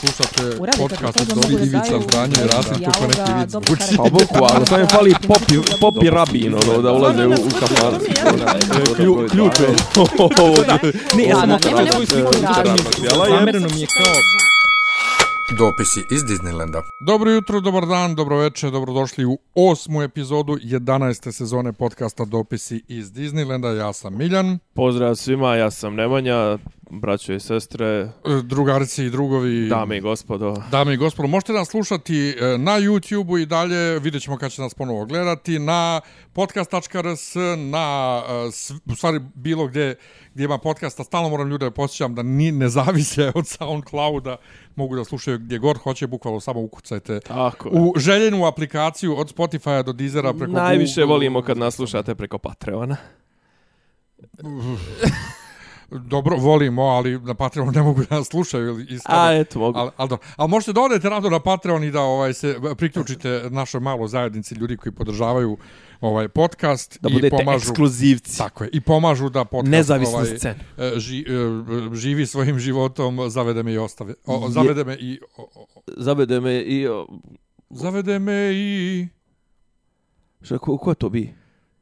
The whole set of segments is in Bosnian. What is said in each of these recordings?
Slušate podcast od da Ivica Zdanje i Rasim kako neki vic karakter. Pa bukvalno, samo je fali popi, popi rabin, ono, da ulaze u, u kafan. Klju, ključ je. Ne, ja sam svoju sliku. Zamereno mi je kao... Dopisi iz Disneylanda. Dobro jutro, dobar dan, dobro večer, dobrodošli u osmu epizodu 11. sezone podcasta Dopisi iz Disneylanda. Ja sam Miljan, Pozdrav svima, ja sam Nemanja, braćo i sestre, e, drugarici i drugovi. dame i gospodo. Dame i gospodo, možete nas slušati e, na YouTube-u i dalje, vidjet ćemo kad će nas ponovo gledati, na podcast.rs, na, e, u stvari bilo gdje, gdje ima podcasta, stalno moram ljude posjećam da ni, ne zavise od SoundClouda, mogu da slušaju gdje god hoće, bukvalno samo ukucajte Tako je. u željenu aplikaciju od Spotify-a do Deezera preko Najviše Google. volimo kad nas slušate preko Patreona. Dobro, volimo, ali na Patreonu ne mogu da nas slušaju. ili isto. A, eto, mogu. Ali, ali, ali možete da odete rado na Patreon i da ovaj se priključite našoj malo zajednici ljudi koji podržavaju ovaj podcast Da i budete pomažu ekskluzivci. tako je i pomažu da podcast Nezavisnu ovaj, scenu. e, ži, e, živi svojim životom, zavede me i ostave. O, zavede me i o, o, Zavede me i... o, zavede me i Šta, ko, ko to bi?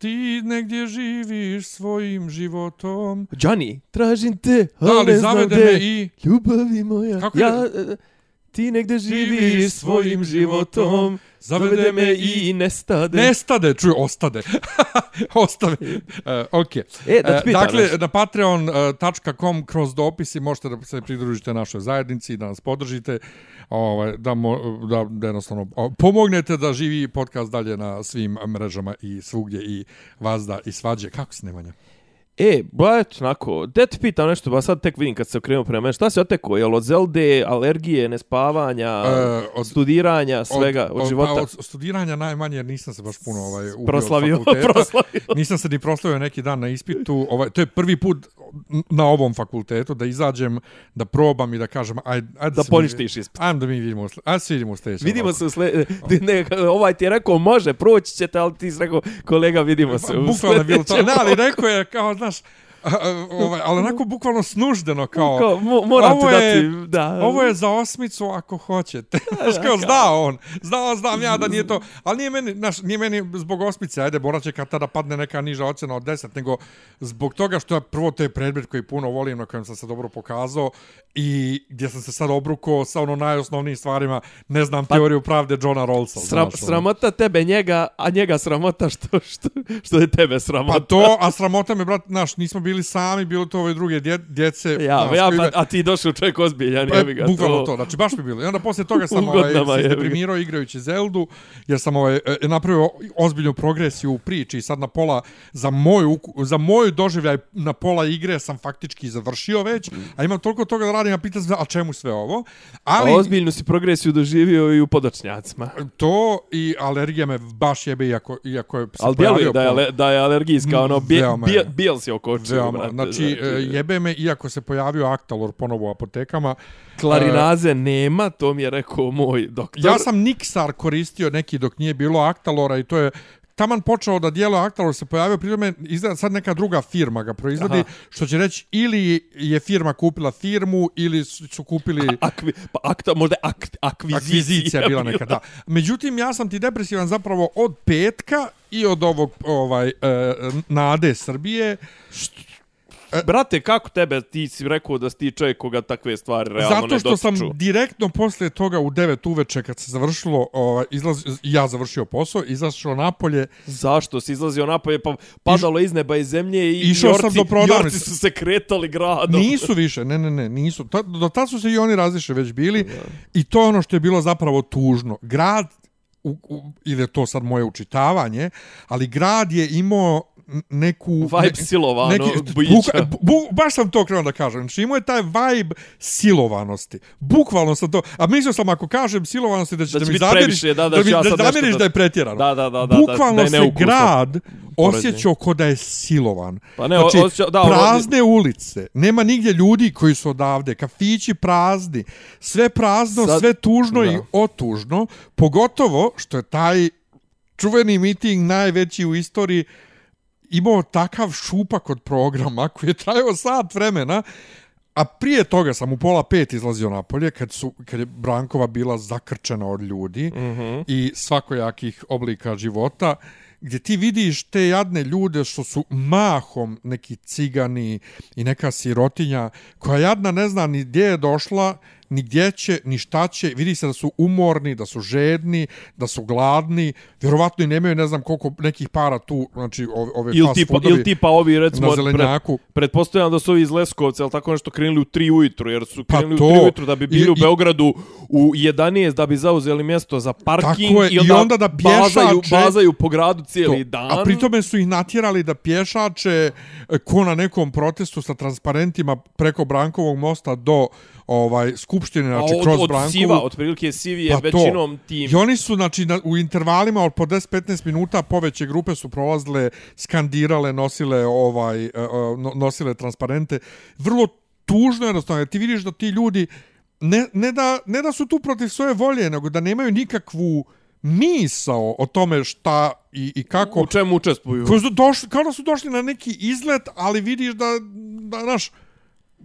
Ti negdje živiš svojim životom. Johnny, tražim te, Da, ali ali ne znam zavede gde. me i Ljubavi moja. Kako ja, je? Ti negde živiš svojim životom. Zavede me i nestade. Nestade, čuj, ostade. Ostave. Uh, ok. E, da ti pitam dakle, nešto. na patreon.com kroz dopisi možete da se pridružite našoj zajednici, da nas podržite, ovaj, da, mo, da, da jednostavno pomognete da živi podcast dalje na svim mrežama i svugdje i vazda i svađe. Kako si Nemanja? E, ba eto, onako, de ti pitam nešto, ba sad tek vidim kad se okrenuo prema mene, šta si otekao, jel od Zelde, alergije, nespavanja, E, od- studiranja, svega, od, života? Pa, od studiranja najmanje jer nisam se baš puno ovaj, ubio proslavio, od proslavio. Nisam se ni proslavio neki dan na ispitu. Ovaj, to je prvi put na ovom fakultetu da izađem, da probam i da kažem ajde, ajde Da se mi- poništiš ispit. Ajde da mi vidimo, ajde se vidimo u sljedećem. Vidimo ovako. se u ne, ovaj ti je rekao, može, proći ćete, ali ti si rekao, kolega, vidimo se u Bukvalno je bilo to. sljedećem. Ne, ali rekao je kao, znaš, a, ovaj, ali onako bukvalno snuždeno kao, Kao, mo, moram ovo je- dati, da. Ovo je za osmicu ako hoćete. Znaš kao zna on. Znao znam ja da nije to. Ali nije meni, znaš, nije meni zbog osmice. Ajde, morat će kad tada padne neka niža ocjena od 10. Nego zbog toga što je prvo to je predmet koji puno volim, na kojem sam se dobro pokazao i gdje sam se sad obrukao sa ono najosnovnijim stvarima. Ne znam teoriju pravde Johna Rawlsa. Sram, znaš, ono. sramota tebe njega, a njega sramota što, što, što je tebe sramota. Pa to, a sramota me, brat, znaš, nismo bili sami, bilo to ove druge dje, djece. Ja, znaš, ja, pa, a ti došao čovjek ozbiljan, Pa, jebi ga. bukvalno to. znači baš mi bilo. I onda poslije toga sam ovaj, se deprimirao igrajući Zeldu, jer sam ovaj, e, napravio ozbiljnu progresiju u priči i sad na pola, za moju, za moju doživljaj na pola igre sam faktički završio već, a imam toliko toga da radim, a pitam se, a čemu sve ovo? Ali A ozbiljnu si progresiju doživio i u podočnjacima. to i alergija me baš jebe, iako, iako je se Ali djeluje da je, da je alergijska, ono, je. bijel si oko očiju, Veoma, brate. znači, e, jebe me, iako se pojavio Actalor ponovo u apotekama. Klarinaze nema, to mi je rekao moj doktor. Ja sam Nixar koristio neki dok nije bilo Actalora i to je taman počeo da dijelo Actalor se pojavio, pri tome izgleda sad neka druga firma ga proizvodi, Aha. što će reći ili je firma kupila firmu ili su kupili Akvi, pa akta, možda ak, akvizicija, akvizicija je bila neka, da. Međutim, ja sam ti depresivan zapravo od petka i od ovog ovaj e, Nade Srbije, Brate, kako tebe, ti si rekao da si ti čovjek koga takve stvari realno Zato ne što sam dotiču. direktno posle toga u 9 uveče kad se završilo, ovaj, izlaz, ja završio posao, izašao napolje, Zašto si izlazio napolje, pa padalo iz neba i zemlje i Išao jorci, sam do prodavnice. jorci su se kretali gradom. Nisu više, ne, ne, ne, nisu. Ta, do tad su se i oni razliše već bili i to je ono što je bilo zapravo tužno. Grad, u, u, ili je to sad moje učitavanje, ali grad je imao neku... Vibe silovanog bojića. buka- bu, bu, baš sam to krenuo da kažem. Znači imao je taj vibe silovanosti. Bukvalno sam to... A mislio sam ako kažem silovanosti da ćete Da će mi zamjeriš, da, da da, mi, ja da zamjeriš da- da je pretjerano. Da, da, da, da, Bukvalno da je se neukusno. grad poređenje. osjećao ko da je silovan. Pa ne, znači, osjećao- da, prazne ulice, nema nigdje ljudi koji su odavde, kafići prazni, sve prazno, Sad- sve tužno da. i otužno, pogotovo što je taj čuveni miting najveći u istoriji imao takav šupak od programa koji je trajao sat vremena, A prije toga sam u pola pet izlazio napolje kad, su, kad je Brankova bila zakrčena od ljudi mm -hmm. i svakojakih oblika života gdje ti vidiš te jadne ljude što su mahom neki cigani i neka sirotinja koja jadna ne zna ni gdje je došla ni gdje će, ni šta će, vidi se da su umorni, da su žedni, da su gladni, vjerovatno i nemaju ne znam koliko nekih para tu, znači ove, ili fast tipa, foodovi ili tipa ovi, recimo, na zelenjaku. Pred, pretpostavljam da su ovi iz Leskovca, ali tako nešto krenuli u 3 ujutru, jer su Pa krenuli to. u 3 ujutru da bi bili I- u Beogradu u 11 da bi zauzeli mjesto za parking je, i onda, i onda da bazaju, pješače- bazaju po gradu cijeli To. dan. A pritome su ih natjerali da pješače e, ko na nekom protestu sa transparentima preko Brankovog mosta do ovaj skupštine, znači od, kroz od Brankovu. siva, otprilike sivi je Pa to. većinom tim. I oni su, znači, na, u intervalima od po 10-15 minuta poveće grupe su prolazile, skandirale, nosile, ovaj, no- nosile transparente. Vrlo tužno jednostavno, jer ti vidiš da ti ljudi ne, ne, da, ne da su tu protiv svoje volje, nego da nemaju nikakvu misao o tome šta i, i kako. U čemu učestvuju? Su došli, kao da su došli na neki izlet, ali vidiš da, da naš,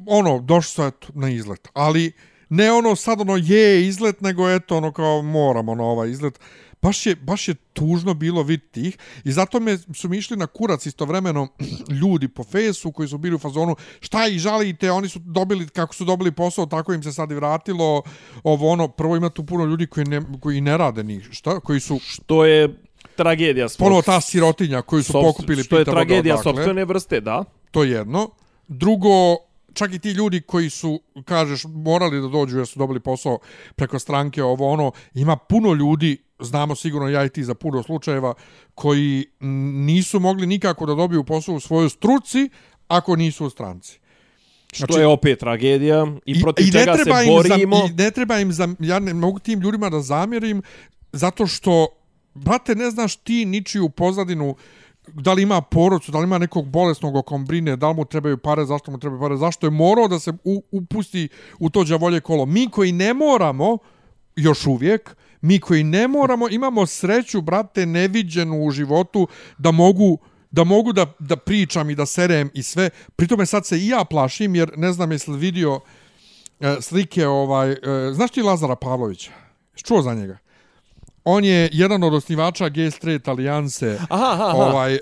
ono, došli su eto, na izlet. Ali ne ono sad ono je izlet, nego eto ono kao moramo na ovaj izlet. Baš je, baš je tužno bilo vidjeti ih i zato me su mi išli na kurac istovremeno ljudi po fesu koji su bili u fazonu šta ih žalite, oni su dobili, kako su dobili posao, tako im se sad i vratilo. Ovo ono, prvo ima tu puno ljudi koji ne, koji ne rade ni šta, koji su To je tragedija. svog- ponovo ta sirotinja koju su sopst- pokupili Što je tragedija sopstvene vrste, da. To je jedno. Drugo, čak i ti ljudi koji su, kažeš, morali da dođu jer su dobili posao preko stranke, ovo ono, ima puno ljudi, znamo sigurno ja i ti za puno slučajeva, koji nisu mogli nikako da dobiju posao u svojoj struci ako nisu u stranci. Što je opet tragedija i protiv ne čega se treba im borimo. Za, I ne treba im, za, ja ne mogu tim ljudima da zamjerim, zato što, brate, ne znaš ti ničiju pozadinu, da li ima porodcu, da li ima nekog bolesnog o kom brine, da li mu trebaju pare, zašto mu trebaju pare, zašto je morao da se u, upusti u to đavolje kolo. Mi koji ne moramo, još uvijek, mi koji ne moramo, imamo sreću, brate, neviđenu u životu, da mogu da mogu da, da pričam i da serem i sve. Pritome sad se i ja plašim, jer ne znam jesi vidio e, slike, ovaj, e, znaš ti Lazara Pavlovića? Čuo za njega? On je jedan od osnivača Gay Straight Alijanse, Aha, aha, aha. ovaj, e,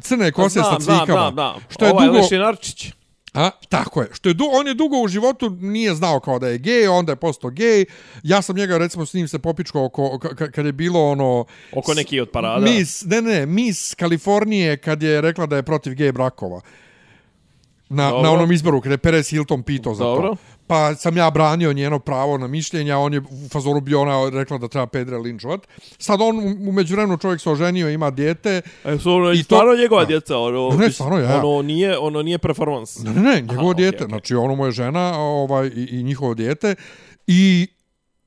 crne kose znam, sa znam, cvikama. znam, znam. Što je ovaj dugo... Lešinarčić. A, tako je. Što je du, on je dugo u životu nije znao kao da je gej, onda je postao gej. Ja sam njega recimo s njim se popičkao oko ka- ka- kad je bilo ono Oko neki od parada. Miss, ne, ne, Miss Kalifornije kad je rekla da je protiv gej brakova. Na, Dobro. na onom izboru kada je Perez Hilton pitao za Dobro. to. Pa sam ja branio njeno pravo na mišljenja, on je u fazoru bio ona rekla da treba Pedra linčovat. Sad on u- u međuvremenu čovjek se oženio, ima dijete. E, su ono, I stvarno to- njegova djeca, ono, Ne, stvarno, ja. ono nije, ono nije performans. Ne, ne, ne, njegovo Aha, okej, dijete, okej. znači ono moje žena ovaj, i, i njihovo dijete. I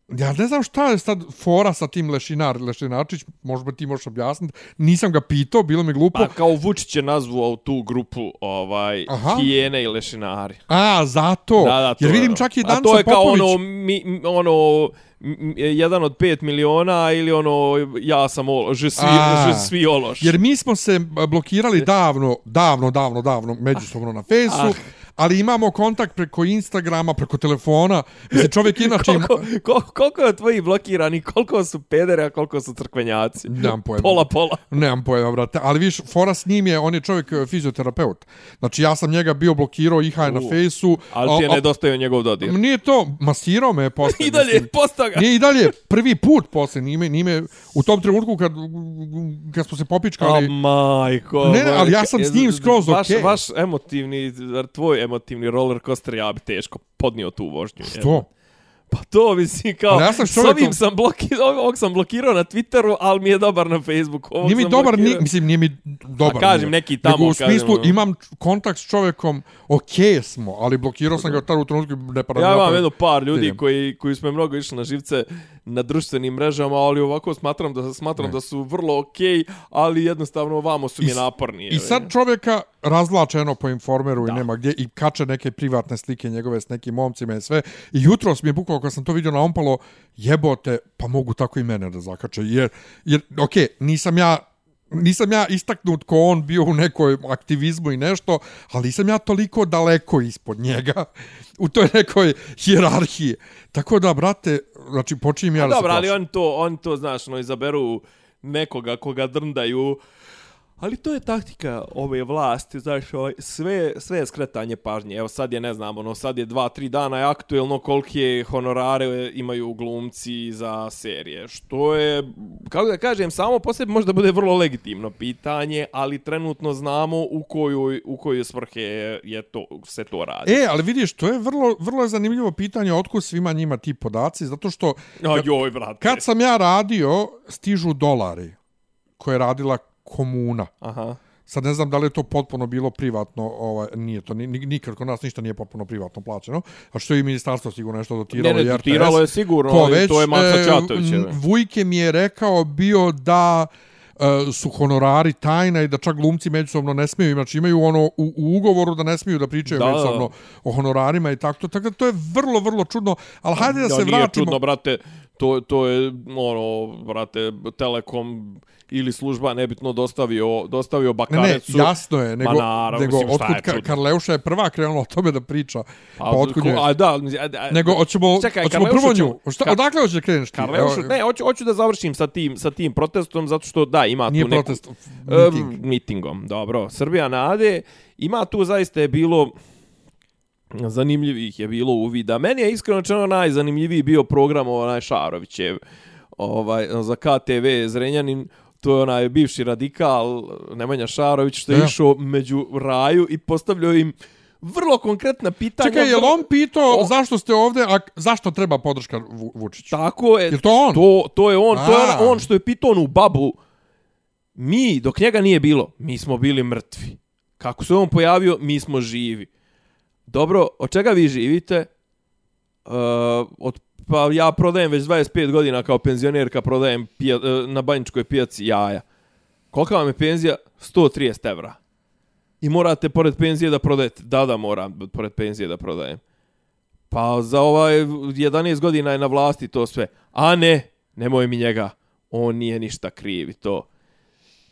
ja ne znam šta je sad fora sa tim Lešinar, Lešinarčić, možda ti možeš objasniti. Nisam ga pitao, bilo mi glupo. Pa kao Vučić je nazvao tu grupu ovaj, Aha. hijene i lešinari. A, zato. Da, da, Jer je vidim ono. čak i A Danca to je kao Popović. ono, mi, ono, jedan od pet miliona ili ono, ja sam olo, že svi, A. že svi ološ. Jer mi smo se blokirali davno, davno, davno, davno, međusobno na fejsu, Ah. Ali imamo kontakt preko Instagrama, preko telefona. Mislim, čovjek inače... koliko, ko, koliko je tvojih blokirani, koliko su pedere, a koliko su crkvenjaci? Nemam pojma. Pola, pola. Nemam pojma, brate. Ali viš, fora s njim je, on je čovjek e, fizioterapeut. Znači, ja sam njega bio blokirao IH na U. fejsu. Ali ti je a- a- nedostaju njegov dodir. Nije to, masirao me je posle. I dalje, mislim. posta ga. Nije i dalje prvi put posle, nime, nime, u tom trenutku kad, kad smo se A popičkali, majko. Ne, ali ja sam s njim skroz vaš, okej. Vaš emotivni, tvoj emotivni roller coaster, ja bi teško podnio tu vožnju. što? Pa to mislim kao, Ali ja sam s ovim sam blokirao, ovog sam blokirao na Twitteru, ali mi je dobar na Facebooku. Ovog Nije mi dobar, blokirao- ni, mislim, nije mi dobar. Pa kažem, nije. neki tamo, Nego u kažem, smislu, ono. imam kontakt s čovjekom, okej smo, ali blokirao sam ga tada u trenutku ne pa Ja imam jedno par ljudi koji, koji smo mnogo išli na živce na društvenim mrežama, ali ovako smatram da smatram Ne. da su vrlo okej, ali jednostavno vamo su mi I s- naporni. I sad čovjeka razvlače eno po informeru Da. i nema gdje i kače neke privatne slike njegove s nekim momcima i sve. I jutros mi je bukvalo kad sam to vidio na ompalo, jebote, pa mogu tako i mene da zakače. Jer, jer okej, nisam ja nisam ja istaknut ko on bio u nekoj aktivizmu i nešto, ali nisam ja toliko daleko ispod njega u toj nekoj hijerarhiji. Tako da, brate, znači, počinjem ja da se Dobro, ali on to, on to, znaš, no, izaberu nekoga koga drndaju. Ali to je taktika ove vlasti, znaš, ovaj, sve, sve je skretanje pažnje. Evo sad je, ne znam, ono, sad je dva, tri dana je aktuelno kolike honorare imaju glumci za serije. Što je, kako da kažem, samo po sebi možda bude vrlo legitimno pitanje, ali trenutno znamo u kojoj, u kojoj svrhe je, je to, se to radi. E, ali vidiš, to je vrlo, vrlo je zanimljivo pitanje otkud svima njima ti podaci, zato što A, joj, brate. kad sam ja radio, stižu dolari koje je radila komuna. Aha. Sad ne znam da li je to potpuno bilo privatno, ovaj, nije to, ni, ni- nikad kod nas ništa nije potpuno privatno plaćeno, a što je i ministarstvo sigurno nešto dotiralo Ne, ne, i RTS. dotiralo je sigurno, Ko već, to je Maca e, Ćatovićeva. m, Vujke mi je rekao bio da e, su honorari tajna i da čak glumci međusobno ne smiju, znači imaju ono u, u ugovoru da ne smiju da pričaju Da, da, da. međusobno o honorarima i tako to. Tako da to je vrlo, vrlo čudno, ali hajde da Ja, se nije vratimo. čudno, brate, to, to je, ono, brate, Telekom ili služba nebitno dostavio, dostavio Ne, ne, Bakarecu. jasno je, nego, naravno, nego mislim, otkud Ka-? Karleuša je prva krenula o tome da priča. Pa, A, otkud je? a, da, a, a, Nego, hoćemo, Čekaj, hoćemo prvo nju. Šta, Kar- odakle hoćeš da kreneš ti? Karleušu, ne, hoću, hoću da završim sa tim, sa tim protestom, zato što, da, ima Nije tu neku... protest, miting. mitingom, dobro. Srbija nade. Ima tu zaista je bilo zanimljivih je bilo uvida. Meni je iskreno rečeno najzanimljiviji bio program onaj Šarovićev ovaj, za KTV Zrenjanin. To je onaj bivši radikal Nemanja Šarović što je Da. išao među raju i postavljao im vrlo konkretna pitanja. Čekaj, je li on pitao O- zašto ste ovde, a zašto treba podrška Vu- Vučiću? Tako je. Je to on? To, to je on. To je A. on što je pitao onu babu. Mi, dok njega nije bilo, mi smo bili mrtvi. Kako se on pojavio, mi smo živi. Dobro, od čega vi živite? Uh, od, pa ja prodajem već 25 godina kao penzionerka, prodajem pija, uh, na banjičkoj pijaci jaja. Kolika vam je penzija? 130 evra. I morate pored penzije da prodajete. Da, da, moram pored penzije da prodajem. Pa za ovaj 11 godina je na vlasti to sve. A ne, nemoj mi njega. On nije ništa kriv i to.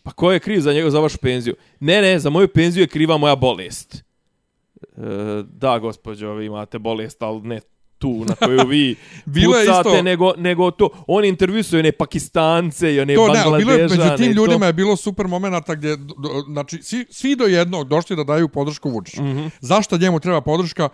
Pa ko je kriv za njega za vašu penziju? Ne, ne, za moju penziju je kriva moja bolest. E, da, gospođo, vi imate bolest, ali ne tu na koju vi Bilo je pucate, isto- nego, nego to. On intervjuisuje one Pakistance i one To ne, bilo je, među tim i to. ljudima je bilo super momenata gdje, znači, svi, svi do jednog došli da daju podršku Vučiću. Mm. -hmm. Zašto njemu treba podrška?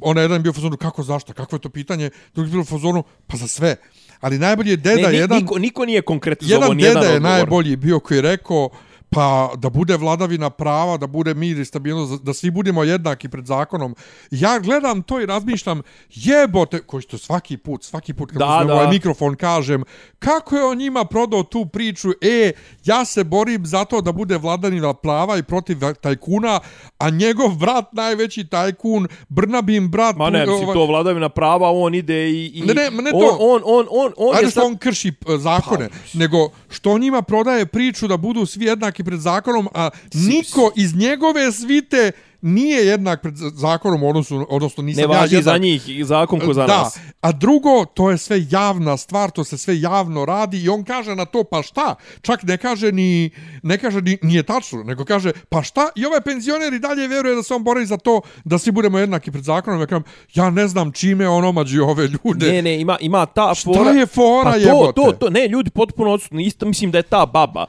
Ona jedan je bio u fazonu, kako zašto? Kako je to pitanje? Drugi bio u fazonu, pa za sve. Ali najbolji je deda Ne, ni, jedan... niko, niko nije konkretizovao Jedan nijedan deda je odgovor. najbolji bio koji je rekao pa da bude vladavina prava, da bude mir i stabilnost, da svi budemo jednaki pred zakonom. Ja gledam to i razmišljam, jebote, koji što svaki put, svaki put kad Da, uzmem da. ovaj mikrofon kažem, kako je on njima prodao tu priču, e, ja se borim za to da bude vladavina prava i protiv tajkuna, a njegov brat, najveći tajkun, Brnabin brat... Ma ne, mislim, ovaj- to vladavina prava, on ide i... i Ne, ne, ne on, to. On, on, on, on Ajde je što sad... on krši e, zakone, nego što on njima prodaje priču da budu svi jednaki pred zakonom, a niko iz njegove svite nije jednak pred zakonom, odnosno, odnosno nisam Ne ja važi jednak. za njih i zakon ko za da, nas. a drugo, to je sve javna stvar, to se sve javno radi i on kaže na to, pa šta? Čak ne kaže ni, ne kaže ni, nije tačno, nego kaže, pa šta? I ovaj penzioner i dalje vjeruje da se on bori za to da svi budemo jednaki pred zakonom. Ja, kažem, ja ne znam čime on omađi ove ljude. Ne, ne, ima, ima ta Šta fora... je fora, pa to, jebote? to, to, ne, ljudi potpuno odsutni. Isto mislim da je ta baba,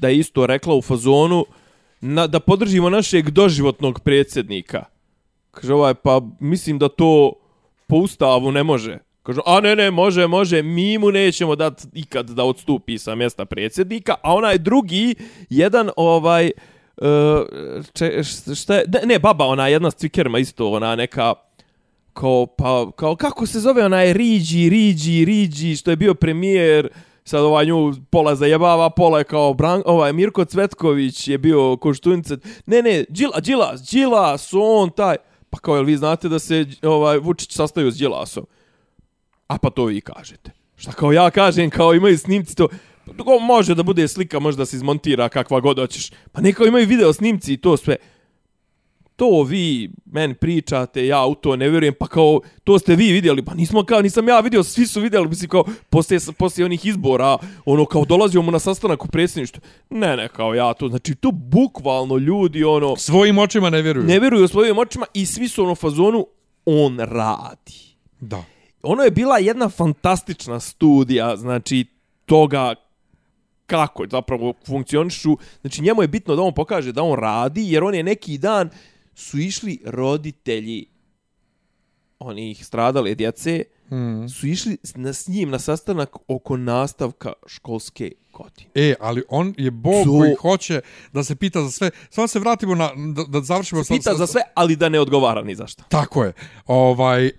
da je isto rekla u fazonu, na, da podržimo našeg doživotnog predsjednika. Kaže ovaj, pa mislim da to po ustavu ne može. Kaže, a ne, ne, može, može, mi mu nećemo dat ikad da odstupi sa mjesta predsjednika, a onaj drugi, jedan ovaj, uh, če, šta je, ne, ne, baba, ona jedna s cvikerma isto, ona neka, kao, pa, kao, kako se zove onaj Riđi, Riđi, Riđi, što je bio premijer, sad ovaj nju pola zajebava, pola je kao Bran, ovaj Mirko Cvetković je bio Koštunica. Ne, ne, Đila, Đilas, Đilas, on taj. Pa kao, jel vi znate da se ovaj Vučić sastaju s Đilasom? A pa to vi kažete. Šta kao ja kažem, kao imaju snimci to, pa to može da bude slika, može da se izmontira kakva god hoćeš. Pa neka imaju video snimci i to sve to vi meni pričate, ja u to ne vjerujem, pa kao, to ste vi vidjeli, pa nismo kao, nisam ja vidio, svi su vidjeli, mislim kao, poslije, poslije onih izbora, ono, kao dolazio mu na sastanak u predsjedništvu, ne, ne, kao ja to, znači, to bukvalno ljudi, ono, Svojim očima ne vjeruju. ne vjeruju svojim očima i svi su ono fazonu, on radi. Da. Ono je bila jedna fantastična studija, znači, toga kako zapravo funkcionišu. Znači, njemu je bitno da on pokaže da on radi, jer on je neki dan su išli roditelji onih stradale djece, Mm. su išli na, s njim na sastanak oko nastavka školske godine. E, ali on je bog To- koji hoće da se pita za sve. Samo se vratimo na, da, da završimo sa- Pita sa- za sve, ali da ne odgovara ni za šta. Tako je. Ovaj, e,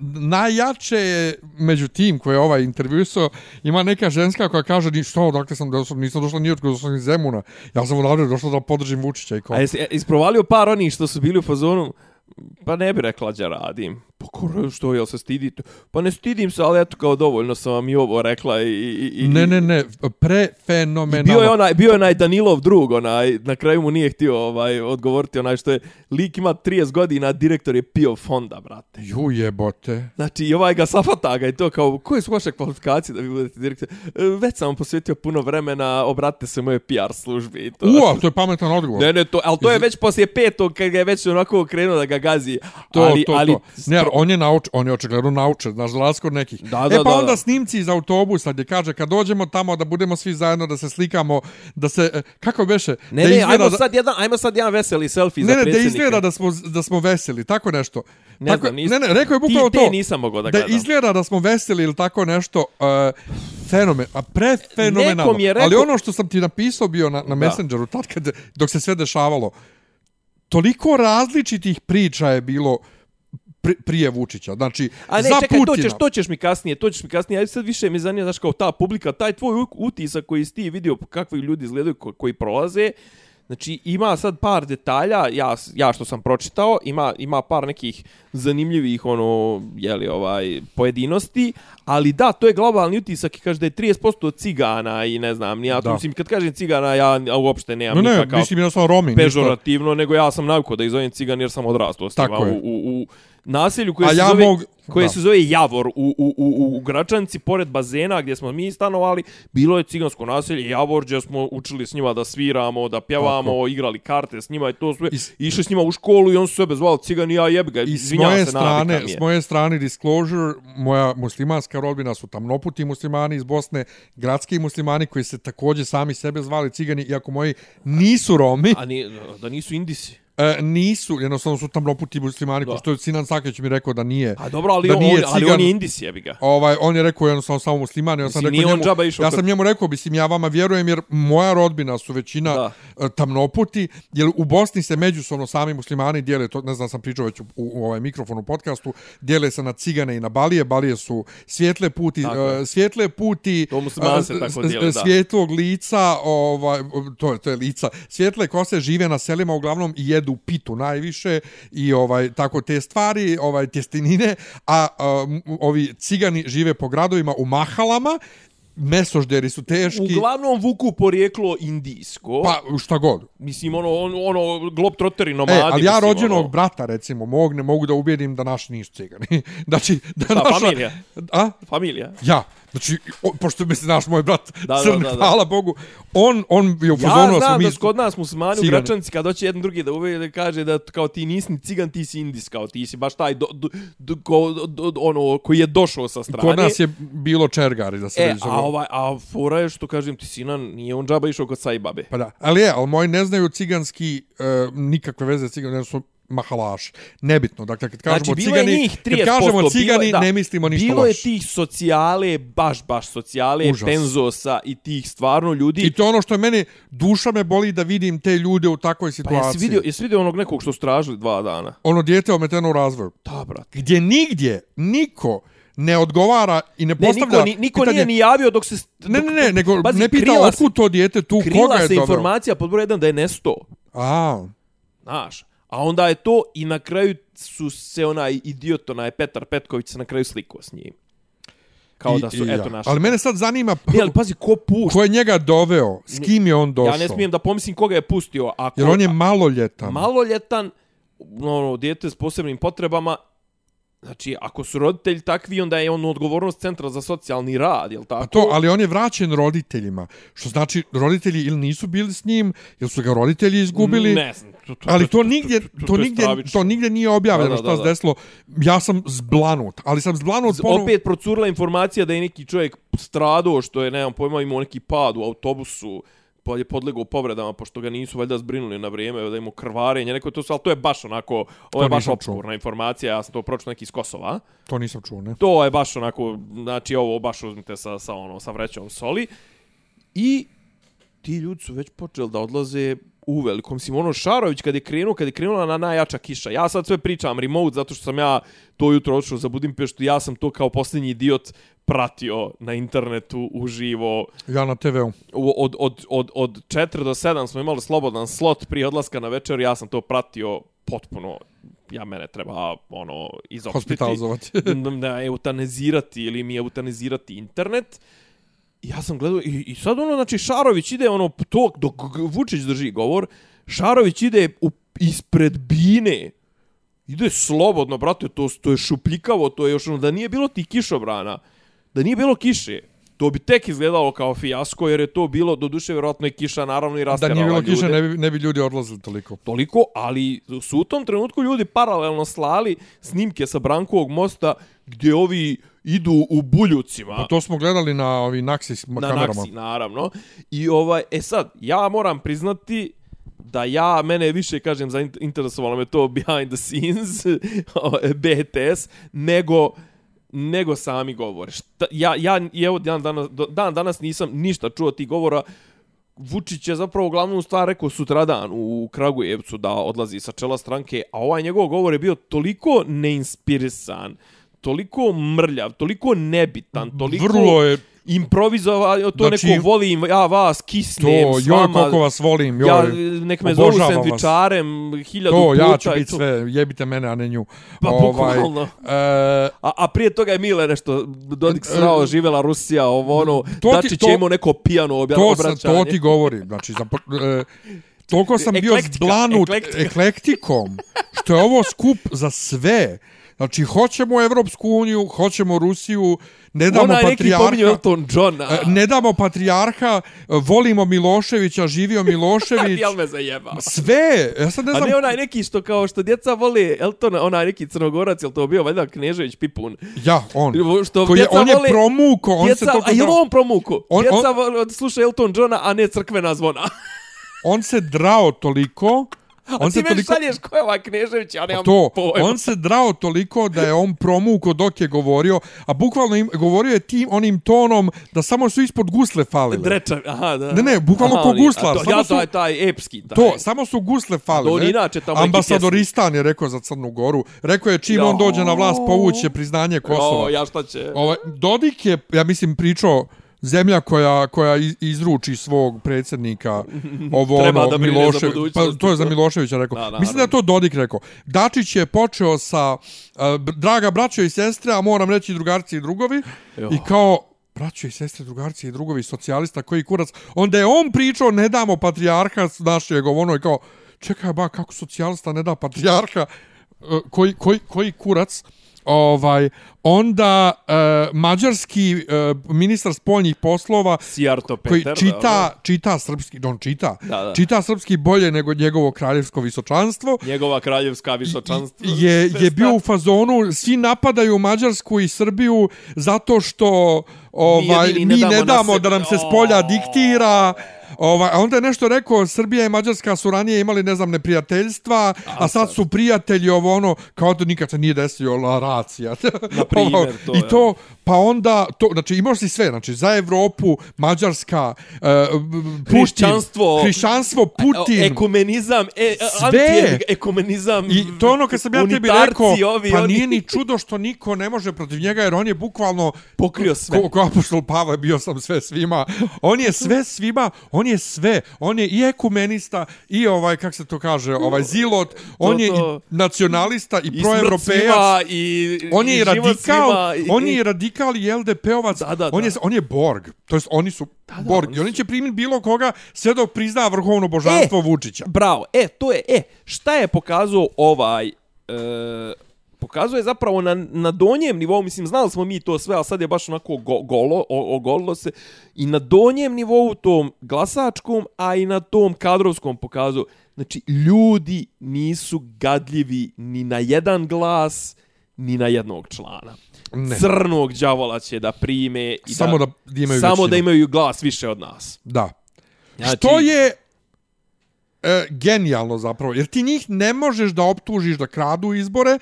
najjače je među tim koje je ovaj intervjuisao, ima neka ženska koja kaže, ni što, dakle sam došla, nisam došla ni otkud, došla iz Zemuna. Ja sam odavde došla da podržim Vučića i ko. A jesi e, isprovalio par onih što su bili u fazonu, pa ne bi rekla da radim. Pa koro, što, jel se stidite? Pa ne stidim se, ali eto kao dovoljno sam vam i ovo rekla i... i, i Ne, ne, ne, prefenomenalno. Bio je onaj, bio je onaj Danilov drug, onaj, na kraju mu nije htio ovaj, odgovoriti, onaj što je, lik ima 30 godina, direktor je pio fonda, brate. Ju jebote. Znači, i ovaj ga safata ga i to kao, koje su vaše kvalifikacije da vi budete direktor? E, Već sam vam posvetio puno vremena, obratite se moje PR službi i to. Ua, to je pametan odgovor. Ne, ne, to, ali to je već poslije petog, kad ga je već onako krenuo da ga gazi. To, ali, to, ali, to. Ne, ali on je nauč, on je očigledno naučen, znaš, od nekih. Da, e da, pa da, onda da. snimci iz autobusa gdje kaže kad dođemo tamo da budemo svi zajedno, da se slikamo, da se, e, kako beše? Ne, da ne, izgleda ajmo da- sad jedan, ajmo sad jedan veseli selfie Ne, za ne, da predsjednika. izgleda da smo, da smo veseli, tako nešto. Ne tako, znam, nis- ne, ne, rekao je Ti bukvalo te to. nisam mogao da da gledam. izgleda da smo veseli ili tako nešto, uh, fenomen, a prefenomenalno. Nekom je rekao- Ali ono što sam ti napisao bio na, na Messengeru, tad kad, dok se sve dešavalo, toliko različitih priča je bilo pri, prije Vučića. Znači, A ne, za čekaj, Putina. to ćeš, to ćeš mi kasnije, to ćeš mi kasnije. Ajde sad više me zanima, znaš, kao ta publika, taj tvoj utisak koji si ti vidio kakvi ljudi izgledaju ko, koji prolaze. Znači, ima sad par detalja, ja, ja što sam pročitao, ima, ima par nekih zanimljivih, ono, jeli, ovaj, pojedinosti, ali da, to je globalni utisak i kaže da je 30% cigana i ne znam, ja to Da. mislim, kad kažem cigana, ja uopšte nemam No, ne, nikakav mislim jednostavno Romi. ništa. pežorativno, nego ja sam navikao da ih zovem cigan jer sam odrastao s u, u, u naselju koje A se ja zove koje da. se zove Javor. U, u, u, u, Gračanci pored bazena gdje smo mi stanovali bilo je cigansko naselje Javor gdje smo učili s njima da sviramo da pjevamo igrali karte s njima i to sve. I s- išli s njima u školu i on su sebe zvao cigan i ja jebi ga I s izvinjavam moje se strane, s moje strane disclosure, moja muslimanska rodbina su tamnoputi muslimani iz Bosne, gradski muslimani koji se također sami sebe zvali cigani, iako moji nisu Romi, a ni, da nisu indisi e, nisu, jednostavno su tamnoputi muslimani, Da. ko što je Sinan Sakić mi rekao da nije. a dobro ali, Da on, nije ali cigan- on je indis jebi ga Ovaj, on je rekao jednostavno samo musliman, ja sam Mislim, rekao njemu, išao ja kod- sam njemu rekao, mislim, ja vama vjerujem jer moja rodbina su većina Da. da. tamnoputi, jer u Bosni se međusobno sami muslimani dijele, to ne znam, sam pričao već u, u, u ovaj mikrofonu podcastu, dijele se na cigane i na balije, balije su svjetle puti, Tako uh, svjetle puti, To muslimani se uh, tako dijele, da. svjetlog lica, ovaj, to, je, to je lica, svjetle kose žive na selima uglavnom i jedu pitu najviše i ovaj tako te stvari, ovaj tjestenine, a um, ovi cigani žive po gradovima u mahalama, mesožderi su teški, uglavnom vuku porijeklo indijsko pa šta god. Mislim, ono, on, ono, globetrotteri, nomadi. E, ali ja mislim, rođenog ono, brata, recimo, mog, ne mogu da ubijedim da naši nisu cigani. znači, da Šta, naša... familija? A? Familija. Ja. Znači, o, pošto bi se naš moj brat Da, da, crn, da, da. hvala Bogu, on, on je u Ja fazonu da smo znam mi... da su kod nas muslimani u cigani. Gračanci, kad doće jedan drugi da uvije da kaže da kao ti nisi ni cigan, ti si indis, kao ti si baš taj do, do, do, do, do, ono, koji je došao sa strane. Kod nas je bilo čergari da se E, a, ovaj, a fora je što kažem ti sinan, nije on džaba išao kod Sajbabe. Pa da, ali je, ali moji ne znaju ciganski, e, nikakve veze cigani, ne su mahalaši. Nebitno, dakle, kad kažemo Znači, cigani, njih 30%. kad kažemo cigani, bilo da, ne mislimo ništa Bilo je tih socijale, baš, baš socijale, Užas. penzosa i tih stvarno ljudi. I to je ono što je meni, duša me boli da vidim te ljude u takvoj pa situaciji. jesi vidio, jesi vidio onog nekog što su tražili dva dana? Ono dijete ometeno u razvoju. Da, brate. Gdje nigdje niko ne odgovara i ne Ne, postavlja niko, ni, niko pitanje, nije ni javio dok se... Ne, ne, ne, nego Pazi, ne pita krila se- otkud to dijete tu, koga Krila je se doveo. informacija pod broj 1 da je nesto. A, Znaš. A onda je to i na kraju su se onaj idiot, onaj Petar Petković se na kraju slikao s njim. Kao i- da su, i eto ja. naši. Ali mene sad zanima Ne, ali pazi, ko pušta? ko je njega doveo, s kim je on došao. Ja ne smijem da pomislim koga je pustio. Ako, Jer on je maloljetan. maloljetan, ono, dijete s posebnim potrebama, Znači, ako su roditelji takvi, onda je on odgovornost centra za socijalni rad, jel tako? Pa to, ali on je vraćen roditeljima. Što znači, roditelji ili nisu bili s njim, ili su ga roditelji izgubili. Ne znam. To, to, ali to nigdje, to, nigdje, stravično. to nigdje nije objavljeno Da, da, šta da, se desilo. Ja sam zblanut, ali sam zblanut Z- ponovo. Opet procurila informacija da je neki čovjek stradao, što je, nemam pojma, imao neki pad u autobusu, je podlegao povredama, pošto ga nisu valjda zbrinuli na vrijeme, da imao krvarenje, neko to, su- ali to je baš onako, ovo je baš nisam čuo. obskurna informacija, ja sam to pročito neki iz Kosova. To nisam čuo, ne? To je baš onako, znači ovo baš uzmite sa, sa, ono, sa vrećom soli. I ti ljudi su već počeli da odlaze u velikom. Mislim, ono Šarović kad je krenuo, kad je krenula na najjača kiša. Ja sad sve pričam remote zato što sam ja to jutro odšao za Budimpeštu. Ja sam to kao posljednji idiot pratio na internetu uživo. Ja na TV-u. Od, od, od, od 4 do 7 smo imali slobodan slot prije odlaska na večer. Ja sam to pratio potpuno ja mene treba ono izopštiti. Hospitalizovati. da eutanizirati ili mi eutanizirati internet. I Ja sam gledao i, i sad ono, znači Šarović ide ono, to, dok Vučić drži govor, Šarović ide u, ispred bine. Ide slobodno, brate, to, to je šupljikavo, to je još ono, da nije bilo ti kišobrana, da nije bilo kiše, to bi tek izgledalo kao fijasko, jer je to bilo, do duše, vjerojatno je kiša, naravno i Da rasterala nije bilo ljude kiše, ne bi, ne bi ljudi odlazili toliko. toliko, ali su u tom trenutku ljudi paralelno slali snimke sa Brankovog mosta gdje ovi idu u buljucima. Pa to smo gledali na ovi Naxis na kamerama. Naksi, naravno. I ovaj, e sad, ja moram priznati da ja, mene više, kažem, zainteresovalo me to behind the scenes, BTS, nego nego sami govore. Šta, ja, ja, evo, dan danas, dan danas nisam ništa čuo ti govora. Vučić je zapravo glavnu stvar rekao sutradan u Kragujevcu da odlazi sa čela stranke, a ovaj njegov govor je bio toliko neinspirisan, toliko mrljav, toliko nebitan, toliko Vrlo je improvizovao, to Znači- neko volim, ja vas kisnem to, s joj, vama. koliko vas volim, joj. ja, nek me zovu obožavam vas. hiljadu To, puta. ja ću biti to. sve, jebite mene, a ne nju. Pa, bukvalno. e, A, a prije toga je Mile nešto, Dodik srao, živela Rusija, ovo ono, To ti- Dačić to- je imao neko pijano obja, to, sam, obraćanje. to ti govori. Znači, za, e, toliko sam bio Eklektika, zblanut eklektika. eklektikom, što je ovo skup za sve. Znači, hoćemo Evropsku uniju, hoćemo Rusiju, ne damo pominju patrijarha. Elton Johna. e, Ne damo patrijarha, volimo Miloševića, živio Milošević. Jel me zajeba? Sve, ja sad ne A znam, ne onaj neki što kao što djeca vole Eltona, onaj neki crnogorac, jel to bio valjda Knežević Pipun? ja, on. Što Koji je, djeca on je vole- promuko, on djeca, se toliko a je on promuko? On- djeca on- sluša Elton Johna, a ne crkvena zvona. on se drao toliko, On ti se toliko... šalješ ko je ovaj Knežević, ja nemam to, pojma. on se drao toliko da je on promuko dok je govorio, a bukvalno im, govorio je tim onim tonom da samo su ispod gusle falile. Drečar, aha, da. Ne, ne, bukvalno ko oni- guslar, a To, ja, su- taj, taj epski, taj. To, samo su gusle To falile. on inače tamo Ambasadoristan je rekao za Crnu Goru. Rekao je čim Ja. on dođe na vlast povuće priznanje Kosova. O, ja šta će? Ovaj, Dodik je, ja mislim, pričao zemlja koja koja iz- izruči svog predsjednika ovo Treba ono da Milošević pa to je za Miloševića rekao. Da, da, mislim da je to Dodik rekao. Dačić je počeo sa uh, draga braćo i sestre a moram reći drugarci i drugovi Jo. i kao braćo i sestre, drugarci i drugovi socijalista koji kurac onda je on pričao ne damo patrijarha našeg ono i kao čekaj ba kako socijalista ne da patrijarha? Uh, koji, koji, koji kurac ovaj onda uh, mađarski uh, ministar spoljnih poslova Sijarto koji Peter. čita čita srpski on čita Da, da. čita srpski bolje nego njegovo kraljevsko visočanstvo da. Njegova kraljevska visočanstva. je je bio u fazonu svi napadaju Mađarsku i Srbiju zato što ovaj jedini mi ne ne damo na damo da nam se spolja O. diktira Ovaj, a onda je nešto rekao, Srbija i Mađarska su ranije imali, ne znam, neprijateljstva, a, sad su prijatelji ovo ono, kao da nikad se nije desio la racija. Na primjer, to I to, pa onda, to, znači imaš si sve, znači za Evropu, Mađarska, uh, Putin, Hrišćanstvo. hrišćanstvo, Putin, Ekumenizam, e, Sve. ekumenizam. I to ono kad sam ja tebi rekao, ovi, pa oni. nije ni čudo što niko ne može protiv njega, jer on je bukvalno Pokrio sve. Ko, ko apostol Pavle, bio sam sve svima. On je sve svima, on je sve, on je i ekumenista i ovaj kako se to kaže, ovaj zilot, on je to. i nacionalista i, proevropejac. i, On je i radikal, svima, i- on je i radikal i LDP-ovac, Da, da, on je da. on je Borg. To jest oni su da, Borg oni i oni su- će primiti bilo koga sve dok prizna vrhovno božanstvo Vučića. Bravo. E, to je, e, šta je pokazao ovaj, e, pokazuje zapravo na, na donjem nivou, mislim, znali smo mi to sve, ali sad je baš onako go, golo, o, ogolilo se, i na donjem nivou, tom glasačkom, a i na tom kadrovskom pokazao, znači, ljudi nisu gadljivi ni na jedan glas, ni na jednog člana. Ne. Crnog đavola će da prime i Samo da, da imaju samo većinu. da imaju glas više od nas. Da. Znači- Što je e, genijalno zapravo, jer ti njih ne možeš da optužiš da kradu izbore,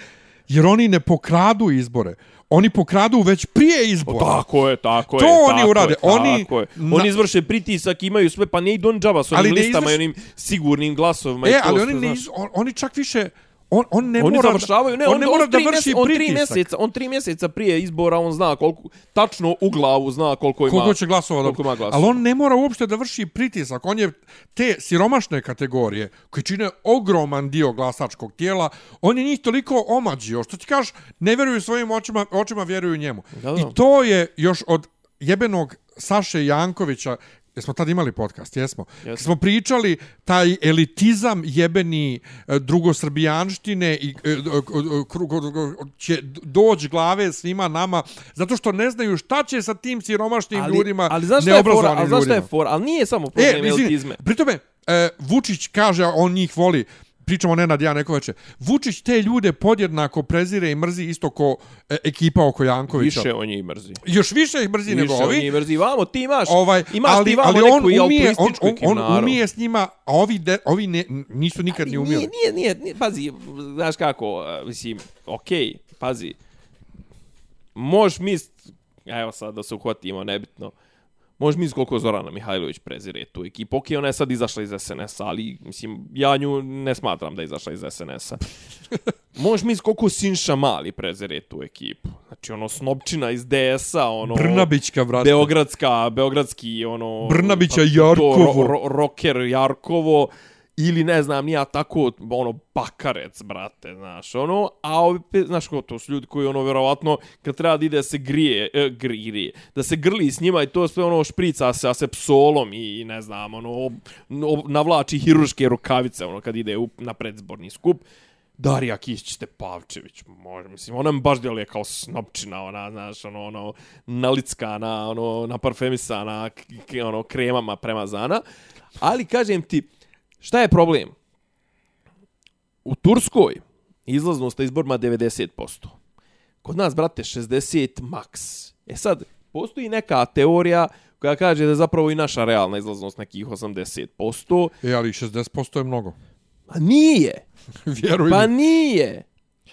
jer oni ne pokradu izbore. Oni pokradu već prije izbora. Tako je, tako To je. oni tako urade. Je, Oni tako je. na- Oni izvrše pritisak, imaju sve, pa ne idu on džaba s onim Ali listama izvrš- i onim sigurnim glasovima. i E, to ali oni, ne, iz, on, oni čak više... On, on ne oni mora završavaju, ne, on, on, ne mora da tri vrši mjese- on tri pritisak. mjeseca, on tri mjeseca prije izbora, on zna koliko, tačno u glavu zna koliko ima. koliko će glasova koliko ima da... glasova. Ali on ne mora uopšte da vrši pritisak. On je te siromašne kategorije koji čine ogroman dio glasačkog tijela, on je njih toliko omađio, što ti kažeš, ne vjeruju svojim očima, očima vjeruju njemu. Da, da. I to je još od jebenog Saše Jankovića, Jesmo tad imali podcast, jesmo. Kad smo pričali taj elitizam jebeni e, drugosrbijanštine i e, e, će doći glave svima nama zato što ne znaju šta će sa tim siromašnim ljudima, ali je fora, neobrazovanim ali znaš šta je ljudima. fora, ali nije samo E, problem izvini, elitizme. pri tome, e, Vučić kaže, on njih voli, pričamo Nenad ja neko veče, Vučić te ljude podjednako prezire i mrzi isto ko e, ekipa oko Jankovića. Više on njih mrzi. Još više ih mrzi nego Više on ovi. njih mrzi. Vamo, ti imaš, Ovaj, imaš ali, ti vamo ali neku on i umije, on, on, on umije s njima, a ovi, de, ovi ne, nisu nikad ni umjeli. Nije, nije, nije, pazi, znaš kako, uh, mislim, okej, pazi, možeš mislit, evo sad da se uhvatimo, nebitno, možeš mislit koliko Zorana Mihajlović prezire tu ekipu, okej, ona je sad izašla iz SNS-a, ali, mislim, ja nju ne smatram da je izašla iz SNS-a. možeš mislit koliko Sinša Mali prezire tu ekipu. Znači, ono, Snobčina iz DS-a, ono... Brnabićka, brate. Beogradska, beogradski, ono... Brnabića kako to, Jarkovo. Ro, ro, rocker Jarkovo, ili ne znam, nija tako, ono, bakarec, brate, znaš, ono, a opet, znaš, ko, to su ljudi koji, ono, vjerovatno, kad treba da ide da se grije, e, grije, da se grli s njima i to sve, ono, šprica se asepsolom i, ne znam, ono, ob, ob, navlači hiruške rukavice, ono, kad ide u, na predzborni skup, Darija Kišć Stepavčević, može, mislim, ona mi baš djeluje kao snopčina, ona, znaš, ono, ono, nalickana, ono, naparfemisana, k, ono, kremama premazana, ali, kažem ti, šta je problem? U Turskoj izlaznost na izborima 90%. Kod nas, brate, 60 maks. E sad, postoji neka teorija koja kaže da je zapravo i naša realna izlaznost nekih 80%. E, ali 60% je mnogo. A nije! Vjeruj Pa mi. nije.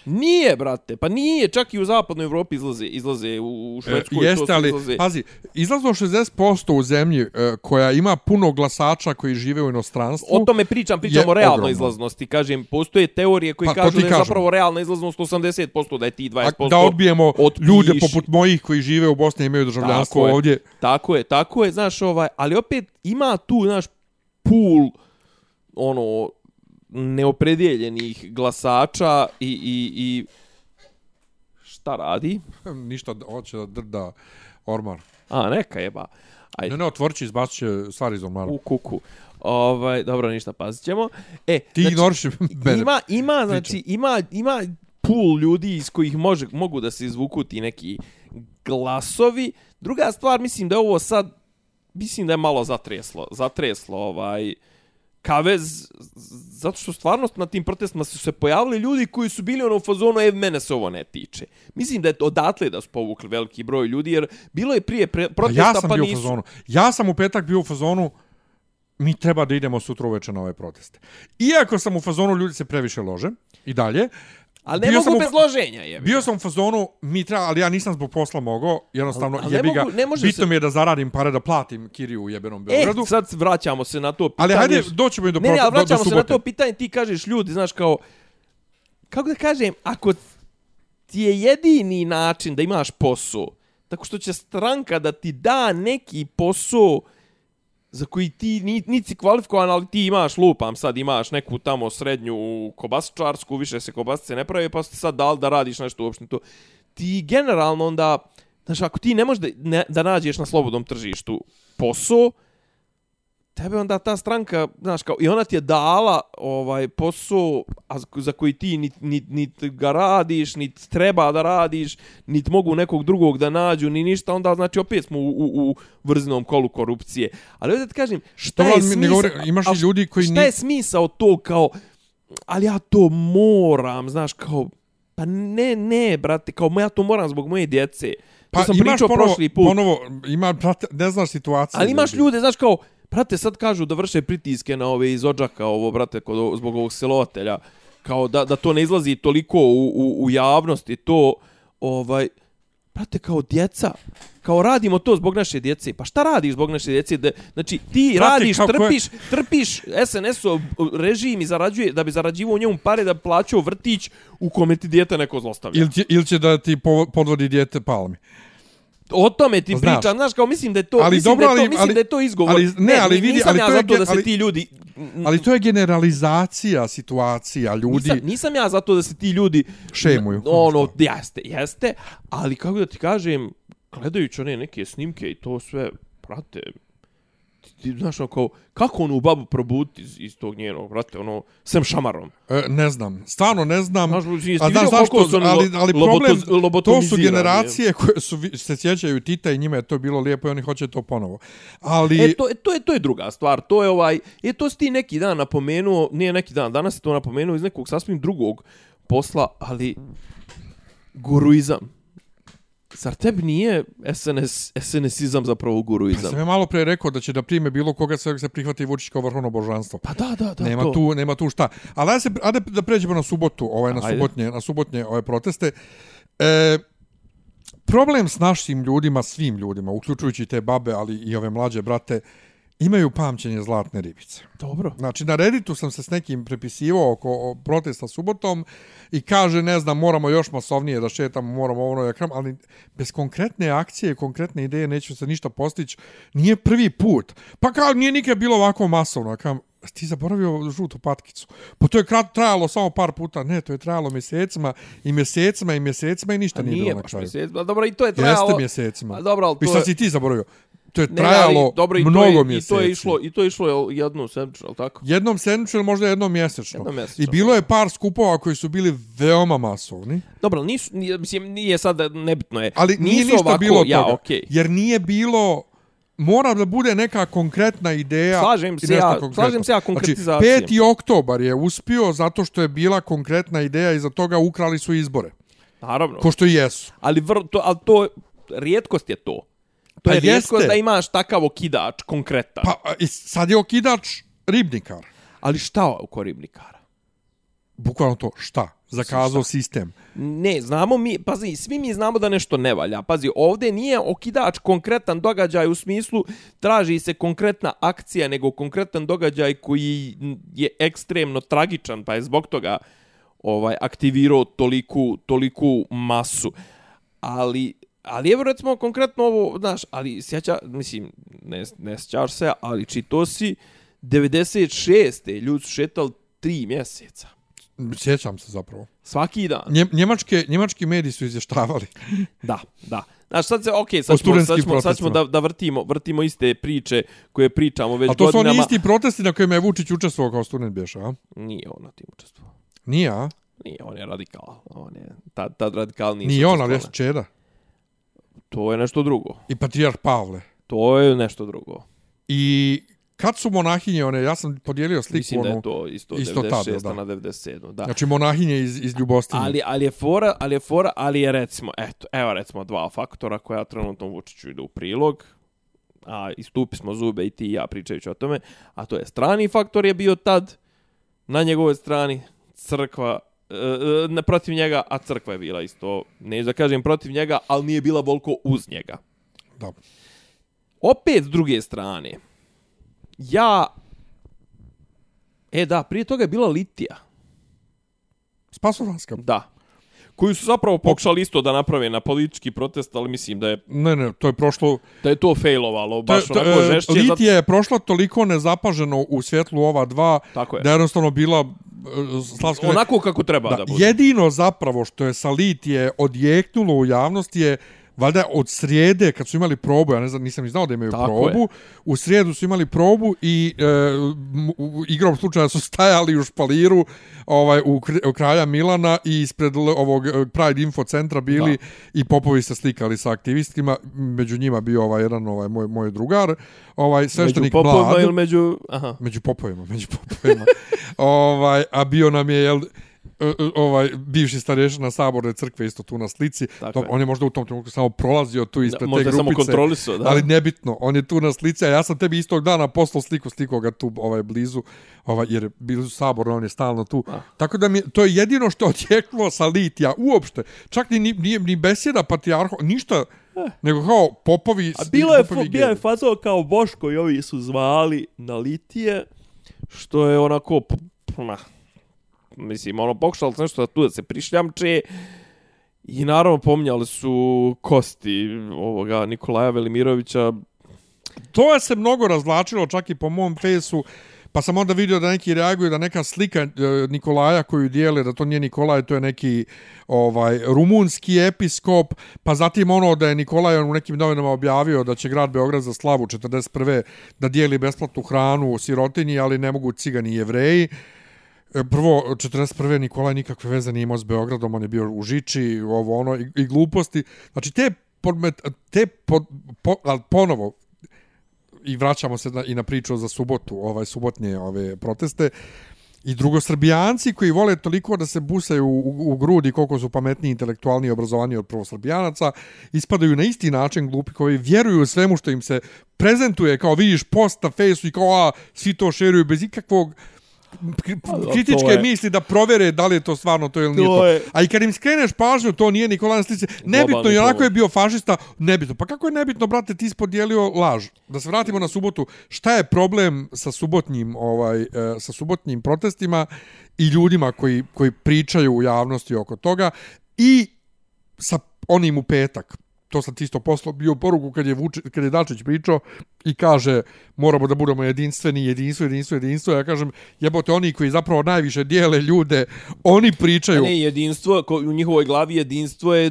Nije, brate. Pa nije. Čak i u zapadnoj Evropi izlaze, izlaze u, E, Švedskoj. to jeste, ali, izlaze. pazi, izlazno 60% u zemlji e, koja ima puno glasača koji žive u inostranstvu. O tome pričam, pričam je o realnoj ogromno. izlaznosti. Kažem, postoje teorije koji Pa, kažu da je kažem. zapravo realna izlaznost 80%, da je ti 20% A, da odbijemo otpiši. ljude poput mojih koji žive u Bosni i imaju državljanstvo Tako je. ovdje. Tako je, tako je, znaš, ovaj, ali opet ima tu, znaš, pool, ono, neopredijeljenih glasača i, i, i šta radi? Ništa, hoće da drda ormar. A, neka jeba. Ajde. Ne, ne, otvorit će, izbacit će stvari iz ormara. u kuku. Ovaj, dobro, ništa, pazit ćemo. E, Ti ignoriš mene. ima, ima, znači, ima, ima pool ljudi iz kojih može, mogu da se izvuku ti neki glasovi. Druga stvar, mislim da je ovo sad, mislim da je malo zatreslo, zatreslo ovaj, kavez, zato što stvarno na tim protestima su se pojavili ljudi koji su bili ono u fazonu, e, mene se ovo ne tiče. Mislim da je odatle da su povukli veliki broj ljudi, jer bilo je prije pre, Pa protesta, ja sam pa bio u nisu. fazonu. Ja sam u petak bio u fazonu mi treba da idemo sutra uveče na ove proteste. Iako sam u fazonu ljudi se previše lože i dalje. Ali ne bio mogu sam bez loženja, je. Bio sam u fazonu, mi treba, ali ja nisam zbog posla mogao, jednostavno Ali- ali ne jebi ga, mogu- ne može bitno se- mi je da zaradim pare da platim Kiriju u jebenom E, Beogradu. sad vraćamo se na to pitanje. ali hajde, doćemo i do, Ne, ne, ali do, do vraćamo se na to pitanje, ti kažeš ljudi, znaš, kao, kako da kažem, ako ti je jedini način da imaš posao, tako što će stranka da ti da neki posao za koji ti ni, niti si kvalifikovan, ali ti imaš, lupam sad, imaš neku tamo srednju kobasčarsku, više se kobasice ne pravi, pa ste sad dal da radiš nešto uopšte to. Ti generalno onda, znaš, ako ti ne možeš da, ne, da nađeš na slobodnom tržištu posao, tebe onda ta stranka, znaš, kao, i ona ti je dala ovaj posao a za koji ti nit, nit, nit ga radiš, nit treba da radiš, nit mogu nekog drugog da nađu, ni ništa, onda znači opet smo u, u, u vrzinom kolu korupcije. Ali ovdje ti kažem, šta je smisao... govori- imaš a ljudi koji Šta ni- je smisao to kao, ali ja to moram, znaš, kao, pa ne, ne, brate, kao ja to moram zbog moje djece. Pa to sam imaš pričao ponovo, prošli put. ponovo, ima, brate, ne znaš situaciju. Ali imaš ljudi. ljude, znaš kao, brate, sad kažu da vrše pritiske na ove iz Odžaka, ovo, brate, kod, zbog ovog silovatelja, kao da, da to ne izlazi toliko u, u, u javnost i to, ovaj, brate, kao djeca, kao radimo to zbog naše djece. Pa šta radiš zbog naše djece? Da, znači, ti Brate, radiš, ko je- trpiš, trpiš SNS-ov režim i zarađuje, da bi zarađivao njemu pare da plaćao vrtić u kome ti djete neko zlostavlja. Ili će, ili će da ti po- podvodi dijete palmi. O tome ti Znaš. pričam, znaš, kao mislim da je to, Ali mislim, dobro, da je to, ali- mislim ali- da je to izgovor. ali- ne, ali vidi, nisam ali ja to je zato da se ali- ti ljudi... Ali to je generalizacija situacija ljudi. Nisam, nisam ja zato da se ti ljudi... Šemuju. Ono, jeste, jeste, ali kako da ti kažem, gledajući one neke snimke i to sve, prate, ti, znaš, ono, kao, kako onu babu probuditi iz, iz tog njenog, brate, ono, sem šamarom. E, ne znam, stvarno ne znam. Znaš, A znaš zašto, koliko su ali, ali problem, to su generacije koje su, se sjećaju Tita i njima je to bilo lijepo i oni hoće to ponovo. Ali, E, to, e, to, je, to je druga stvar. To je ovaj... E, to si ti neki dan napomenuo, nije neki dan, danas si to napomenuo iz nekog sasvim drugog posla, ali guruizam. Zar tebi nije SNS, SNSizam zapravo pa guruizam? sam je malo pre rekao da će da prime bilo koga sve se prihvati Vučić kao vrhovno božanstvo. Pa da, da, da. nema to. tu nema tu šta. Ali ajde, se, ajde da pređemo na subotu, ovaj na Ajde. subotnje, na subotnje ove proteste. E, problem s našim ljudima, svim ljudima, uključujući te babe, ali i ove mlađe brate, imaju pamćenje zlatne ribice. Dobro. Znači, na Redditu sam se s nekim prepisivao oko protesta subotom i kaže, ne znam, moramo još masovnije da šetamo, moramo ono da kram, ali bez konkretne akcije, konkretne ideje neće se ništa postići. Nije prvi put. Pa kao, nije nikad bilo ovako masovno. Kam, ti zaboravio žutu patkicu. Pa to je krat, trajalo samo par puta. Ne, to je trajalo mjesecima i mjesecima i mjesecima i ništa A nije, nije bilo na kraju. mjesec. Pa dobro, i to je trajalo... Jeste mjesecima. A dobro, ali I to šta je... si ti zaboravio? To je Ne, trajalo ali, dobro, i to mnogo je, mjeseci. I to je išlo, i to je išlo jel, jednu sedmicu, al tako? Jednom sedmično ili možda jednom mjesečno. Jednom mjesečno. I bilo je par skupova koji su bili veoma masovni, Dobro, ali nisu, nije, mislim, nije sad, nebitno je. ali nije nisu ništa ovako, bilo od ja, toga. okej. Jer nije bilo mora da bude neka konkretna ideja. Slažem se ja- konkretno. slažem se ja konkretizacijom. Znači, 5. oktobar je uspio zato što je bila konkretna ideja i za toga ukrali su izbore. Naravno. Ko što i jesu. Ali, vr, to, ali to, rijetkost je to. To Pa je rijetkost jeste. da imaš takav okidač, konkretan. Pa sad je okidač ribnikar. Ali šta oko ribnikara? Bukvalno to, šta? Zakazao sistem. Ne, znamo mi, pazi, svi mi znamo da nešto ne valja. Pazi, ovdje nije okidač konkretan događaj u smislu traži se konkretna akcija, nego konkretan događaj koji je ekstremno tragičan, pa je zbog toga ovaj aktivirao toliku, toliku masu. Ali, ali evo recimo konkretno ovo, znaš, ali sjeća, mislim, ne, ne sjećaš se, ali čito si 96. ljudi su šetali tri mjeseca. Sjećam se zapravo. Svaki dan. Nje, njemačke, njemački mediji su izvještavali. Da, da. Znaš, sad se, okej, O sad, ćemo, sad, ćemo, sad ćemo da, da vrtimo, vrtimo iste priče koje pričamo već A to su godinama. oni isti protesti na kojima je Vučić učestvovao kao student bješa, a? Nije on na tim učestvovao. Nije, a? Nije, on je radikal. On je, tad, tad radikal nisu Nije on, ali je učestvovali. Čeda. To je nešto drugo. I patrijarh Pavle. To je nešto drugo. I kad su monahinje, one, ja sam podijelio sliku, Mislim da je to isto, isto 96. tada, da. na 97. Da. znači monahinje iz, iz Ljubostinje. Ali, ali je fora, ali je fora, ali je recimo, eto, evo recimo dva faktora koja trenutno Vučiću idu u prilog, a istupi smo zube i ti i ja pričajući o tome, a to je strani faktor je bio tad na njegovoj strani crkva e, e, ne protiv njega, a crkva je bila isto, neću da kažem protiv njega, ali nije bila volko uz njega. Da. Opet s druge strane, ja, e da, prije toga je bila Litija, Spasodanska. Da. Koji su zapravo pokušali isto da naprave na politički protest, ali mislim da je Ne, ne, to je prošlo... da je to failovalo, baš to, onako žešće. zato- Litija je prošla toliko nezapaženo u svjetlu ova dva, Tako je. da je jednostavno bila... e, Slavska, Onako kako treba da, da, bude. jedino zapravo što je sa Litije odjeknulo u javnosti je valjda od srijede kad su imali probu, ja ne znam, nisam ni znao da imaju Tako probu, je. u srijedu su imali probu i e, u igrom slučaja su stajali u špaliru ovaj u, u kralja Milana i ispred ovog e, Pride Info centra bili Da. i popovi se slikali sa aktivistima, među njima bio ovaj jedan ovaj moj moj drugar, ovaj Među sveštenik popovima Mlad ili među... Aha. među popovima, među popovima. ovaj, a bio nam je jel, ovaj bivši starešina saborne crkve isto tu na slici. Tako To, je. on je možda u tom trenutku samo prolazio tu ispred možda te je samo grupice. kontrolisao, da. Ali nebitno, on je tu na slici, a ja sam tebi istog dana poslao sliku, sliku ga tu ovaj blizu, ovaj jer je bili su sabor, on je stalno tu. A. Tako da mi to je jedino što je odjeknulo sa litija uopšte. Čak ni ni ni, besjeda patrijarha, ništa nego kao popovi Eh. A bilo je, popovi bio je gej. fazon kao Boško i ovi su zvali na litije, što je onako, p- p- ma, mislim, ono, pokušali su nešto da tu da se prišljamče i naravno pominjali su kosti ovoga Nikolaja Velimirovića, To je se mnogo razvlačilo čak i po mom fesu, pa sam onda vidio da neki reaguju da neka slika e, Nikolaja koju dijele, da to nije Nikolaj, to je neki ovaj rumunski episkop, pa zatim ono da je Nikolaj u nekim novinama objavio da će grad Beograd za slavu 41. da dijeli besplatnu hranu u sirotinji, ali ne mogu cigani i jevreji. E, Prvo, 41. Nikolaj nikakve veze nije imao s Beogradom, on je bio u Žiči, ovo ono, i, i gluposti. Znači, te, podmet, te pod, po, ali ponovo, i vraćamo se na, i na priču za subotu, ovaj subotnje ove proteste. I drugosrbijanci koji vole toliko da se busaju u, u, u grudi koliko su pametniji, intelektualni i obrazovaniji od prvosrbijanaca, ispadaju na isti način glupi koji vjeruju svemu što im se prezentuje, kao vidiš post na fejsu i kao a, svi to šeruju bez ikakvog uh, kritičke je- misli da provere da li je to stvarno to ili nije To to. je- A i kad im skreneš pažnju, to nije Nikola na slici, nebitno, i onako je bio fašista, nebitno. Pa kako je nebitno, brate, ti spodjelio laž? Da se vratimo na subotu. Šta je problem sa subotnjim, ovaj, e, sa subotnjim protestima i ljudima koji, koji pričaju u javnosti oko toga i sa onim u petak? To sam ti isto poslao, bio poruku kad je, Vuči, kad je Dačić pričao i kaže moramo da budemo jedinstveni, jedinstvo, jedinstvo, jedinstvo. Ja kažem, jebote, oni koji zapravo najviše dijele ljude, oni pričaju. ne, jedinstvo, ko, u njihovoj glavi jedinstvo je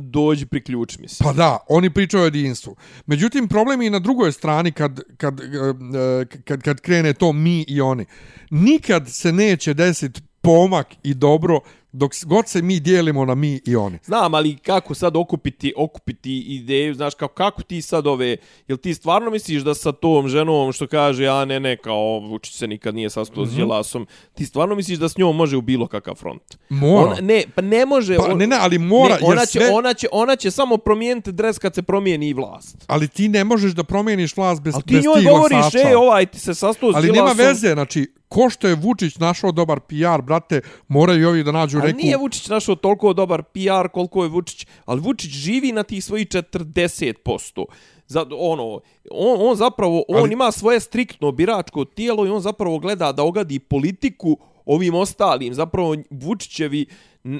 dođi priključi mi se. Pa da, oni pričaju o jedinstvu. Međutim, problem je i na drugoj strani kad, kad, e, e, kad, kad krene to mi i oni. Nikad se neće desiti pomak i dobro dok god se mi dijelimo na mi i oni. Znam, ali kako sad okupiti, okupiti ideju, znaš, kao, kako ti sad ove, jel ti stvarno misliš da sa tom ženom što kaže, a ne, ne, kao Vučić se nikad nije sastao Mhm. s Đelasom, ti stvarno misliš da s njom može u bilo kakav front? Mora. Ona, ne, pa ne može. Pa, ne, ne, ali mora, ne, ona, će, sve- ona, će, ona će samo promijeniti dres kad se promijeni i vlast. Ali ti ne možeš da promijeniš vlast bez, Ali ti bez njoj tih govoriš, glasača. e, ovaj ti se sastao s Ali Đelasom. nema veze, znači, ko što je Vučić našao dobar PR, brate, moraju i ovi da nađu Ali neku... nije Vučić našao toliko dobar PR koliko je Vučić, ali Vučić živi na tih svojih 40%. Za, ono, on, on zapravo, on Ali- ima svoje striktno biračko tijelo i on zapravo gleda da ogadi politiku ovim ostalim. Zapravo Vučićevi n-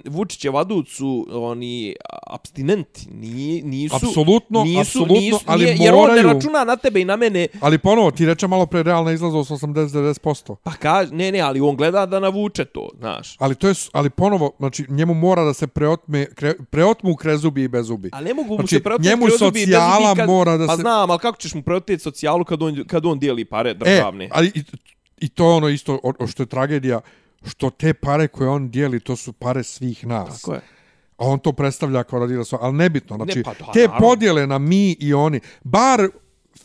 Vučićev adut su oni abstinenti, Ni, nisu, Apsolutno, nisu, apsolutno, nisu, ali nije, jer on ne moraju- računa na tebe i na mene, Ali ponovo, ti reče malo pre realna izlaznost 80-90%. pa kaže, ne, ne, ali on gleda da navuče to, znaš. Ali to je, ali ponovo, znači, njemu mora da se preotme, kre, preotmu krezubi i bezubi. A ne mogu mu Znači, se preoteti njemu krozubi bez socijala zubi kad, mora da pa se- znam, ali kako ćeš mu preoteti socijalu kad on, kad on dijeli pare državne? E, ali i, i to je ono isto o, o što je tragedija, što te pare koje on dijeli, to su pare svih nas. Tako je. A on to predstavlja kao da dijela svoje, ali nebitno. Znači, Ne, pa da, te naravno. podjele na mi i oni, bar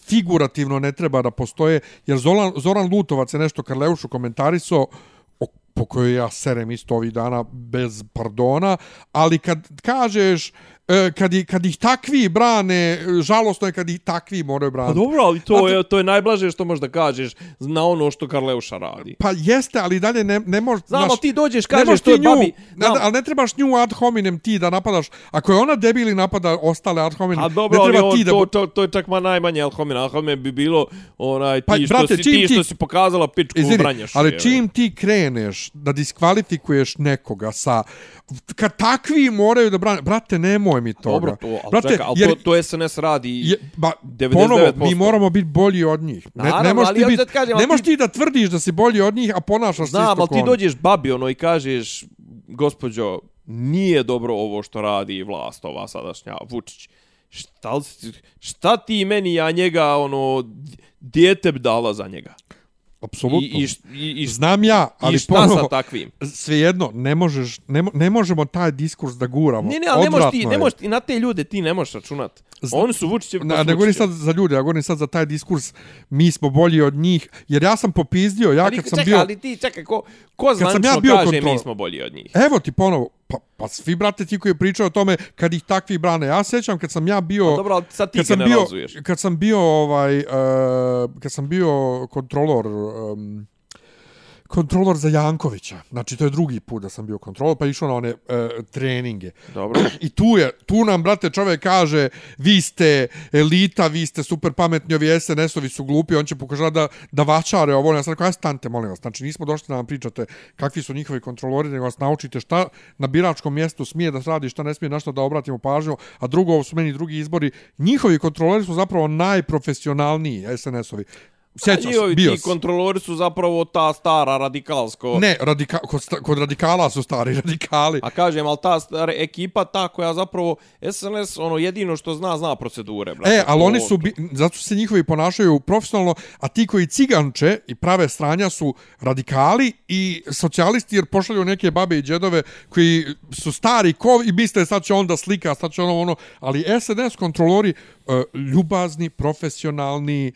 figurativno ne treba da postoje, jer Zoran, Zoran Lutovac je nešto Karleušu komentarisao, o, po kojoj ja serem isto ovih dana bez pardona, ali kad kažeš kad, i- kad ih takvi brane, e, žalosno je kad ih takvi moraju Pa braniti. dobro, ali to Znate- je, to je najblaže što možeš da kažeš na ono što Karleuša radi. Pa jeste, ali dalje ne, ne može... Znam, ali ti dođeš, možeš kažeš, to je nju, babi... Ne, ali ne trebaš nju ad hominem ti da napadaš. Ako je ona debili napada ostale ad hominem, A dobro, ne ali treba on, ti da... to, to, to je čak ma najmanje Alhomin. Alhomin bi bilo onaj, ti, Pa, što, brate, si, ti, ti- što si pokazala pičku Izvini, branjaš. ali čim ti kreneš da diskvalifikuješ nekoga sa... Kad takvi moraju da brane... Brate, nemoj mi toga. Dobro, to, ali Brate, čekaj, ali jer- to, to SNS radi... Je, ba, 99%. ponovo, mi moramo biti bolji od njih. Ne, Naravno, ne možeš ti, bit, kažem, ne možeš ti- da tvrdiš da si bolji od njih, a ponašaš se Znam, isto ali ti dođeš babi ono i kažeš, gospođo, nije dobro ovo što radi vlast ova sadašnja, Vučić. Šta, šta ti meni, ja njega, ono, dijete bi dala za njega? Apsolutno. I, i, i, i, Znam ja, ali i šta ponovo, sa takvim? svejedno, ne, možeš, ne, mo- ne možemo taj diskurs da guramo. Ne, ne, ali ne možeš ti, ne možeš ti, na te ljude ti ne možeš računat. Zna- Oni su Vučićevi, Na, su ne govorim sad za ljude, ja govorim sad za taj diskurs, mi smo bolji od njih, jer ja sam popizdio, ja Ali, kad sam čekaj, bio... ali ti, čekaj, ko, ko sam ja kaže kontrol- mi smo bolji od njih? Evo ti ponovo, pa, pa svi brate ti koji pričaju o tome kad ih takvi brane. Ja sećam kad sam ja bio... Pa dobro, ali sad ti kad sam bio, kad sam bio ovaj uh, kad sam bio kontrolor um, kontrolor za Jankovića. Znači to je drugi put da sam bio kontrolor, pa išao na one uh, treninge. Dobro. I tu je, tu nam brate čovjek kaže vi ste elita, vi ste super pametni, ovi SNS-ovi su glupi, on će pokušati da da vačare ovo. Ja sam rekao, aj stante, molim vas. Znači nismo došli da nam pričate kakvi su njihovi kontrolori, nego vas naučite šta na biračkom mjestu smije da radi, šta ne smije, na što da obratimo pažnju, a drugo ovo su meni drugi izbori. Njihovi kontrolori su zapravo najprofesionalniji SNS-ovi. Sjećaš, Njihovi bio ti kontrolori su zapravo ta stara radikalsko... Ne, radika, kod, sta- kod radikala su stari radikali. A kažem, ali ta stara ekipa ta koja zapravo SNS, ono jedino što zna, zna procedure. Brate, E, ali oni su, bi, zato se njihovi ponašaju profesionalno, a ti koji ciganče i prave stranja su radikali i socijalisti jer pošalju neke babe i džedove koji su stari ko i misle sad će onda slika, sad će ono ono, ali SNS kontrolori E, ljubazni, profesionalni, e,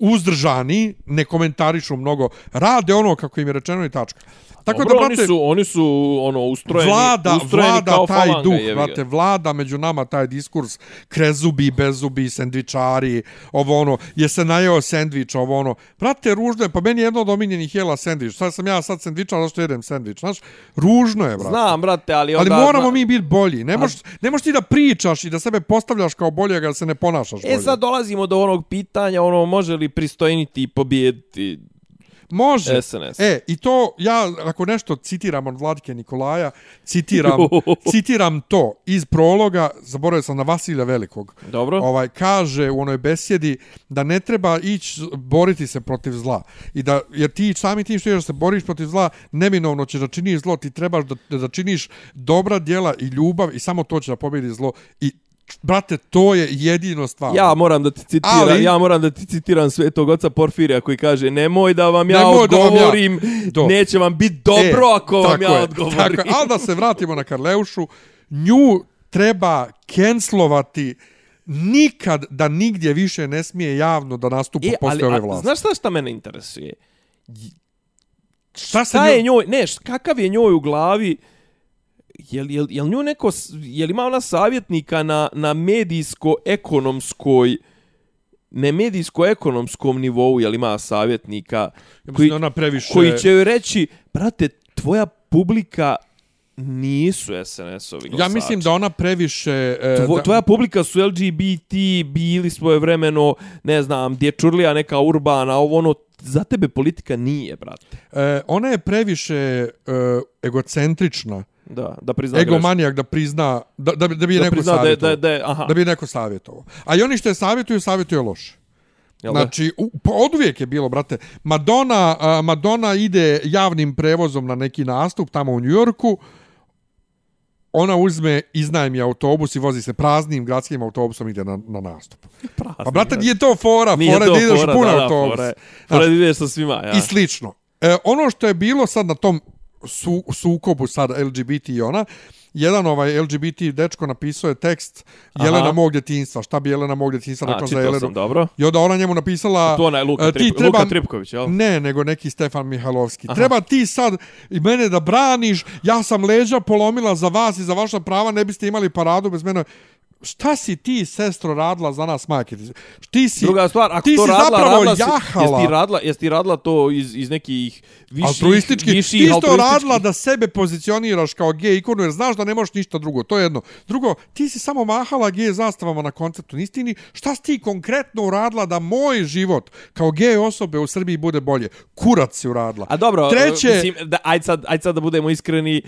uzdržani, ne komentarišu mnogo, rade ono kako im je rečeno i tačka. Tako Dobro, da, oni brate, su, oni su ono ustrojeni, vlada, ustrojeni vlada kao taj falanga, duh, ga. brate, vlada među nama taj diskurs, krezubi, bezubi, sendvičari, ovo ono, je se najeo sendvič, ovo ono, brate, ružno je, pa meni je jedno od omiljenih jela sendvič, sad sam ja sad sendvičar, zašto jedem sendvič, znaš, ružno je, brate. Znam, brate, ali Ali onda... moramo zna- mi biti bolji. Ne možeš, ne možeš ti da pričaš i da sebe postavljaš kao boljega, da se ne ponašaš bolje. E sad dolazimo do onog pitanja, ono, može li pristojniti i pobijediti Može. SNS? E, i to, ja, ako nešto citiram od Vladike Nikolaja, citiram, citiram to iz prologa, zaboravio sam na Vasilja Velikog. Dobro. Ovaj, kaže u onoj besjedi da ne treba ići boriti se protiv zla. I da, jer ti sami tim što da se boriš protiv zla, neminovno ćeš da činiš zlo, ti trebaš da, da činiš dobra djela i ljubav i samo to će da pobjedi zlo. I, brate, to je jedino stvar. Ja moram da ti citiram, Ali- ja moram da ti citiram svetog oca Porfirija koji kaže nemoj da vam ja Nemoj da vam ja- odgovorim, neće vam biti dobro ako vam ja je, odgovorim. Tako, je. ali da se vratimo na Karleušu, nju treba kenslovati nikad da nigdje više ne smije javno da nastupa E, posle ove vlasti. znaš šta, šta mene interesuje? šta se Šta je njoj, ne, kakav je njoj u glavi, jel, jel, jel nju neko, s- jel ima ona savjetnika na, na medijsko-ekonomskoj, ne medijsko-ekonomskom nivou, jel ima savjetnika Ja koji, ona previše... koji će joj reći, brate, tvoja publika nisu SNS-ovi glasači. Ja mislim da ona previše... e, Tvo, da, tvoja publika su LGBT, bili svoje vremeno, ne znam, dječurlija neka urbana, ovo ono, za tebe politika nije, brate. e, ona je previše e, egocentrična, Da, da prizna egomanijak da prizna, da, da, bi- da bi je Da neko prizna da da, da aha, Da bi je neko savjetovao. A i oni što je savjetuju, savjetuju loše. jel da? Znači, u, pa od uvijek je bilo, brate. Madonna, a, Madonna ide javnim prevozom na neki nastup tamo u Njujorku. Ona uzme, iznajmi autobus i vozi se praznim gradskim autobusom ide na, na nastup. Pa, brate, nije to fora. Nije fora to je da ideš fora, pun da, da, autobus. fora Znaš, Fora ideš sa svima, ja. I slično. E, ono što je bilo sad na tom su, sukobu sad LGBT i ona, jedan ovaj LGBT dečko napisao je tekst Jelena Aha. mog djetinjstva. Šta bi Jelena mog djetinjstva A, rekla za Jelenu? sam, dobro. I onda ona njemu napisala... To onaj Luka, e, Trip, Luka Tripković, jel? Ne, nego neki Stefan Mihajlovski. Treba ti sad i mene da braniš, ja sam leđa polomila za vas i za vaša prava, ne biste imali paradu bez mene. Šta si ti, sestro, radila za nas, majke? Ti si, Druga stvar, ako ti to si radila, zapravo radila jahala. jesi ti radila, jesi ti radila to iz, iz nekih viših, altruistički, viših ti si to radila da sebe pozicioniraš kao gej ikonu, jer znaš da ne možeš ništa drugo, to je jedno. Drugo, ti si samo mahala gej zastavama na koncertu, nisi ti ni, šta si ti konkretno uradila da moj život kao gej osobe u Srbiji bude bolje? Kurac si uradila. A dobro, Treće, mislim, da, ajde, sad, ajde sad da budemo iskreni,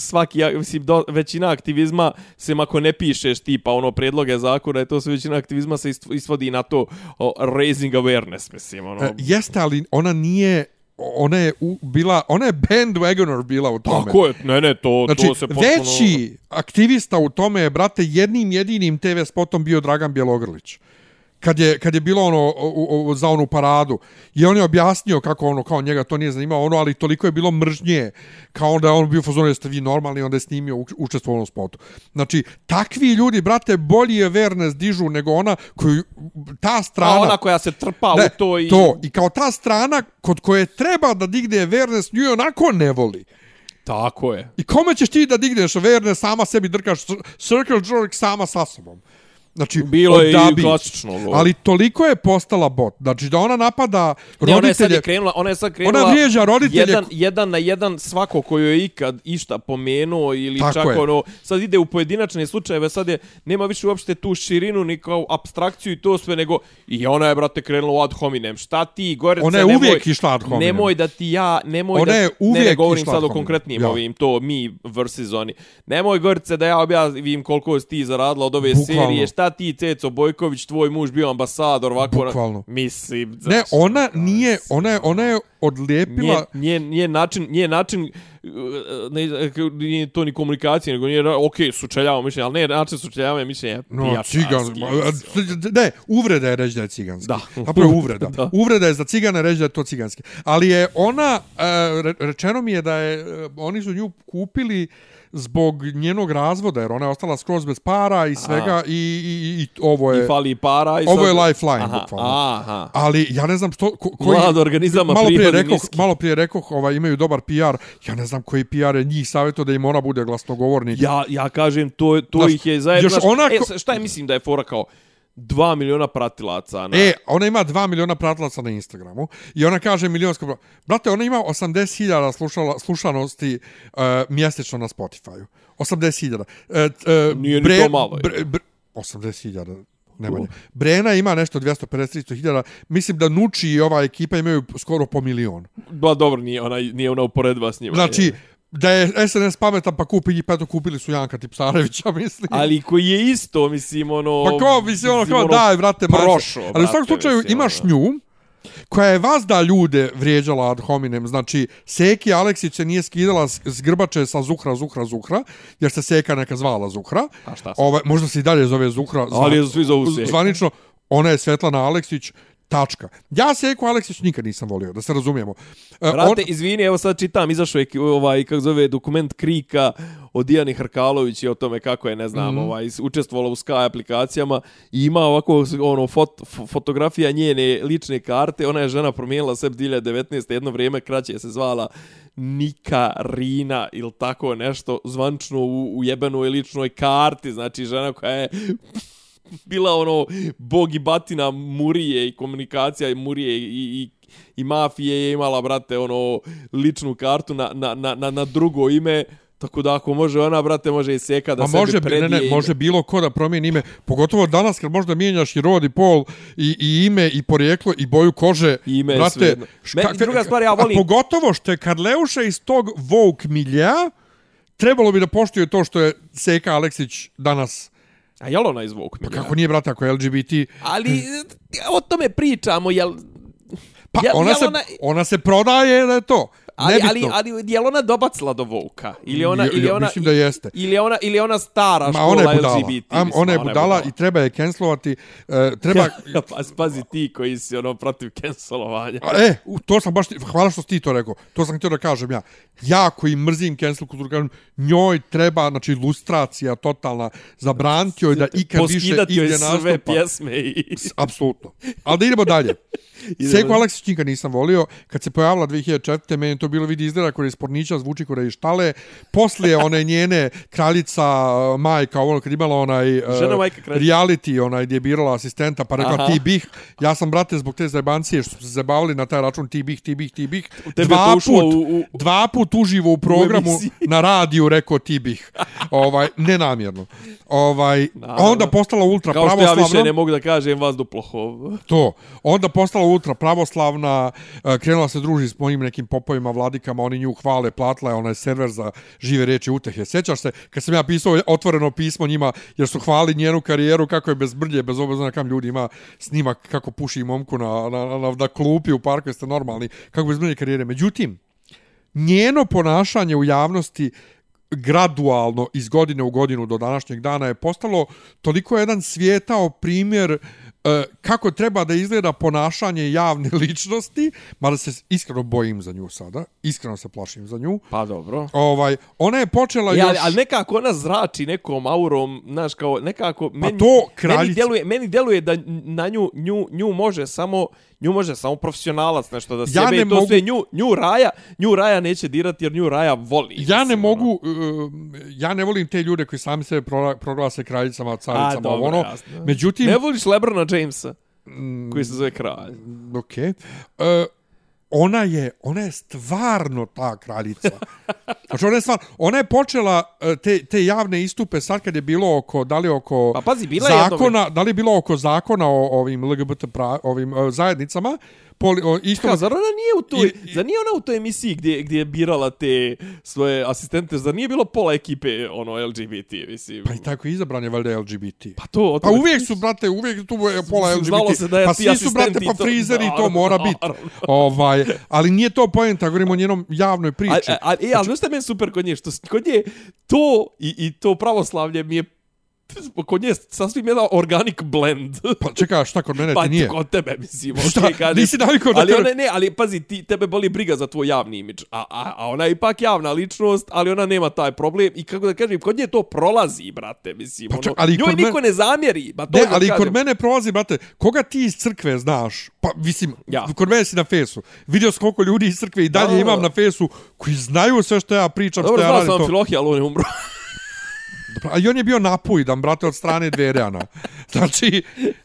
svaki, mislim, do, većina aktivizma se ako ne pišeš tipa ono predloge zakona, je to sve većina aktivizma se isvodi na to o, raising awareness, mislim, ono. E, jeste, ali ona nije ona je u, bila, ona je bandwagoner bila u tome. Tako je, ne, ne, to, Znači, to se potpuno... veći aktivista u tome je, brate, jednim jedinim TV spotom bio Dragan Bjelogrlić. Kad je, kad je bilo ono o, o, za onu paradu. I on je objasnio kako ono kao njega to nije zanimalo ono ali toliko je bilo mržnje kao onda je on bio u fazonu jeste vi normalni? Onda je snimio uč- učestvovao u onom spotu. Znači takvi ljudi brate bolji je awareness dižu nego ona koju ta strana A ona koja se trpa ne, u to i... to. I kao ta strana kod koje treba da digne awareness nju onako ne voli. Tako je. I kome ćeš ti da digneš verne, sama sebi drkaš cir- circle jerk sama sa sobom. Znači, Bilo je i klasično ovo. Ali toliko je postala bot. Znači, da ona napada Ne, ona je sad roditelje... je krenula, ona je sad krenula... Ona vrijeđa roditelje- Jedan, jedan na jedan svako koju je ikad išta pomenuo ili Tako čak je. ono, sad ide u pojedinačne slučajeve, sad je, nema više uopšte tu širinu ni kao abstrakciju i to sve, nego i ona je, brate, krenula u ad hominem. Šta ti, Gorica, Ona je nemoj, uvijek išla ad hominem. Nemoj da ti ja, nemoj Ona da... je ne, ne, uvijek govorim sad ad o konkretnim Ja. ovim, to mi versus oni. Nemoj, Gorice, da ja objavim koliko si ti zaradila od ove Bukvalno. serije. Šta ti, Ceco Bojković, tvoj muž bio ambasador, ovako... ono- Bukvalno. Mislim, Ne, znaš, ona ono, nije, ona je, ona je odlijepila... nije, nije, nije način, nije način, uh, ne, nije to ni komunikacija, nego nije, ok, sučeljavamo mišljenje, ali ne način sučeljavanja mišljenja No, pijačarski, cigan, mislim. ne, uvreda je reći da je ciganski. Da. Zapravo je uvreda. Da. Uvreda je za cigane reći da je to ciganski. Ali je ona, e, re- rečeno mi je da je, e, oni su nju kupili zbog njenog razvoda, jer ona je ostala skroz bez para i svega i, i, i ovo je... I fali para i Ovo sad... je lifeline, aha, bukvalno. Aha, Ali ja ne znam što... Ko, koji, Mlad organizam, a malo prije rekoh, niski. malo prije rekoh, ovaj, imaju dobar PR. Ja ne znam koji PR je njih savjeto da im ona bude glasnogovornik. Ja, ja kažem, to, to Znaš, ih je zajedno... još ona E, šta je mislim da je fora kao? 2 miliona pratilaca na... E, ona ima 2 miliona pratilaca na Instagramu i ona kaže milionsko... Brate, ona ima 80.000 slušala, slušanosti uh, mjesečno na Spotify-u. 80.000. Uh, uh, Nije ni to malo. Bre, bre, 80.000 ne manje. Brena ima nešto 250-300.000. Mislim da Nuči i ova ekipa imaju skoro po milion. Ba, dobro, nije ona, nije ona uporediva s njima. Znači, je. Da je SNS pametan pa kupi njih, pa eto kupili su Janka Tipsarevića, mislim. Ali koji je isto, mislim, ono... Pa kao, mislim, ono, kao, daj, brate, maš. prošao, Ali u svakom slučaju mislim, imaš ono. nju, koja je vas da ljude vrijeđala ad hominem. Znači, Seki Aleksić se nije skidala s, grbače sa Zuhra, Zuhra, Zuhra, jer se Seka neka zvala Zuhra. A šta sad? Ove, možda se i dalje zove Zuhra. Ali je svi zovu Seka. Zvanično, ona je Svetlana Aleksić, tačka. Ja Seku Aleksić nikad nisam volio, da se razumijemo. E, Brate, izvini, evo sad čitam, izašao je ovaj, kako zove, dokument Krika o Dijani Hrkalović i o tome kako je, ne znam, mm. -hmm. ovaj, učestvovala u Sky aplikacijama i ima ovako ono, fot, fotografija njene lične karte, ona je žena promijenila sebi 2019. jedno vrijeme, kraće se zvala Nika Rina ili tako nešto, zvančno u, u jebenoj ličnoj karti, znači žena koja je bila ono bog i batina Murije i komunikacija i Murije i, i, i mafije je imala, brate, ono ličnu kartu na, na, na, na, na drugo ime, tako da ako može ona, brate, može i seka da sebi može, predije. ne, ne, ime. može bilo ko da promijeni ime, pogotovo danas kad možda mijenjaš i rod i pol i, i ime i porijeklo i boju kože. I ime je brate, ška- Meni- druga stvar, ja volim- A pogotovo što je Karleuša iz tog Vogue milja, trebalo bi da poštuje to što je Seka Aleksić danas. A jel ona izvuk mi? Pa kako nije, brate, ako je LGBT... Ali o tome pričamo, jel... Pa Jel- ona, jel se, ona- ona se prodaje da je to. Ali, ali, ali je li ona dobacila do Vouka? Ili ona, ili ona, mislim da jeste. Ili ona, ili ona stara Ma škola ona je budala. LGBT? Am, mislim, ona je budala i treba je cancelovati. E, treba... pazi, pazi ti koji si ono protiv cancelovanja. A, E, to sam baš, hvala što si ti to rekao. To sam htio da kažem ja. Ja koji mrzim cancel kulturu, kažem, njoj treba, znači, ilustracija totalna, zabraniti joj da ikad više Poskidati joj sve nastupa. pjesme i... Apsolutno. Ali da idemo dalje. Seku Aleksić nikad nisam volio. Kad se pojavila 2004. meni to bilo vidi izgleda kod je spornića, zvuči kod je štale. Poslije one njene kraljica, uh, majka, ono kad je imala onaj uh, Žena majka kraljica. reality, onaj gdje je birala asistenta, pa rekla Aha. ti bih. Ja sam, brate, zbog te zajebancije što su se zabavili na taj račun ti bih, ti bih, ti bih. Dva put, u- u- dva put uživo u programu emisiji. na radiju rekao ti bih. ovaj, nenamjerno. Ovaj, Naravno. onda postala ultra Kao što ja pravoslavna. više ne mogu da kažem vas duplохov. To. Onda postala ultra pravoslavna, e, krenula se druži s mojim nekim popovima, vladikama, oni nju hvale, platila je onaj server za žive riječi utehe. Sjećaš se, kad sam ja pisao otvoreno pismo njima, jer su hvali njenu karijeru, kako je bez brlje, bez obazna kam ljudi ima snimak kako puši momku na, na, na, na, klupi u parku, jeste normalni, kako bez brlje karijere. Međutim, njeno ponašanje u javnosti gradualno iz godine u godinu do današnjeg dana je postalo toliko jedan svijetao primjer e, kako treba da izgleda ponašanje javne ličnosti, mada se iskreno bojim za nju sada, iskreno se plašim za nju. Pa dobro. Ovaj, ona je počela Ja, još... ali nekako ona zrači nekom aurom, znaš, kao nekako... Meni, to meni kraljica- djeluje, meni djeluje da na nju, nju, nju može samo nju može samo profesionalac nešto da Ja sebe ne i to mogu- sve nju, nju Raja, nju Raja neće dirati jer nju Raja voli. Ja ne mislim, mogu, e, ja ne volim te ljude koji sami sebe proglase kraljicama, caricama, dobro, ono. jasno. Međutim, Ne voliš Lebrona Jamesa, Mm. koji se zove kralj. ok. E, ona je, ona je stvarno ta kraljica. Znači ona je stvarno, ona je počela e, te, te javne istupe sad kad je bilo oko, da li oko Pa pazi, bila je zakona, da li je bilo oko zakona o ovim LGBT pra, ovim e, zajednicama, poli, o, isto, Kao, zar ona nije u toj, I- i- zar nije ona u toj emisiji gdje, gdje je birala te svoje asistente, zar nije bilo pola ekipe ono LGBT, mislim. pa i tako izabran je valjda LGBT. Pa to, Pa uvijek su, brate, uvijek tu je pola LGBT. znalo se da je pa ti svi su, brate, pa to- frizeri, to naravno, mora biti. Ovaj, ali nije to poenta, govorimo o njenom javnoj priči. A, a, a, e, ali znaš šta je meni super kod nje? Što kod nje to i, i to pravoslavlje mi je kod nje je sasvim jedan organic blend. Pa čekaj, šta kod mene pa ti nije? kod tebe, mislim. Šta? okej, kažem. Nisi navikao da ali te- ona, ne, ali pazi, ti, tebe boli briga za tvoj javni imidž. A, a, a ona je ipak javna ličnost, ali ona nema taj problem. I kako da kažem, kod nje to prolazi, brate, mislim. Pa ono, čak- ali njoj kod niko ne zamjeri. Pa to Ne, ali kažem. kod mene prolazi, brate, koga ti iz crkve znaš? Pa, mislim, Ja. kod mene si na fesu. Vidio sam koliko ljudi iz crkve i dalje Da. imam na fesu koji znaju sve što ja pričam, Dobro, što ja znao sam To... Amfilohija, ali on je umro. A i on je bio napujdan, brate, od strane Dverjana. Znači,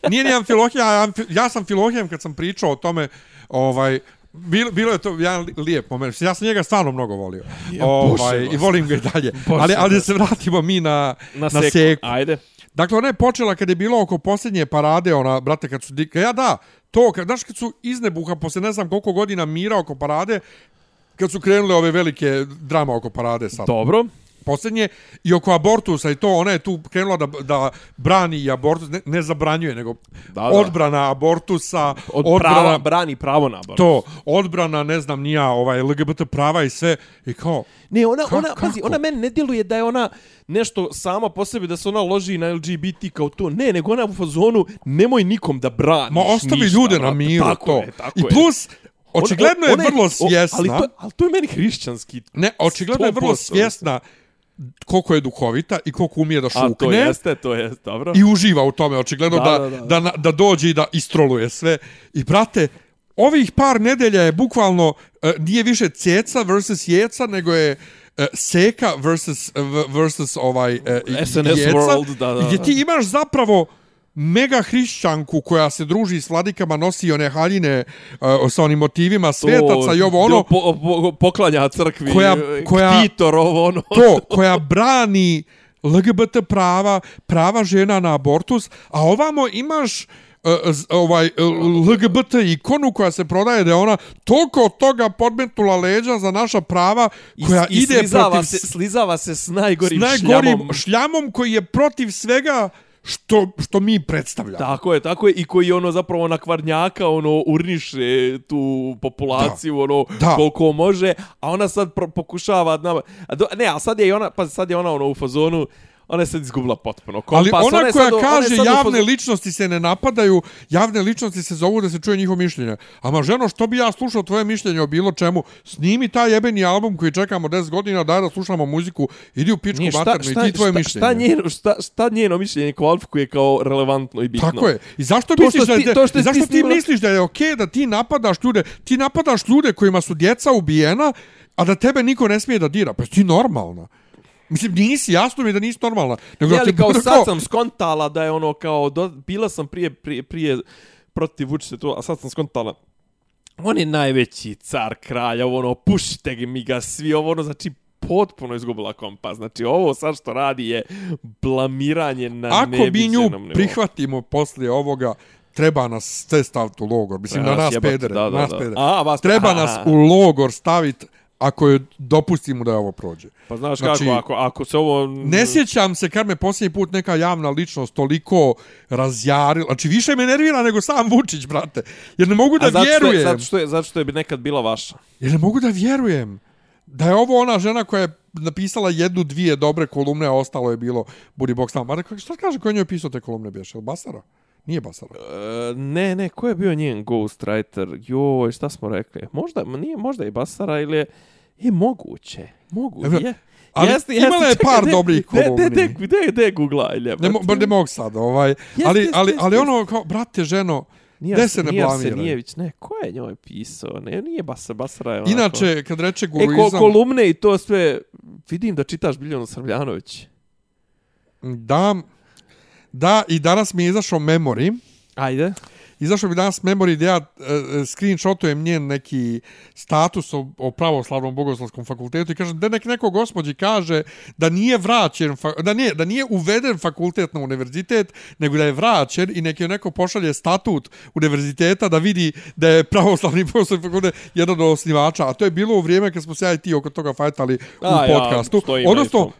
nije ni Amfilohija, a Amfi... ja sam Filohijem kad sam pričao o tome, ovaj, Bilo, bilo je to jedan li- lijep moment. Ja sam njega stvarno mnogo volio. Je, ovaj, I volim ga i dalje. Bože ali, ali da se vratimo mi na, Na, na seku. seku. Ajde. Dakle, ona je počela kad je bilo oko posljednje parade, ona, brate, kad su... Ja, da, to, kad, znaš, kad su iznebuha posle ne znam koliko godina mira oko parade, kad su krenule ove velike drama oko parade sad. Dobro. Posljednje, i oko abortusa i to, ona je tu krenula da, da brani i abortus, ne, ne zabranjuje, nego Da, da. odbrana abortusa, Od odbrana, prava, brani pravo na abort. to, odbrana, ne znam, nija, ovaj, LGBT prava i sve, i kao, Ne, ona, Ka- ona, pazi, ona meni ne djeluje da je ona nešto sama po sebi, da se ona loži na LGBT kao to. Ne, nego ona u fazonu, nemoj nikom da braniš ma ostavi ništa, ljude na miru, tako to. Je, tako I je. plus, očigledno je ona vrlo o, svjesna. ali, to, ali to je meni hrišćanski. Ne, očigledno je vrlo 100%. svjesna koliko je duhovita i koliko umije da A to šukne. jeste, to je dobro. I uživa u tome, očigledno da, Da, da, da, da, da. dođe i da istroluje sve. I, brate, ovih par nedelja je bukvalno, uh, nije više ceca versus jeca, nego je uh, seka versus, uh, versus ovaj uh, SNS jeca. world, da, da, gdje ti imaš zapravo mega hrišćanku koja se druži s vladikama, nosi one haljine uh, sa onim motivima svetaca i ovo ono, Po, po, poklanja crkvi, Koja- koja, koja- ktitor, ovo ono. to koja brani LGBT prava, prava žena na abortus, a ovamo imaš uh, z- ovaj uh, LGBT ikonu koja se prodaje da je ona toliko toga podmetnula leđa za naša prava koja I, i ide slizava protiv se, slizava se s najgorim, s najgorim šljamom. šljamom koji je protiv svega što, što mi predstavljamo. Tako je, tako je. I koji ono zapravo na kvarnjaka ono urniše tu populaciju Da. ono Da. koliko može, a ona sad pro, pokušava nama... A do, ne, a sad je ona, pa sad je ona ono u fazonu, ona je sad izgubila potpuno kompas. Ali ona je koja sad- ona kaže u javne fazonu- ličnosti se ne napadaju, javne ličnosti se zovu da se čuje njihovo mišljenje. Ama ženo, što bi ja slušao tvoje mišljenje o bilo čemu? Snimi taj jebeni album koji čekamo 10 godina, daj da slušamo muziku, idi u pičku Nije, šta, maternu i ti tvoje šta, mišljenje. šta, njeno, šta, šta njeno mišljenje kvalifikuje kao relevantno i bitno? Tako je. I zašto To misliš da ti- je, to što zašto ti snimala- misliš da je okej da ti napadaš ljude, ti napadaš ljude kojima su djeca ubijena, a da tebe niko ne smije da dira. Pa ti normalna. Mislim, nisi, jasno mi je da nisi normalna. Nego Ne, da ali kao sad sam skontala da je ono kao, do, bila sam prije, prije, prije protiv Vučića to, a sad sam skontala on je najveći car kralja, ovo ono, pušite mi ga svi, ovo ono, znači, potpuno izgubila kompas. Znači, ovo sad što radi je blamiranje na Ako bi neviđenom nju nivou. prihvatimo poslije ovoga, treba nas sve staviti u logor. Mislim, Treba na nas nas jebati, pedere. da, da, nas da. pedere. A, vas- treba aha, nas u logor staviti ako je dopustimo da je ovo prođe. Pa znaš Znači, kako, ako, ako se ovo... Ne sjećam se kad me posljednji put neka javna ličnost toliko razjarila. Znači, više me nervira nego sam Vučić, brate. Jer ne mogu da što, je, vjerujem. zato, što je, zato što je bi nekad bila vaša. Jer ne mogu da vjerujem. Da je ovo ona žena koja je napisala jednu, dvije dobre kolumne, a ostalo je bilo Budi Bog s nama. Mada, šta kaže ko je njoj pisao te kolumne, bješ? Jel Basara? Nije Basara. E, ne, ne, ko je bio njen ghostwriter? Joj, šta smo rekli? Možda, nije možda i Basara ili je... Je moguće. Moguće. Je. ali imala je par dobrih kolumni. De, de, de, de, googla, ilje. Ne, mo, ne mogu sad, ovaj. Jest, ali, jest, ali, jest, ali ono, kao, brate, ženo, Nije, gde se ne nije blamiraj? Arsenijević, ne, ko je njoj pisao? Ne, nije Basara, Basara je onako... Inače, kad reče E, ko, guruizam, kolumne i to sve, vidim da čitaš Biljanu Srbljanović. da, da, i danas mi je izašao memory, Ajde. Izašao mi danas memory gdje ja e, screenshotujem njen neki status o, o pravoslavnom bogoslovskom fakultetu i kažem da nek neko gospođi kaže da nije vraćen, da nije, da nije uveden fakultet na univerzitet, nego da je vraćen i neki neko pošalje statut univerziteta da vidi da je pravoslavni bogoslovni fakultet jedan od osnivača, a to je bilo u vrijeme kad smo se ja i ti oko toga fajtali u A, ja, podcastu. na Odnosno.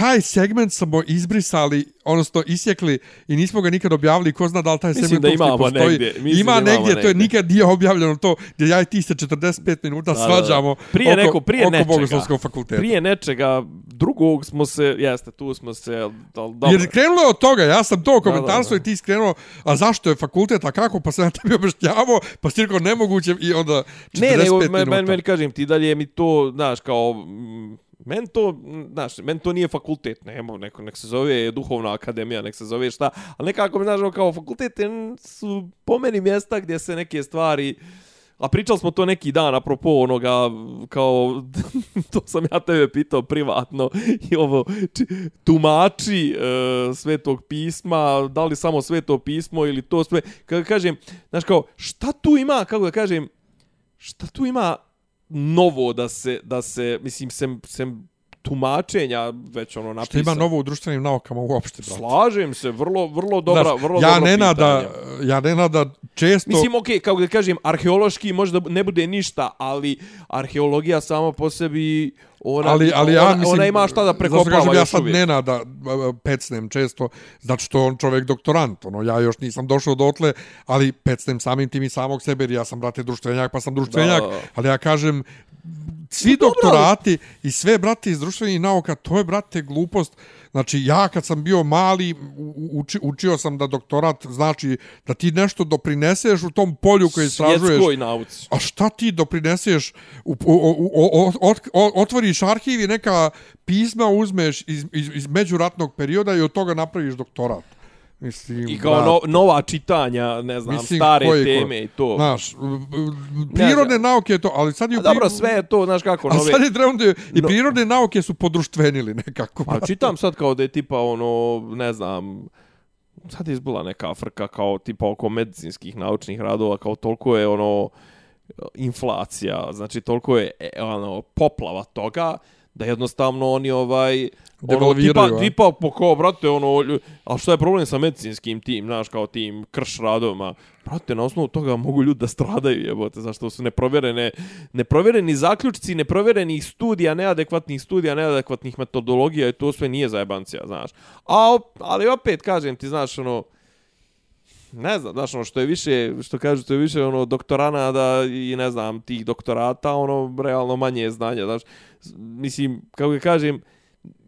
Taj segment smo izbrisali, odnosno isjekli i nismo ga nikad objavili. Ko zna da li taj Mislim segment da uopšte imamo postoji. negdje, mislim Ima da imamo negdje, to je negdje. nikad nije objavljeno to, gdje ja i ti se 45 minuta Da, da, da. svađamo Prije oko, neko- prije oko nečega. Bogoslovskog fakulteta. Prije nečega drugog smo se, jeste, tu smo se, al- al- dobro. Jer krenulo je od toga, ja sam to komentarstvo da, da. i ti skrenuo, a zašto je fakultet, a kako, pa sam ja tebi objašnjavao, pa si rekao nemoguće i onda 45 Ne, nego, minuta. men, men, men, kažem ti dalje mi to, znaš, kao, mm, men to, znaš, men to nije fakultet, nema, neko, nek se zove duhovna akademija, nek se zove šta, ali nekako mi, znaš, ono, kao fakultete su po meni mjesta gdje se neke stvari, a pričali smo to neki dan, apropo onoga, kao, to sam ja tebe pitao privatno, i ovo, či, tumači e, svetog pisma, da li samo sveto pismo ili to sve, kako kažem, znaš, kao, šta tu ima, kako da kažem, šta tu ima novo da se, da se mislim, sem, sem tumačenja već ono Što napisano. ima novo u društvenim naukama uopšte, brate. Slažem se, vrlo, vrlo dobra, Znaš, vrlo ja dobro ne nada, pitanje. ja ne nada često... Mislim, okej, okay, kako da kažem, arheološki možda ne bude ništa, ali arheologija sama po sebi, ona, ali, ali ja ona, mislim, ona ima šta da prekopava kažem, ja sad uvijek. ne nada uh, pecnem često, zato što on čovjek doktorant, ono, ja još nisam došao dotle, ali pecnem samim tim i samog sebe, jer ja sam, brate, društvenjak, pa sam društvenjak, da. ali ja kažem, svi dobro, doktorati i sve, brate, iz društvenih nauka, to je, brate, glupost. Znači, ja kad sam bio mali, uči, učio sam da doktorat znači da ti nešto doprineseš u tom polju koje istražuješ. Svjetskoj nauci. A šta ti doprineseš? U, u, u, u, ot, o, otvoriš arhiv i neka pisma uzmeš iz, iz, iz međuratnog perioda i od toga napraviš doktorat. Mislim, I kao no, nova čitanja, ne znam, mislim, stare koji- teme i to. Znaš, prirodne nauke je to, ali sad je... A dobro, sve je to, znaš kako, A nove... sad je trenutno i No- prirodne nauke su podruštvenili nekako. A čitam sad kao da je tipa ono, ne znam, sad je izbila neka frka kao tipa oko medicinskih naučnih radova, kao toliko je ono inflacija, znači toliko je e, ono poplava toga da jednostavno oni ovaj ono, tipa, a? tipa po kao, brate, ono, ali što je problem sa medicinskim tim, znaš, kao tim krš radovima, brate, na osnovu toga mogu ljudi da stradaju, jebote, zašto su neprovjerene, neprovjereni zaključci, neprovjerenih studija, neadekvatnih studija, neadekvatnih metodologija i to sve nije zajebancija, znaš. A, ali opet, kažem ti, znaš, ono, ne znam, znaš, ono, što je više, što kažu, to je više, ono, doktoranada i, ne znam, tih doktorata, ono, realno manje je znanja, znaš, mislim, kako ga kažem,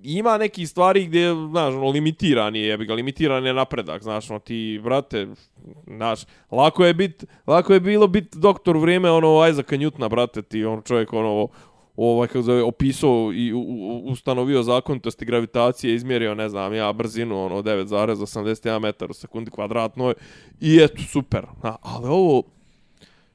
ima neki stvari gdje, znaš, ono, limitiran je, jebi ga, limitiran je napredak, znaš, ono, ti, brate, znaš, lako je bit, lako je bilo bit doktor vrijeme, ono, Isaaca Newtona, brate, ti, on čovjek, ono, ovaj kako zove opisao i u, u, ustanovio zakonitosti gravitacije, izmjerio, ne znam, ja brzinu ono 9,81 metara u sekundi kvadratnoj i eto super. A, ali ovo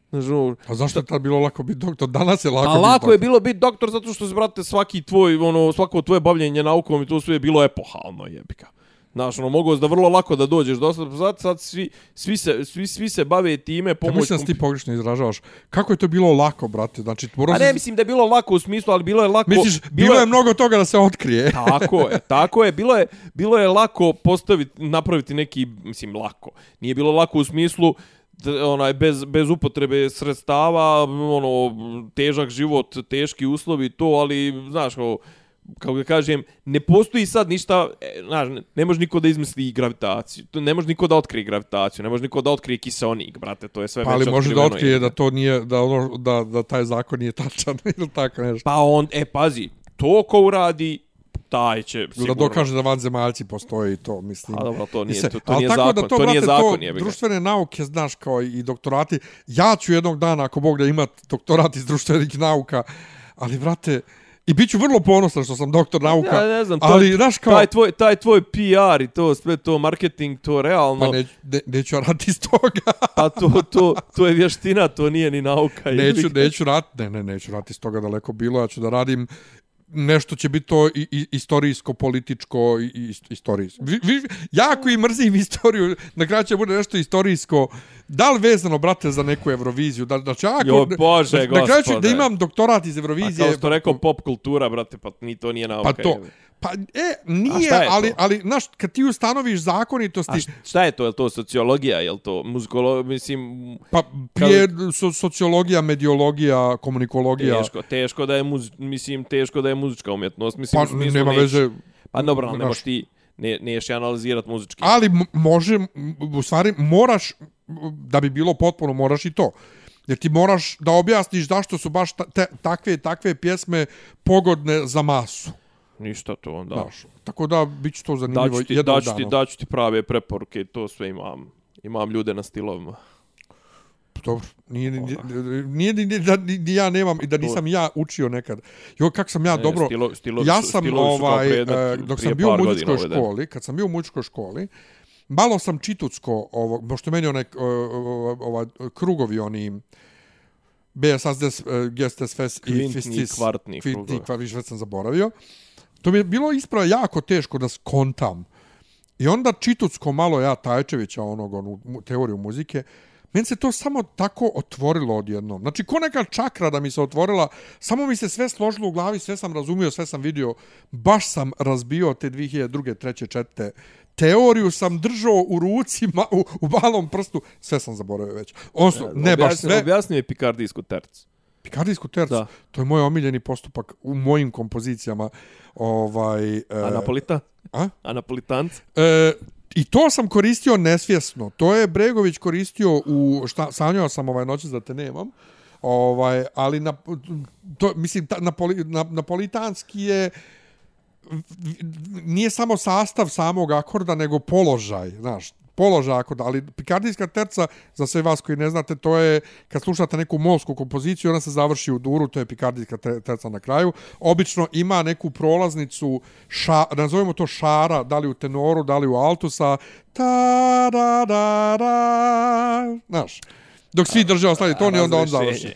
Znaš, ono, A zašto je tad bilo lako biti doktor? Danas je lako a biti lako je doktor. bilo biti doktor zato što se, brate, svaki tvoj, ono, svako tvoje bavljenje naukom i to sve je bilo epohalno, jebika. Znaš, ono, mogu da vrlo lako da dođeš do sad, sad, sad svi, svi, se, svi, svi se bave time Ja pomoć... mislim da ti pogrešno izražavaš. Kako je to bilo lako, brate? Znači, morao A si- ne, mislim da je bilo lako u smislu, ali bilo je lako... Misliš, bilo je mnogo toga da se otkrije. Tako je, tako je. Bilo je, bilo je lako postaviti, napraviti neki, mislim, lako. Nije bilo lako u smislu d- onaj bez bez upotrebe sredstava, ono težak život, teški uslovi to, ali znaš kao kako da kažem, ne postoji sad ništa, e, znaš, ne, ne može niko da izmisli gravitaciju, ne može niko da otkrije gravitaciju, ne može niko da otkrije kiseonik, brate, to je sve Pa ali može da otkrije je. da to nije, da, ono, da, da taj zakon nije tačan ili tako nešto. Pa on, e, pazi, to ko uradi, taj će Da sigurno... dokaže da vanzemaljci postoje i to, mislim. A dobro, to nije, to, to nije zakon, da to, nije brate, zakon, to društvene nauke, znaš, kao i doktorati. Ja ću jednog dana, ako Bog da imat doktorat iz društvenih nauka, ali, vrate, i bit ću vrlo ponosan što sam doktor nauka, Ja ne znam, to, ali, znaš, kao, taj, tvoj, taj tvoj PR i to, sve to, marketing, to realno, pa pa, ne, ne, neću ja raditi iz toga. to, to, to je vještina, to nije ni nauka. neću, ga. neću raditi, ne, ne, neću raditi iz toga daleko bilo, ja ću da radim nešto će biti to i, i, istorijsko, političko i, i istorijsko. Vi, vi, ja koji mrzim istoriju, na kraju će bude nešto istorijsko, da li vezano, brate, za neku Euroviziju? Da, da će ako, Jo, Bože, na, na kraju ću da imam doktorat iz A Eurovizije. kao što rekao, pop kultura, brate, pa ni to nije nauka. pa to. jebi. Pa, e, nije, ali, ali, znaš, kad ti ustanoviš zakonitosti, A šta je to? Je li to sociologija? Je li to muzikolo... Mislim, pa prije so, sociologija, mediologija, komunikologija, teško, teško da je muz, mislim, teško da je muzička umjetnost. Mislim, pa smislu nema neš- veze, Pa dobro, ali ne možeš ti, ne, neš analizirat muzički. Ali može, u stvari moraš, da bi bilo potpuno, moraš i to. Jer ti moraš da objasniš zašto su baš ta, te, takve takve pjesme pogodne za masu. Ništa to onda. Znaš. Tako da bit će to zanimljivo Daću ti, jednog daću ti, dana. daću ti prave preporuke i to sve imam. Imam ljude na stilovima. Dobro, nije, ni- nije, ni, ni, da ni, ni ja nemam i da nisam ja učio nekad. Jo, kako sam ja Ne, dobro... stilo- stilovi ja sam kao ovaj predmet e, dok sam bio u godina muzičkoj uveden. školi, kad sam bio u muzičkoj školi, malo sam čitucko ovo, pošto meni onaj ova krugovi oni BSS des gestes fest i Kvintni, fistis kvartni krugovi. kvintni kvar više već sam zaboravio. To mi je bilo ispravo jako teško da skontam. I onda čitucko malo ja Tajčevića onog onu teoriju muzike Meni se to samo tako otvorilo odjednom. Znači, ko neka čakra da mi se otvorila, samo mi se sve složilo u glavi, sve sam razumio, sve sam vidio. Baš sam razbio te 2002. 3. 4. Teoriju sam držao u ruci, ma, u, u malom prstu. Sve sam zaboravio već. Odnosno, ne baš Objasni- sve. Objasni mi pikardijsku tercu. Pikardijsku tercu, Da. to je moj omiljeni postupak u mojim kompozicijama. Ovaj, e, A Napolita? a? A Napolitanc? E, I to sam koristio nesvjesno. To je Bregović koristio u šta sanjao sam ovaj noć da te nemam. Ovaj, ali na to mislim ta, napoli, na, napolitanski je nije samo sastav samog akorda nego položaj, znaš, položaj akorda, ali pikardijska terca, za sve vas koji ne znate, to je kad slušate neku molsku kompoziciju, ona se završi u duru, to je pikardijska te- terca na kraju. Obično ima neku prolaznicu, ša, nazovemo to šara, da li u tenoru, da li u altu sa ta da da da, znaš. Dok svi drže ostali ton i onda on završi.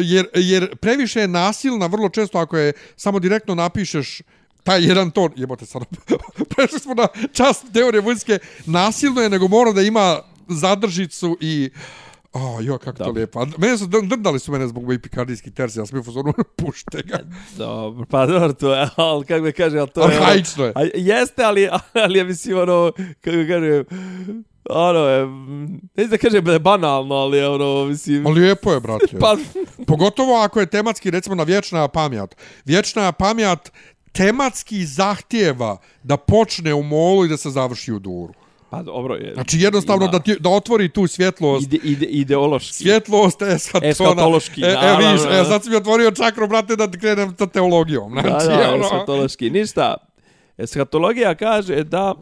Jer, jer previše je nasilna, vrlo često ako je samo direktno napišeš taj jedan ton, jebote sad, prešli smo na čast teorije vojske, nasilno je, nego mora da ima zadržicu i O, jo, kako to Dobro. lijepo. Mene su, drdali su mene zbog mojih pikardijskih tersi, ja sam bio u fazonu, pušte ga. Dobro, pa dobro, to je, ali kako da kaže, ali to je... ono- Arhaično je. A, jeste, ali, ali ja mislim, ono, kako da kažem, ono je, mm, neću da kažem da je banalno, ali je ono, mislim... Ali lijepo je, brate. Pa, Pogotovo ako je tematski, recimo, na vječna pamjat. Vječna pamjat tematski zahtjeva da počne u molu i da se završi u duru. pa dobro je. Znači, jednostavno ima da, ti, da otvori tu svjetlost. Ide, ide, ideološki. Svjetlost eskatona. Eskatološki, e, e, naravno, vidiš, da. e, sad si mi otvorio čakru, brate, da krenem sa teologijom. Da, Znači, da, ono, eskatološki. Ništa. Eskatologija kaže da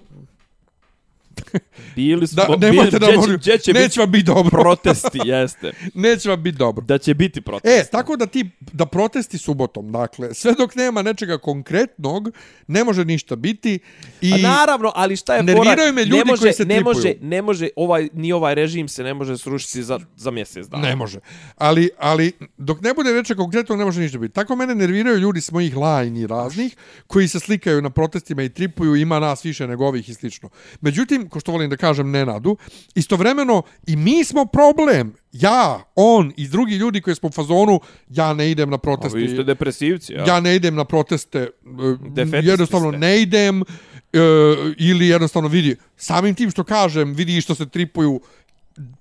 bili smo... da, nemojte da će- molim, će neće biti vam biti dobro. protesti, jeste. neće vam biti dobro. Da će biti protesti. E, tako da ti, da protesti subotom, dakle, sve dok nema nečega konkretnog, ne može ništa biti. I A naravno, ali šta je nerviraju fora? me ne ljudi može, koji se ne tripuju. može, ne može, ovaj, ni ovaj režim se ne može srušiti za, za mjesec dana. Ne može. Ali, ali dok ne bude nečega konkretnog, ne može ništa biti. Tako mene nerviraju ljudi s mojih lajni raznih, koji se slikaju na protestima i tripuju, ima nas više nego ovih i slično. Međutim, ko što volim da kažem Nenadu, istovremeno i mi smo problem. Ja, on i drugi ljudi koji smo u fazonu, ja ne idem na A proteste. vi ste depresivci, ja? ja ne idem na proteste, e, Defetisti jednostavno ste. ne idem, e, ili jednostavno vidi, samim tim što kažem, vidi što se tripuju,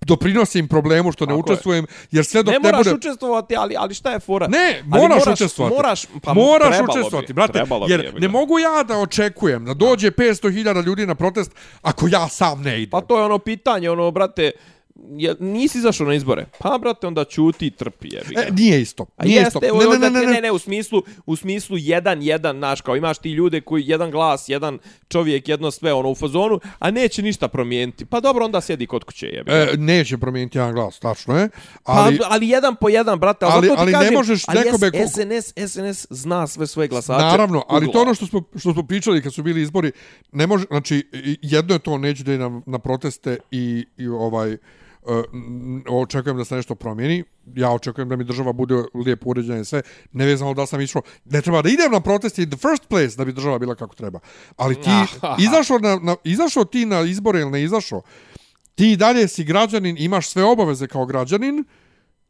doprinosim problemu što ne Tako je. učestvujem, jer sve dok ne ne, moraš bude... učestvovati, ali, ali šta je fora? Ne, Ali moraš, učestvovati. Moraš, pa moraš učestvovati, bi, brate. bi, jer jebi ne mogu ja da očekujem da dođe 500.000 ljudi na protest ako ja sam ne idem. Pa to je ono pitanje, ono, brate, je, nisi izašao na izbore. Pa, brate, onda ćuti i trpi, jebi ga. E, nije isto. Nije jeste, isto. ne, Ne, ne, ne, ne, ne, ne, u smislu, u smislu jedan, jedan, naš, kao imaš ti ljude koji, jedan glas, jedan čovjek, jedno sve, ono, u fazonu, a neće ništa promijeniti. Pa dobro, onda sjedi kod kuće, jebi ga. E, neće promijeniti jedan glas, tačno je. Ali, pa, ali jedan po jedan, brate, ali, ali- ti ali ne kažem, možeš ali nekome ko- SNS, SNS zna sve svoje glasače. Naravno, ali to ono što smo, što smo pričali kad su bili izbori, ne može, znači, jedno je to, neću da idem na, na proteste i, i ovaj, očekujem da se nešto promijeni. Ja očekujem da mi država bude lijepo uređena i sve. Nevezano da sam išao. Ne treba da idem na proteste in the first place da bi država bila kako treba. Ali ti izašao, na, na, izašao ti na izbore ili ne izašao, ti dalje si građanin, imaš sve obaveze kao građanin,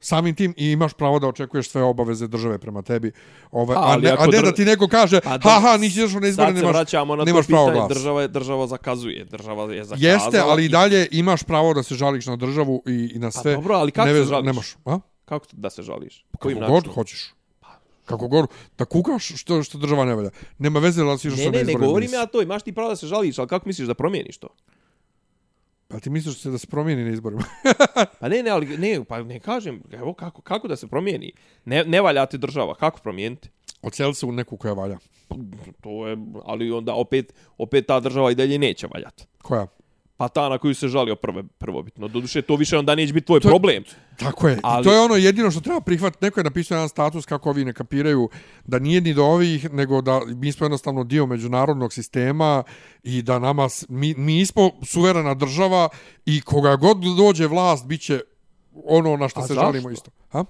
samim tim i imaš pravo da očekuješ sve obaveze države prema tebi. Ove, Pa, a, ne, a ne da ti neko kaže, Pa da- haha, nisi na izbore, nemaš, vraćamo na nemaš pravo glasa. država, je- država zakazuje, država je zakazala. Jeste, ali i dalje imaš pravo da se žališ na državu i, i na Pa sve. dobro, ali kako Ne se žališ? Nemaš, a? Kako da se žališ? Kako Kojim god hoćeš. Kako god, da kukaš što, što država ne valja. Nema veze da si izašao Ne, ne, ne ili govorim ja to, imaš ti pravo da se žališ, ali kako misliš da promijeniš to? Pa ti misliš da se da se promijeni na izborima? Pa ne, ne, ali ne, pa ne kažem, evo kako, kako da se promijeni? Ne, ne valja ti država, kako promijeniti? Ocijeli se u neku koja valja. To je, ali onda opet, opet ta država i dalje neće valjati. Koja? Pa ta na koju se žalio prve, prvobitno. Doduše, to više onda neće biti tvoj To problem. Tako je. Ali... I to je ono jedino što treba prihvatiti. Neko je napisao jedan status kako ovi ne kapiraju da nije ni do ovih, nego da mi smo jednostavno dio međunarodnog sistema i da nama, mi, mi smo suverena država i koga god dođe vlast, bit će ono na što A se zašto? žalimo isto. Ha?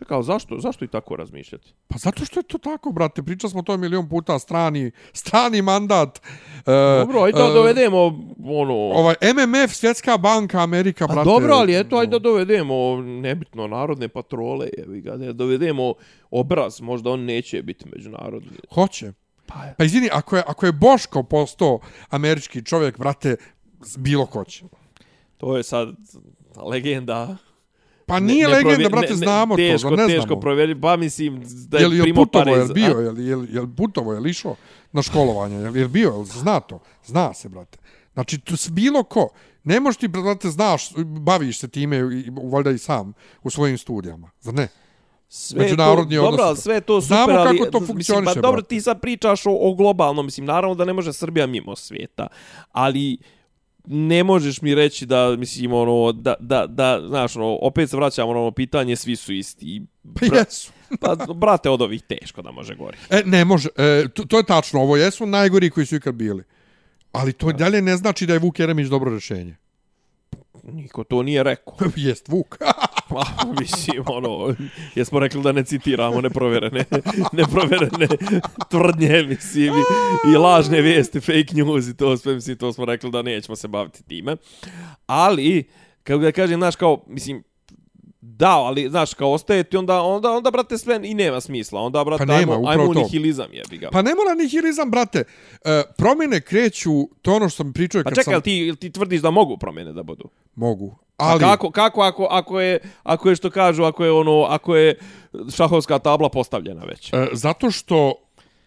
Čekao, zašto, zašto i tako razmišljati? Pa zato što je to tako, brate. Pričali smo to milion puta, strani, strani mandat. E, Dobro, ajde da e, dovedemo ono... Ovaj, MMF, Svjetska banka, Amerika, brate. dobro, ali eto, ajde da dovedemo nebitno narodne patrole, jevi ga, da dovedemo obraz, možda on neće biti međunarodni. Hoće. Pa je. Pa izvini, ako je, ako je Boško postao američki čovjek, brate, bilo ko će. To je sad legenda. Pa nije ne, legenda, provjer- brate, znamo teško, to, ne Teško znamo? provjeri, pa mislim da je, Jel, jel primo putovo, Pariz. jel bio, jel, jel, jel putovo, jel išao na školovanje, jel, jel bio, jel zna to, zna se, brate. Znači, tu bilo ko, ne možeš ti, brate, znaš, baviš se time, i, valjda i sam, u svojim studijama, zar ne? sve međunarodni to, odnosi. Dobro, sve je to super, Znamo ali, kako to mislim, funkcioniše, Pa dobro, ti sad pričaš o, o globalnom, mislim, naravno da ne može Srbija mimo svijeta, ali ne možeš mi reći da, mislim, ono, da, da, da znaš, ono, opet se vraćamo na ono pitanje, svi su isti. Pa jesu. Pa, brate, od ovih teško da može gori. E, ne može, e, to, to je tačno, ovo jesu najgori koji su ikad bili. Ali to dalje ne znači da je Vuk Jeremić dobro rešenje. Niko to nije rekao. Jest Vuk. Pa, mislim, ono, jesmo rekli da ne citiramo neprovjerene, neprovjerene tvrdnje, mislim, i, i lažne vijesti, fake news i to sve, mislim, to smo rekli da nećemo se baviti time. Ali, kako da kažem, znaš, kao, mislim, Da, ali, znaš, kao ostaje ti, onda, onda, onda, brate, sve i nema smisla. Onda, brate, Pa nema, ajmo, ajmo nihilizam, jebi ga. Pa ne mora nihilizam, brate. E, promjene kreću, to ono što sam pričao Pa kad čekaj, sam... ti, ti tvrdiš da mogu promjene da budu? Mogu. Ali... A kako, kako ako, ako, je, ako je što kažu, ako je ono, ako je šahovska tabla postavljena već? e, zato što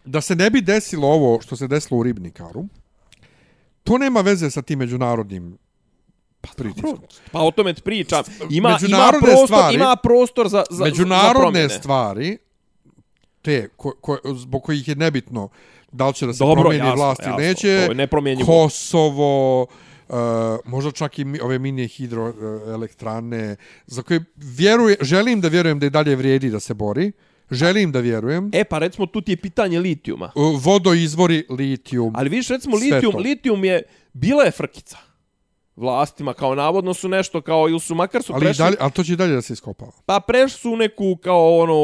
da se ne bi desilo ovo što se desilo u Ribnikaru, to nema veze sa tim međunarodnim pritiskom. Pa o tome pričam. Ima, ima, prostor, stvari- ima prostor za, za, za Međunarodne promjene. stvari, te ko, ko, zbog kojih je nebitno da li će da se Dobro, promijeni jasno, vlast ili neće. Kosovo, uh, možda čak i mi, ove mini hidroelektrane, za koje vjeruje, želim da vjerujem da i dalje vrijedi da se bori, želim da vjerujem, E, pa recimo, tu ti je pitanje litijuma. Uh, vodoizvori, litijum, Ali viš, recimo, litijum, to. litijum je, bila je frkica vlastima, kao navodno su nešto, kao, ili su makar su ali, prešli, dalje, ali to će i dalje da se iskopava. pa prešli su neku, kao, ono,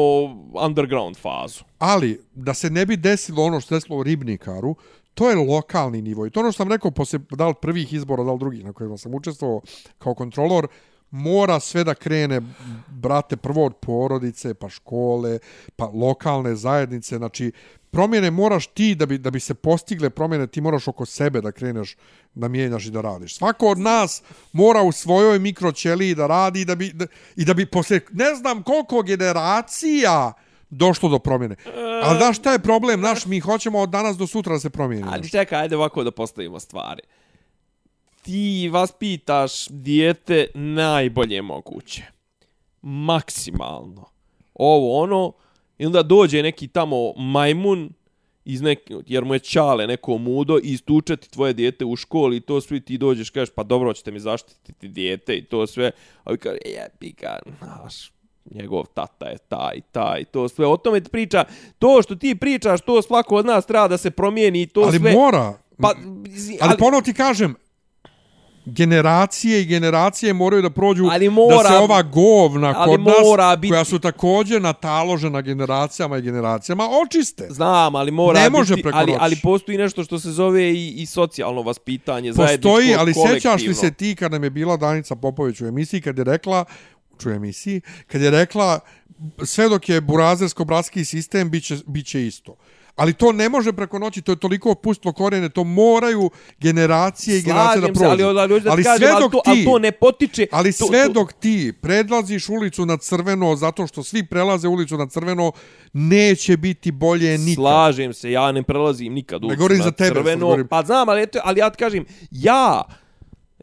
underground fazu. Ali, da se ne bi desilo ono što se desilo u Ribnikaru, to je lokalni nivo. I to ono što sam rekao poslije, da li prvih izbora, da li drugih na kojima sam učestvovao kao kontrolor, mora sve da krene, brate, prvo od porodice, pa škole, pa lokalne zajednice. Znači, promjene moraš ti da bi, da bi se postigle promjene, ti moraš oko sebe da kreneš da mijenjaš i da radiš. Svako od nas mora u svojoj mikroćeliji da radi da bi, da, i da bi posle ne znam koliko generacija došlo do promjene. Ali da šta je problem? Naš, mi hoćemo od danas do sutra da se promijeni. Ali čekaj, ajde ovako da postavimo stvari. Ti vas pitaš dijete najbolje moguće. Maksimalno. Ovo, ono, i onda dođe neki tamo majmun iz nek, jer mu je čale neko mudo i istuče ti tvoje dijete u školi i to sve ti dođeš kažeš pa dobro ćete mi zaštititi dijete i to sve a vi kaže jebi ga naš njegov tata je taj taj to sve o tome priča to što ti pričaš to svako od nas treba da se promijeni i to ali sve mora. pa ali, ali ponovo ti kažem, generacije i generacije moraju da prođu Ali mora- da se ova govna ali kod nas, mora biti- koja su također nataložena generacijama i generacijama, očiste. Znam, ali mora Ne može biti, ali, ali postoji nešto što se zove i, i socijalno vaspitanje, zajedničko, Postoji, ali sećaš li se ti kad nam je bila Danica Popović u emisiji, kad je rekla, u emisiji, kad je rekla sve dok je burazersko-bratski sistem, bit će, bit će isto. Ali to ne može preko noći, to je toliko pustilo korijene, to moraju generacije i generacije da prođu. ali, ali, ali, da ali kažem, sve ali, dok to, ti, ali to ne potiče... Ali to, sve to, dok ti predlaziš ulicu na crveno zato što svi prelaze ulicu na crveno, neće biti bolje nikad. Slažem se, ja ne prelazim nikad ulicu govorim na za tebe, crveno. govorim. Pa znam, ali, eto, ali ja ti kažem, ja,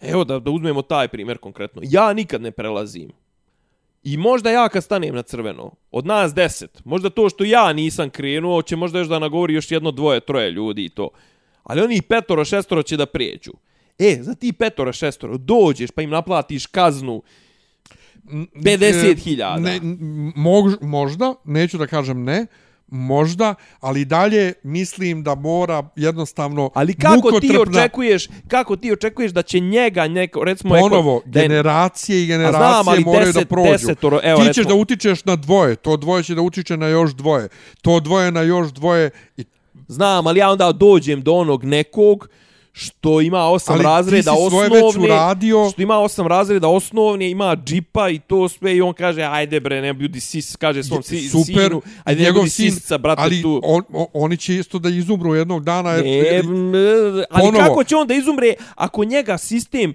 evo da, da uzmemo taj primjer konkretno, ja nikad ne prelazim. I možda ja kad stanem na crveno, od nas deset, možda to što ja nisam krenuo, će možda još da nagovori još jedno, dvoje, troje ljudi i to. Ali oni petoro, šestoro će da prijeđu. E, za ti petoro, šestoro, dođeš pa im naplatiš kaznu 50.000. Ne, možda, neću da kažem ne, možda, ali dalje mislim da mora jednostavno Ali kako ti očekuješ, kako ti očekuješ da će njega neko, recimo... Ponovo, eko- da je- generacije i znam, generacije ali moraju deset- da prođu. desetoro, evo, Ti ćeš recimo- da utičeš na dvoje, to dvoje će da utiče na još dvoje, to dvoje na još dvoje i Znam, ali ja onda dođem do onog nekog što ima osam Ali razreda osnovne, uradio. što ima osam razreda osnovne, ima džipa i to sve i on kaže, ajde bre, ne budi sis, kaže svom si, super, sinu, ajde ne budi sin, sisca, brate, ali tu. on, on, oni će isto da izumru jednog dana. jer- Ne, m, ali Ponovo. kako će on da izumre ako njega sistem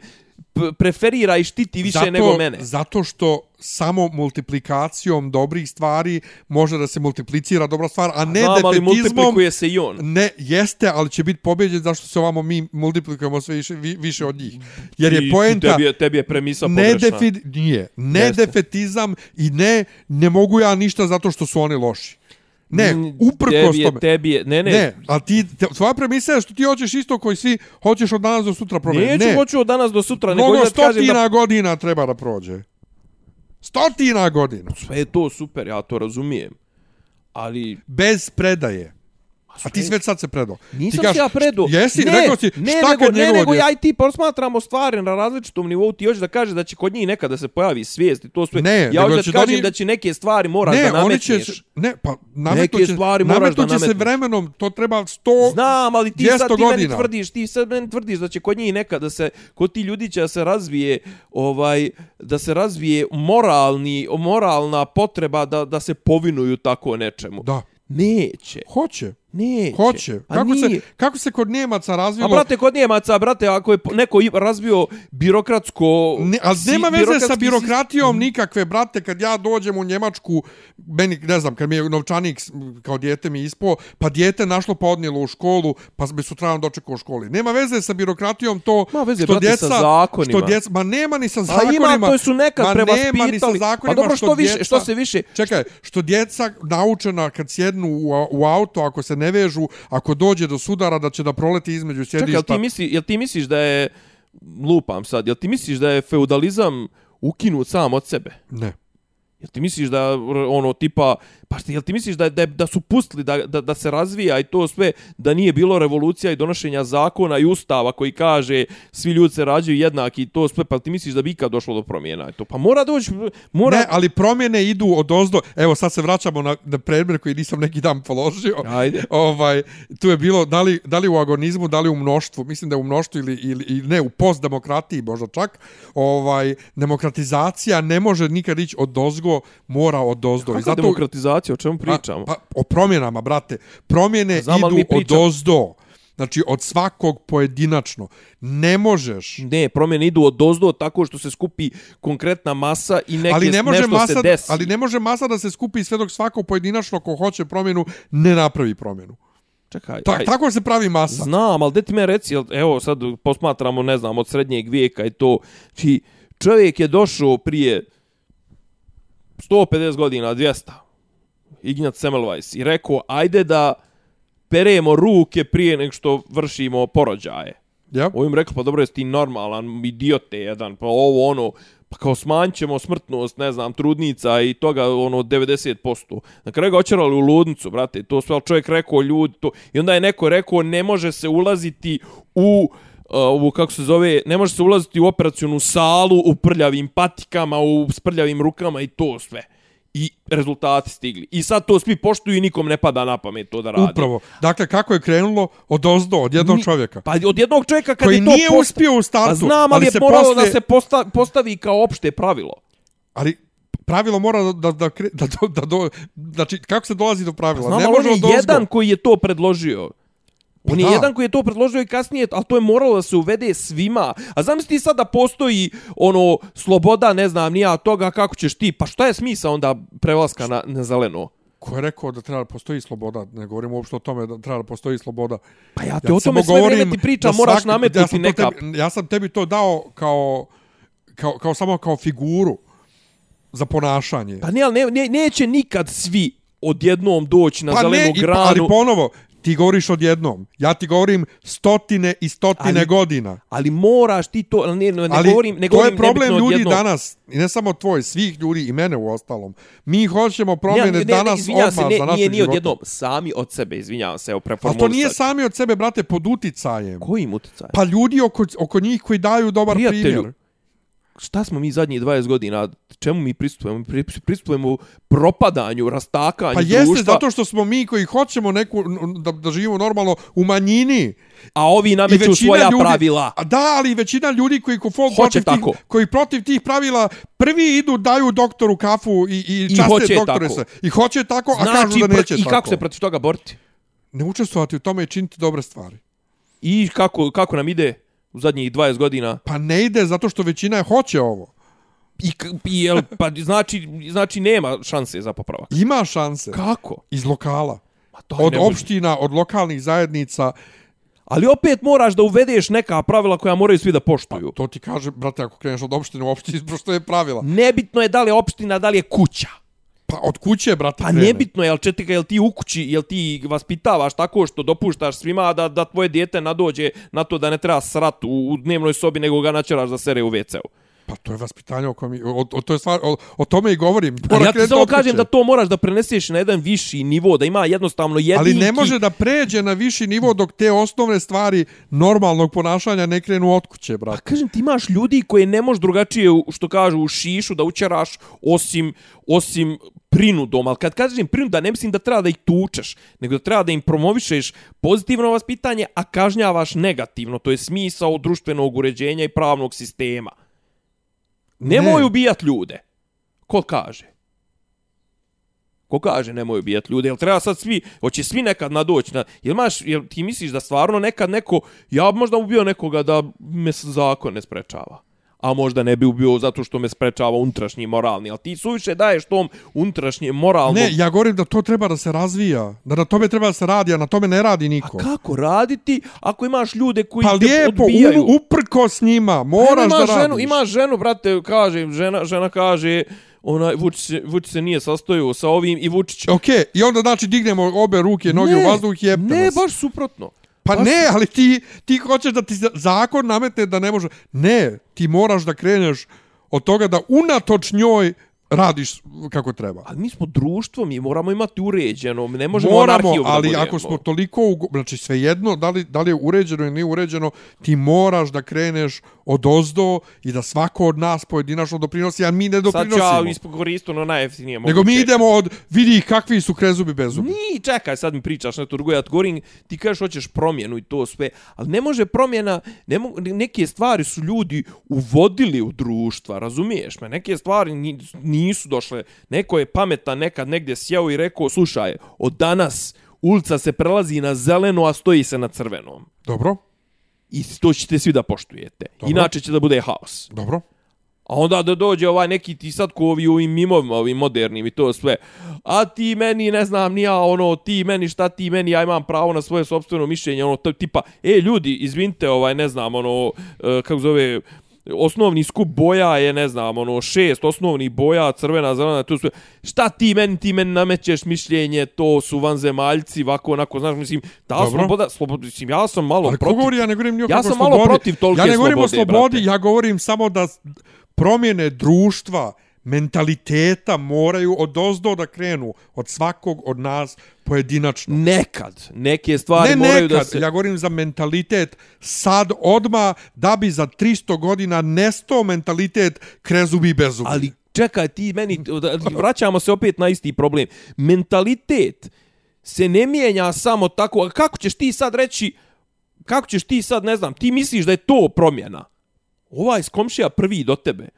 preferira i štiti više zato, nego mene? Zato što samo multiplikacijom dobrih stvari može da se multiplicira dobra stvar, a ne Znam, ali multiplikuje se i on. Ne, jeste, ali će biti pobjeđen zašto se ovamo mi multiplikujemo sve više, vi- više od njih. Jer I- je i poenta Tebi je, tebi je premisa ne, pogrešna. defi, nije, ne Jeste. defetizam i ne, ne mogu ja ništa zato što su oni loši. Ne, Mm, uprkos tebi je, tome. Tebi je, ne, ne, Ne, ali ti, te, tvoja premisa je što ti hoćeš isto koji svi, hoćeš od danas do sutra promijeniti. neću Ne, hoću od danas do sutra, mnogo stotina da godina treba da prođe. Stotina godina. sve je to super, ja to razumijem. Ali, Bez predaje. A ti si već sad se predao. Nisam ti se ja predo. Jesi, ne, rekao si, ne, šta nego, kad ne, nego ja i ti posmatramo stvari na različitom nivou. Ti hoćeš da kažeš da će kod njih nekada se pojavi svijest i to sve. Ne, ja hoću da će kažem oni- da će neke stvari moraš ne, da oni će, nametneš. ne, pa nametnuće, Neke stvari moraš da nametnuće se nametneš. vremenom, to treba 100, Znam, ali ti 200 sad ti meni godina. tvrdiš, ti sad meni tvrdiš da će kod njih nekada da se, kod ti ljudi će da se razvije, ovaj, da se razvije moralni, moralna potreba da, da se povinuju tako nečemu. Da, Neće, hoće, neće. hoće. A Kako nije. se, kako se kod Njemaca razvilo... A brate, kod Njemaca, brate, ako je neko razvio birokratsko... Ne, si- nema veze sa birokratijom nikakve, brate, kad ja dođem u Njemačku, meni, ne znam, kad mi je novčanik kao dijete mi ispo, pa dijete našlo pa odnijelo u školu, pa bi sutradan dočekao u školi. Nema veze sa birokratijom to Ma veze, što brate, djeca, sa zakonima. Što djeca, ma nema ni sa A zakonima. ima, to su nekad ma nema ni sa prevaspitali. zakonima Pa dobro, što, više, djeca- što se više... Čekaj, što djeca naučena kad sjednu u, a- u auto, ako se ne vežu, ako dođe do sudara da će da proleti između sjedišta. Čekaj, jel ti, misli, jel ti misliš da je... Lupam sad, jel ti misliš da je feudalizam ukinut sam od sebe? Ne. Jel ti misliš da ono tipa pa šta, jel ti misliš da da, da su pustili da, da, da se razvija i to sve da nije bilo revolucija i donošenja zakona i ustava koji kaže svi ljudi se rađaju jednaki i to sve pa ti misliš da bi ikad došlo do promjena i to pa mora doći mora Ne, ali promjene idu od ozdo. Evo sad se vraćamo na, na predmer koji nisam neki dan položio. Ajde. Ovaj, tu je bilo da li, da li u agonizmu, da li u mnoštvu. Mislim da je u mnoštvu ili, ili, ili ne, u postdemokratiji možda čak. Ovaj, demokratizacija ne može nikad ići od ozgo, mora od ozdo. I Kakva zato, demokratizacija, o čemu pričamo? Pa, pa, o promjenama, brate. Promjene Znam, idu od ozdo. Znači, od svakog pojedinačno. Ne možeš... Ne, promjene idu od dozdo tako što se skupi konkretna masa i neke, ali ne može nešto masa, se desi. ali ne može masa da se skupi sve dok svako pojedinačno ko hoće promjenu ne napravi promjenu. Čekaj, Ta, aj, tako se pravi masa. Znam, ali gdje ti me reci, evo sad posmatramo, ne znam, od srednjeg vijeka i to, či čovjek je došao prije 150 godina, 200, Ignat Semmelweis, i rekao, ajde da peremo ruke prije nego što vršimo porođaje. Ja? Ovo im rekao, pa dobro, jesi ti normalan, idiote jedan, pa ovo ono, pa kao smanjćemo smrtnost, ne znam, trudnica i toga, ono, 90%. Na kraju ga očerali u ludnicu, brate, to sve, čovjek rekao, ljudi, to, i onda je neko rekao, ne može se ulaziti u uh, ovu, kako se zove, ne može se ulaziti u operacionu salu u prljavim patikama, u sprljavim rukama i to sve. I rezultati stigli. I sad to svi poštuju i nikom ne pada na pamet to da radi. Upravo. Dakle, kako je krenulo od ozdo, od jednog Ni- čovjeka. Pa od jednog čovjeka kad koji je to nije posta- uspio u startu. Pa znam, ali, je se moralo poslije- da se posta, postavi kao opšte pravilo. Ali pravilo mora da, da, da, da, do, da do, znači, kako se dolazi do pravila? Znam, ne ali on može je jedan koji je to predložio. On je Pa da. jedan koji je to predložio i kasnije, ali to je moralo da se uvede svima. A znam ti sad da postoji ono sloboda, ne znam, nija toga kako ćeš ti. Pa šta je smisa onda prelaska na, na zeleno? Ko je rekao da treba da postoji sloboda? Ne govorim uopšte o tome da treba da postoji sloboda. Pa ja te Ja o tome sve govorim vrijeme ti pričam, da moraš nametnuti ja neka... Tebi, ja sam tebi to dao kao, kao, kao samo kao figuru za ponašanje. Pa ne, ne, ne, neće nikad svi odjednom doći na pa zelenu i- granu. ali ponovo, ti govoriš odjednom. Ja ti govorim stotine i stotine Ali- godina. Ali moraš ti to, ne, ne, ne ali govorim, ne to govorim je problem ljudi odjednom. danas, i ne samo tvoj, svih ljudi i mene u ostalom. Mi hoćemo promjene ne, ne, danas izvinjavam odmah se, ne, za nije, nije odjednom, sami od sebe, izvinjavam se, evo Ali preformulisat. to nije sami od sebe, brate, pod uticajem. Kojim utjecaj? Pa ljudi oko, oko njih koji daju dobar Prijatelju, primjer. Šta smo mi zadnjih 20 godina, čemu mi pristupujemo? Pristupujemo propadanju, rastakanju Pa jeste, društva, zato što smo mi koji hoćemo neku, da, da živimo normalno u manjini. a ovi I nameću svoja ljudi, pravila. A da, ali i većina ljudi koji, ko fol, Hoće protiv tako. tih, koji protiv tih pravila prvi idu, daju doktoru kafu i, i, I časte hoće doktore tako. se. I hoće tako, a kažu Znači, da pr- neće i tako. kako se protiv toga boriti? Ne učestvovati u tome i činiti dobre stvari. I kako, kako nam ide u zadnjih 20 godina? Pa ne ide zato što većina je hoće ovo. I, i jel, pa znači, znači nema šanse za popravak. Ima šanse. Kako? Iz lokala. Ma to Od opština, od lokalnih zajednica. Ali opet moraš da uvedeš neka pravila koja moraju svi da poštuju. To ti kaže, brate, ako kreneš od opštine u opštini, što je pravila. Nebitno je da li je opština, da li je kuća. Pa od kuće, brate, Pa krene. nebitno je, jel četika, jel ti u kući, jel ti vaspitavaš tako što dopuštaš svima da, da tvoje dijete nadođe na to da ne treba srat u, u dnevnoj sobi, nego ga načeraš da sere u WC-u. Pa to je vaspitanje o kojem, o, o, to je stvar, o, o tome i govorim. Mora ja ti samo kažem da to moraš da preneseš na jedan viši nivo, da ima jednostavno jedinki... Ali ne može da pređe na viši nivo dok te osnovne stvari normalnog ponašanja ne krenu od kuće, Pa brate. kažem, ti imaš ljudi koje ne možeš drugačije, što kažu, u šišu da učeraš osim, osim prinudom. Ali kad kažem prinuda, ne mislim da treba da ih tučeš, nego da treba da im promovišeš pozitivno vaspitanje, a kažnjavaš negativno. To je smisao društvenog uređenja i pravnog sistema. Nemoj Ne. ubijat ljude. Ko kaže? Ko kaže nemoj ubijat ljude? Jel treba sad svi, hoće svi nekad nadoći na... Jel, maš, jel ti misliš da stvarno nekad neko... Ja bi možda ubio nekoga da me zakon ne sprečava. A možda ne bi ubio zato što me sprečava unutrašnji moralni. Ali ti suviše daješ tom unutrašnje moralno... Ne, ja govorim da to treba da se razvija, da na tome treba da se radi, a na tome ne radi A niko. kako raditi ako imaš ljude koji Pa te lijepo, odbijaju? u, uprko s njima, Pa moraš ima da ženu, radiš. Ima ženu, brate, kaže, žena, žena kaže, onaj, Vučić, se- Vučić se nije sastojio sa ovim i Vučić... Ok, i onda znači dignemo obe ruke, noge Ne, u vazduh i jebte Ne, nas. baš suprotno. Pa ne, ali ti, ti hoćeš da ti za- zakon nametne da ne može. Ne, ti moraš da kreneš od toga da unatoč njoj radiš kako treba. Ali mi smo društvo, mi moramo imati uređeno, ne možemo Moramo, anarhiju da ali budemo. ako smo toliko, ugo- znači svejedno, da li, da li je uređeno ili nije uređeno, ti moraš da kreneš od ozdo i da svako od nas pojedinačno doprinosi, a mi ne Sad ću doprinosimo. ja iskoristiti ono najjeftinije moguće. Nego mi idemo od, vidi kakvi su krezubi bezubi. Ni, čekaj, sad mi pričaš nešto drugo, ja ti govorim, ti kažeš hoćeš promjenu i to sve, ali ne može promjena, ne mo, neke stvari su ljudi uvodili u društva, razumiješ me, neke stvari ni, nisu došle, neko je pametan nekad negdje sjeo i rekao, slušaj, od danas ulica se prelazi na zeleno, a stoji se na crvenom. Dobro, I to ćete svi da poštujete. Dobro. Inače će da bude haos. dobro. A onda da dođe ovaj neki ti sad ko ovi ovim mimovima, ovim modernim i to sve. A ti meni, ne znam, nija ono, ti meni, šta ti meni, ja imam pravo na svoje sobstveno mišljenje, ono, tipa, e, ljudi, izvinite, ovaj, ne znam, ono, e, kako zove, osnovni skup boja je, ne znam, ono, šest osnovnih boja, crvena, zelena, tu sve. Šta ti meni, ti meni namećeš mišljenje, to su vanzemaljci, ovako, onako, znaš, mislim, ta Dobro. sloboda, sloboda, mislim, ja sam malo Ali protiv. govori, ja ne govorim o Ja sam malo protiv tolike Ja ne govorim o slobode, slobodi, brate. ja govorim samo da promjene društva, mentaliteta moraju od ozdo da krenu, od svakog od nas pojedinačno. Nekad, neke stvari Ne moraju nekad, da se... ja govorim za mentalitet sad odma da bi za 300 godina nesto mentalitet krezubi i bezubi. Ali čekaj, ti meni, vraćamo se opet na isti problem. Mentalitet se ne mijenja samo tako, a kako ćeš ti sad reći, kako ćeš ti sad, ne znam, ti misliš da je to promjena? Ovaj iz komšija prvi do tebe.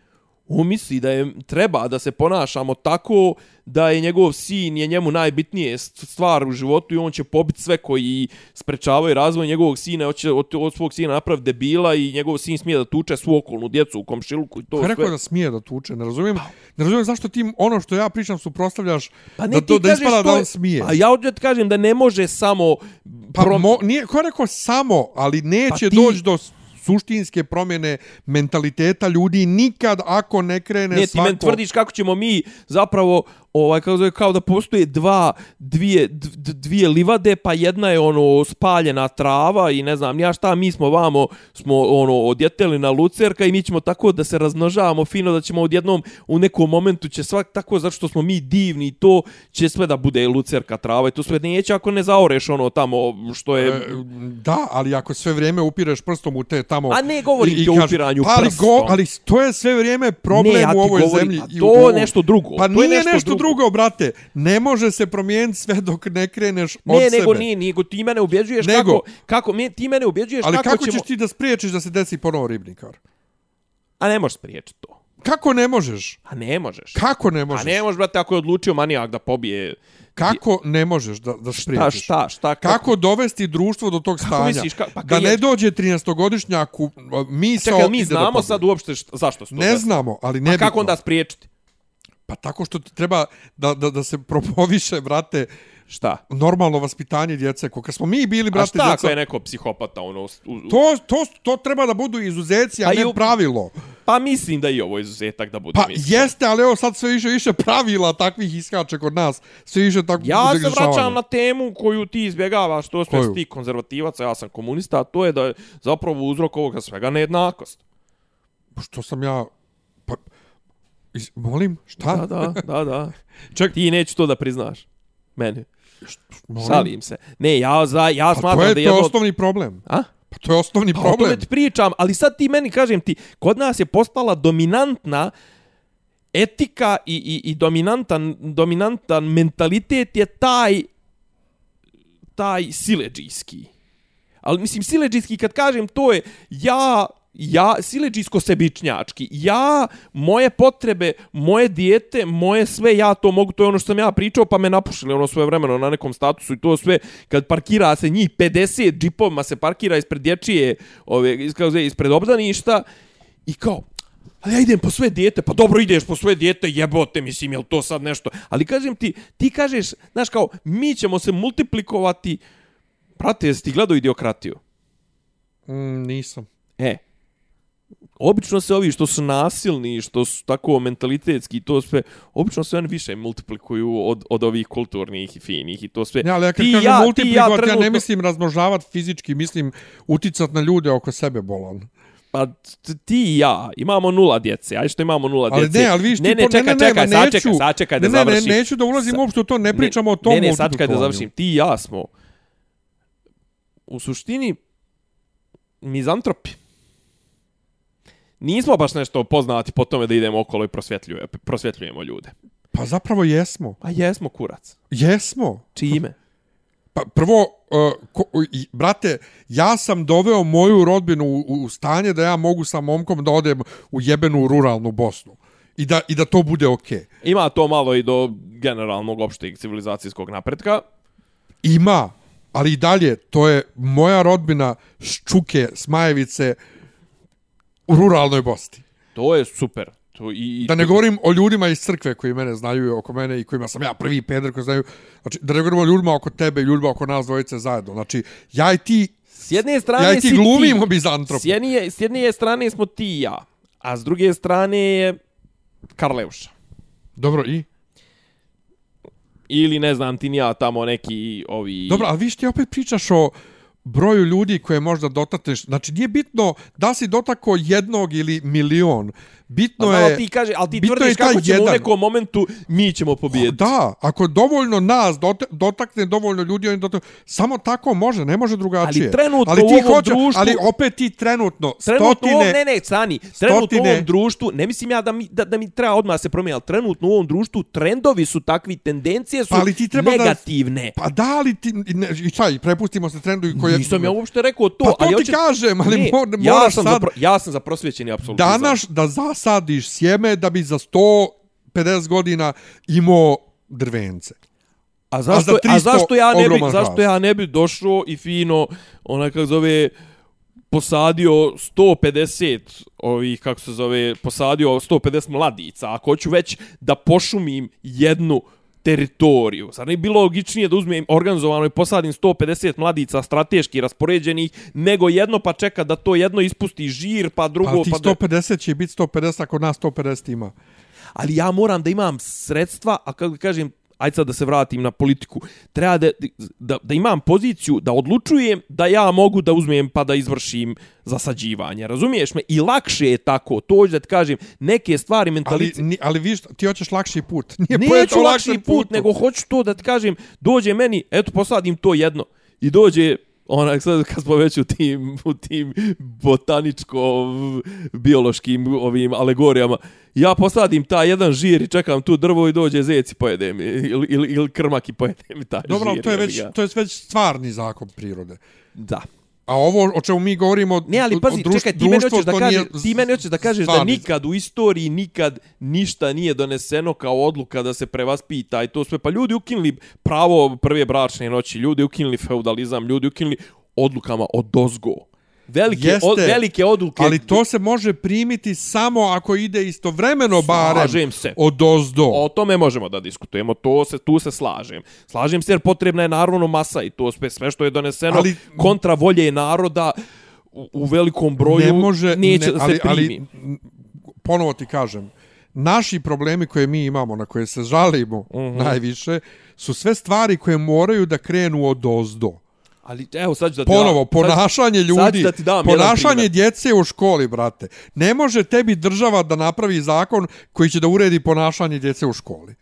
On misli da je treba da se ponašamo tako da je njegov sin je njemu najbitnije stvar u životu i on će pobiti sve koji sprečavaju razvoj njegovog sina, hoće od, od svog sina napraviti debila i njegov sin smije da tuče svu okolnu djecu u komšiluku i to Ko je rekao sve. da smije da tuče? Ne razumijem, ne razumijem zašto ti ono što ja pričam suprostavljaš Pa da, to, da ispada da on smije. A ja ovdje ti kažem da ne može samo... Pa prom- mo, nije, ko rekao samo, ali neće Pa ti... doći do suštinske promjene mentaliteta ljudi nikad ako ne krene Ne, ti svako... meni tvrdiš kako ćemo mi zapravo ovaj kako zove kao da postoje dva dvije dvije livade pa jedna je ono spaljena trava i ne znam ja šta mi smo vamo smo ono odjeteli na lucerka i mi ćemo tako da se razmnožavamo fino da ćemo odjednom u nekom momentu će svak tako zato što smo mi divni to će sve da bude lucerka trava i to sve neće ako ne zaoreš ono tamo što je E, da, ali ako sve vrijeme upireš prstom u te tamo... A ne govorim i- i ti o upiranju pa, ali, prstom. ali to je sve vrijeme problem Ne, ja u ovoj govorim, zemlji. to u je nešto drugo, Pa to je nije nešto nešto, drugo. Drugo. brate. Ne može se promijeniti sve dok ne kreneš od Ne, sebe. nego nije, nego ti mene ubjeđuješ Nego. kako, kako ti mene ubjeđuješ Ali kako, kako, ćemo... ćeš ti da spriječiš da se desi ponovo ribnikar? A ne možeš spriječiti to. Kako ne možeš? A ne možeš. Kako ne A možeš? ne možeš, brate, ako je odlučio manijak da pobije... Kako ne možeš da, da Šta, spriječiš? šta, šta, Kako dovesti društvo do tog stanja? misliš, ka- pa da kad ne je- dođe 13-godišnjaku misao... Čekaj, mi znamo sad uopšte šta, zašto to Ne znamo, ali ne A kako onda spriječiti? Pa tako što ti treba da, da, da se propoviše, brate, Šta? normalno vaspitanje djece. Ko kad smo mi bili, A brate, šta ako djeca, je neko psihopata, ono... U, u, to, to, to treba da budu izuzeci, a Pa ne u- pravilo. Pa mislim da i ovo izuzetak da bude Pa mislim. jeste, ali evo sad sve više više pravila takvih iskače kod nas. Sve više tako Ja se vraćam na temu koju ti izbjegavaš, to sve Koju? ti konzervativac, a ja sam komunista, a to je da je zapravo uzrok ovoga svega nejednakost. Što sam ja... Is- Molim, šta? Da, da, da, da. Ček, Ti neću to da priznaš. Meni. molim. Šalim se. Ne, ja, za, ja Pa smatram to je, da to je je jedno... osnovni problem. A? Pa to je osnovni Pa o tome problem. ti pričam, ali sad ti meni kažem ti, kod nas je postala dominantna etika i, i, i dominantan, dominantan mentalitet je taj taj sileđijski. Ali mislim sileđijski kad kažem to je ja ja sileđijsko sebičnjački. Ja moje potrebe, moje dijete, moje sve ja to mogu, to je ono što sam ja pričao, pa me napušili ono svoje vremeno na nekom statusu i to sve kad parkira se njih 50 džipovima se parkira ispred dječije, ove kako se zove, ispred obdaništa i kao Ali ja idem po svoje dijete, pa dobro ideš po svoje dijete, jebote, mislim, je to sad nešto? Ali kažem ti, ti kažeš, znaš kao, mi ćemo se multiplikovati, prate, jesi ti gledao idiokratiju? Mm, nisam. E, obično se ovi što su nasilni, što su tako mentalitetski, to sve, obično se oni više multiplikuju od, od ovih kulturnih i finih i to sve. Ne, ali ja kad Ti kažem ja- multiplikovat, ja, trenutno- ne mislim razmnožavat fizički, mislim uticat na ljude oko sebe bolan. Pa ti i ja imamo nula djece, aj što imamo nula Ali djece. ne, ali viš ti... ne, ne, čekaj, ne, ne, čekaj, ma sačekaj, sačekaj da ne, ne, završim. Ne, neću da ulazim uopšte u to, ne pričamo o tom Ne, ne, sačekaj da završim. Ti i ja smo u suštini mizantropi. Nismo baš nešto poznati po tome da idemo okolo i prosvjetljujemo, prosvjetljujemo ljude. Pa zapravo jesmo. A jesmo kurac. Jesmo. Čime? Pa prvo, uh, ko, i, brate, ja sam doveo moju rodbinu u, u stanje da ja mogu sa momkom da odem u jebenu ruralnu Bosnu. I da, i da to bude okej. Okay. Ima to malo i do generalnog opšteg civilizacijskog napretka. Ima, ali i dalje, to je moja rodbina Ščuke, Smajevice, u ruralnoj Bosni. To je super. To i, i Da ne govorim o ljudima iz crkve koji mene znaju oko mene i kojima sam ja prvi peder koji znaju. Znači, da ne govorim o ljudima oko tebe i ljudima oko nas dvojice zajedno. Znači, ja i ti, S jedne strane ja i ti si glumimo bizantrop. S jedne, s jedne strane smo ti i ja, a s druge strane je Karleuša. Dobro, i? Ili ne znam ti ni ja tamo neki ovi... Dobro, ali viš ti opet pričaš o broju ljudi koje možda dotakneš. Znači, nije bitno da si dotako jednog ili milion. Bitno je... ali ti kaže, ali ti tvrdiš je kako ćemo u jedan. nekom momentu mi ćemo pobijediti. Da, ako dovoljno nas dot, dotakne dovoljno ljudi, oni dotakne, samo tako može, ne može drugačije. Ali trenutno ali u ti ovom hoće, društvu- Ali opet ti trenutno, Trenutno u stotine... ovom, ne, ne, stani, trenutno u stotine- ovom društvu, ne mislim ja da mi, da, da mi treba odmah se promijeniti, ali trenutno u ovom društvu trendovi su takvi, tendencije su Pa ali ti treba da- negativne. Pa da li ti... Ne, I i prepustimo se trendu i koje... Nisam ja uopšte rekao to. Pa to ali ti hoće- kažem, ali Ne, mor- ja moraš sam sad- Za pro, ja sam za prosvjećeni apsolutizam. Danas da zasadiš sjeme da bi za 150 godina imao drvence. A zašto, za a, 300 zašto ja ne bi, zašto ja ne bi došao i fino, onaj kako zove, posadio 150 ovih, kako se zove, posadio 150 mladica. Ako hoću već da pošumim jednu teritoriju. Zar ne bi bilo logičnije da uzmem organizovano i posadim 150 mladica strateški raspoređenih, nego jedno pa čeka da to jedno ispusti žir, pa drugo Ali ti pa... da- 150 će biti 150 ako nas 150 ima. ali ja moram da imam sredstva, a kako kažem, ajde sad da se vratim na politiku, treba da, da, da imam poziciju da odlučujem da ja mogu da uzmem pa da izvršim zasađivanje. Razumiješ me? I lakše je tako, to da ti kažem, neke stvari Ali, mentalitet... ni, ali viš, ti hoćeš lakši put. Nije Neću lakši put, putu. nego hoću to da ti kažem, dođe meni, eto posadim to jedno. I dođe onak sad kad smo već u tim, u tim botaničko biološkim ovim alegorijama ja posadim ta jedan žir i čekam tu drvo i dođe zec i pojede mi ili, ili, ili krmak i pojede mi taj Dobro, žir to je već ga. to je već stvarni zakon prirode. da A ovo o čemu mi govorimo Ne, ali pazi, o društvu- čekaj, ti meni hoćeš da kažeš, ti meni hoćeš da kažeš da nikad u istoriji nikad ništa nije doneseno kao odluka da se prevaspita i to sve. Pa ljudi ukinuli pravo prve bračne noći, ljudi ukinuli feudalizam, ljudi ukinuli odlukama od dozgo. Velike, Jeste, od, velike odluke. Ali to se može primiti samo ako ide istovremeno barem Slažem se. od ozdo. O tome možemo da diskutujemo, to se tu se slažem. Slažem se jer potrebna je naravno masa i to sve sve što je doneseno Ali- kontra volje naroda u, u velikom broju ne može, neće ne, da se ali, primi. ali ponovo ti kažem, naši problemi koje mi imamo, na koje se žalimo Mhm. najviše, su sve stvari koje moraju da krenu od ozdo. Ali evo sad ću da ti Ponovo, dam- ponašanje sad, sad ljudi, da ti dam ponašanje djece u školi, brate. Ne može tebi država da napravi zakon koji će da uredi ponašanje djece u školi.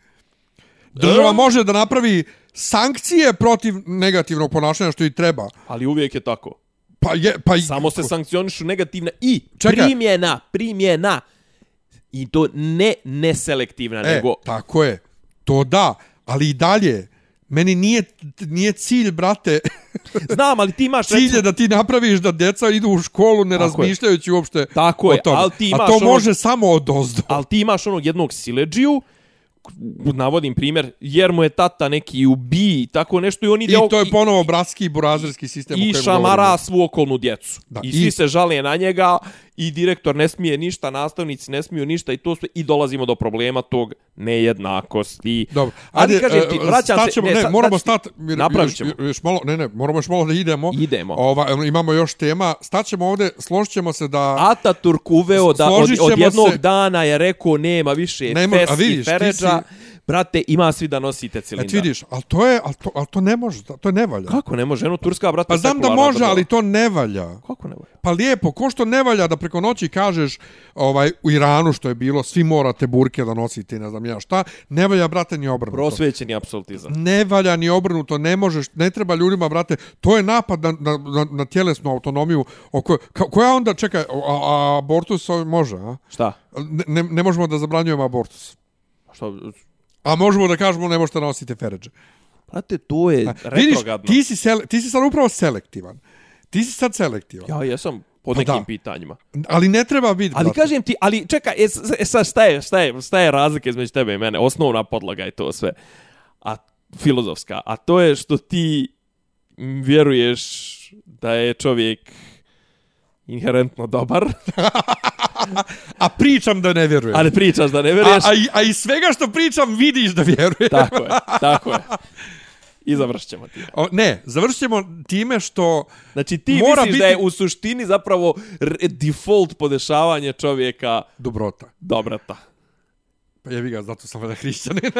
Država E? može da napravi sankcije protiv negativnog ponašanja što i treba. Ali uvijek je tako. Pa je, pa Samo se sankcionišu negativna i Čekaj. primjena, primjena. I to ne neselektivna, E, nego tako je. To da, ali i dalje. Meni nije, nije cilj, brate, znam, ali ti imaš cilj je recimo, da ti napraviš da djeca idu u školu ne Tako je. razmišljajući uopšte Tako o je, tome. ali ti A imaš to ono- može samo od ozdo. ali ti imaš onog jednog sileđiju navodim primjer, jer mu je tata neki ubi, tako nešto i on ide I to je ponovo bratski burazerski sistem o i šamara svu okolnu djecu. Da, I, i- svi se žale na njega i direktor ne smije ništa, nastavnici ne smiju ništa i to sve i dolazimo do problema tog nejednakosti. Dobro. Ali Ajde, kažem e, ti, vraćam se- ne, ne, sad- moramo znači, stati. napravit još-. Još, malo, ne, ne, moramo još malo da idemo. Idemo. Ova, imamo još tema. Staćemo ovde, složit ćemo se da... Ataturk uveo da od, od jednog se- dana je rekao nema više Ne ne mo- a fes vidiš, i ti feređa. si- Brate, ima svi da nosite Et cilindar. vidiš, ali to je, ali to, ali to ne može, to ne valja. Kako ne može? Eno, Turska, brate, Pa znam da može, ali to ne valja. Kako ne može? Pa lijepo, ko što ne valja da preko noći kažeš ovaj, u Iranu što je bilo, svi morate burke da nosite ne znam ja šta, ne valja, brate, ni obrnuto. Prosvećeni apsolutizam. Ne valja ni obrnuto, ne možeš, ne treba ljudima, brate, to je napad na, na, na, na tjelesnu autonomiju. O kojoj, ka, koja onda, čekaj, a, a abortus ovaj može, a? Šta? Ne, ne, ne možemo da zabranjujemo abortus. Što? A možemo da kažemo ne možete nositi feređe. Brate, to je Vidiš, retrogradno. ti si, sele, ti si sad upravo selektivan. Ti si sad selektivan. Ja jesam po Pa nekim da. pitanjima. Ali ne treba biti. Ali brate. kažem ti, ali čekaj, e, e, sad šta je, šta je, šta je razlika između tebe i mene? Osnovna podloga je to sve. A filozofska, a to je što ti vjeruješ da je čovjek inherentno dobar, A pričam da ne vjerujem. ali pričaš da ne a, vjeruješ. a, i- a iz svega što pričam vidiš da vjerujem. Tako je, tako je. I završit ćemo ti. O, ne, završit ćemo time što... Znači ti Mora misliš biti- da je u suštini zapravo default podešavanje čovjeka Dobrota. dobrata. Pa jebi ga, zato sam vada hrišćanin.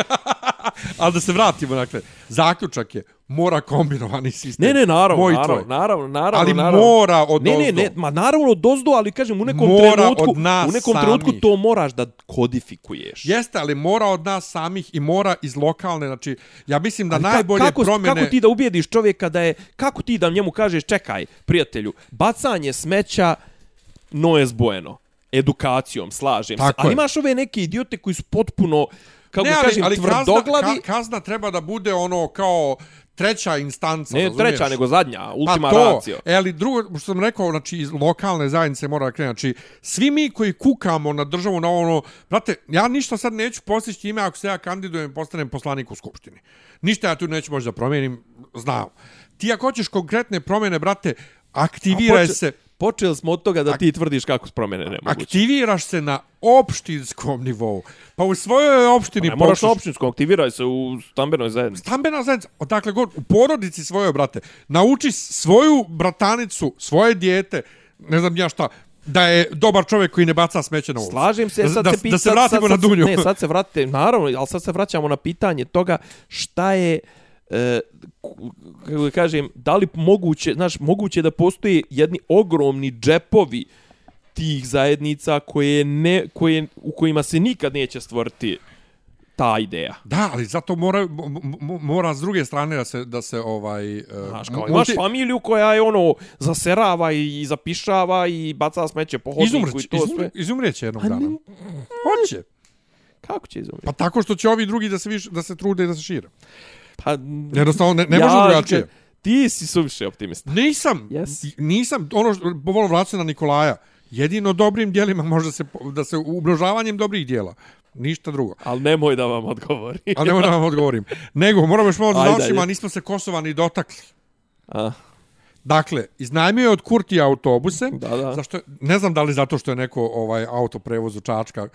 Ali da se vratimo, dakle, zaključak je, mora kombinovani sistem. Ne, ne, naravno, Moj naravno, tvoj. naravno, naravno, Ali naravno. mora od Ne, ne, ozdo. ne, ma naravno dozdo, ali kažem u nekom Mora trenutku, od u nekom trenutku samih. to moraš da kodifikuješ. Jeste, ali mora od nas samih i mora iz lokalne, znači, ja mislim da Ali ka- najbolje kako, promjene... Kako ti da ubijediš čovjeka da je, kako ti da njemu kažeš, čekaj, prijatelju, bacanje smeća, no je zbojeno. Edukacijom, slažem se. Tako Ali je. imaš ove neke idiote koji su potpuno, kako ne, ali, kažem, ali kazna, tvrdoglavi. ka, kazna treba da bude ono kao treća instanca, ne razumiješ? treća, nego zadnja, ultima pa to, ratio. E, ali drugo, što sam rekao, znači, iz lokalne zajednice mora da krene. Znači, svi mi koji kukamo na državu, na ono, brate, ja ništa sad neću postići time ako se ja kandidujem i postanem poslanik u Skupštini. Ništa ja tu neću možda da promijenim, znam. Ti ako hoćeš konkretne promjene, brate, aktiviraj poče- se, Počeli smo od toga da ti tvrdiš kako su promjene nemoguće. aktiviraš se na opštinskom nivou. Pa u svojoj opštini Ne moraš općinsko, aktiviraj se u stambenoj zajednici. stambena zajednica, odakle god, u porodici svoje, brate, nauči svoju bratanicu, svoje dijete, ne znam ja šta, da je dobar čovjek koji ne baca smeće na ulicu. Slažem se, Da- sad da, se da, pita, se vratimo sad, na sad, Dunju. Ne, sad se vratite, naravno, ali sad se vraćamo na pitanje toga šta je e, kako da kažem, da li moguće, znaš, moguće da postoje jedni ogromni džepovi tih zajednica koje ne, koje, u kojima se nikad neće stvoriti ta ideja. Da, ali zato mora, mora s druge strane da se, da se ovaj... e, Znaš, kao, multi- imaš familiju koja je ono zaserava i zapišava i baca smeće po hodniku i Izumreć, to izumre, sve. izumrijeće jednog dana. ne- Hoće. Kako će izumreti? Pa tako što će ovi drugi da se, viš, da se trude i da se šire. Pa, Jednostavno, ne, ne može drugačije. Ti si suviše optimista. Nisam, Yes. nisam, ono, što- volim na Nikolaja. Jedino dobrim dijelima može se, da se umnožavanjem dobrih dijela. Ništa drugo. Ali nemoj da vam odgovori. A ne da vam odgovorim. Nego, moramo još malo da završimo, a nismo se Kosova ni dotakli. A, Dakle, iznajmio je od Kurtija autobuse. Da, da. Zašto, ne znam da li zato što je neko ovaj autoprevoz u Čačka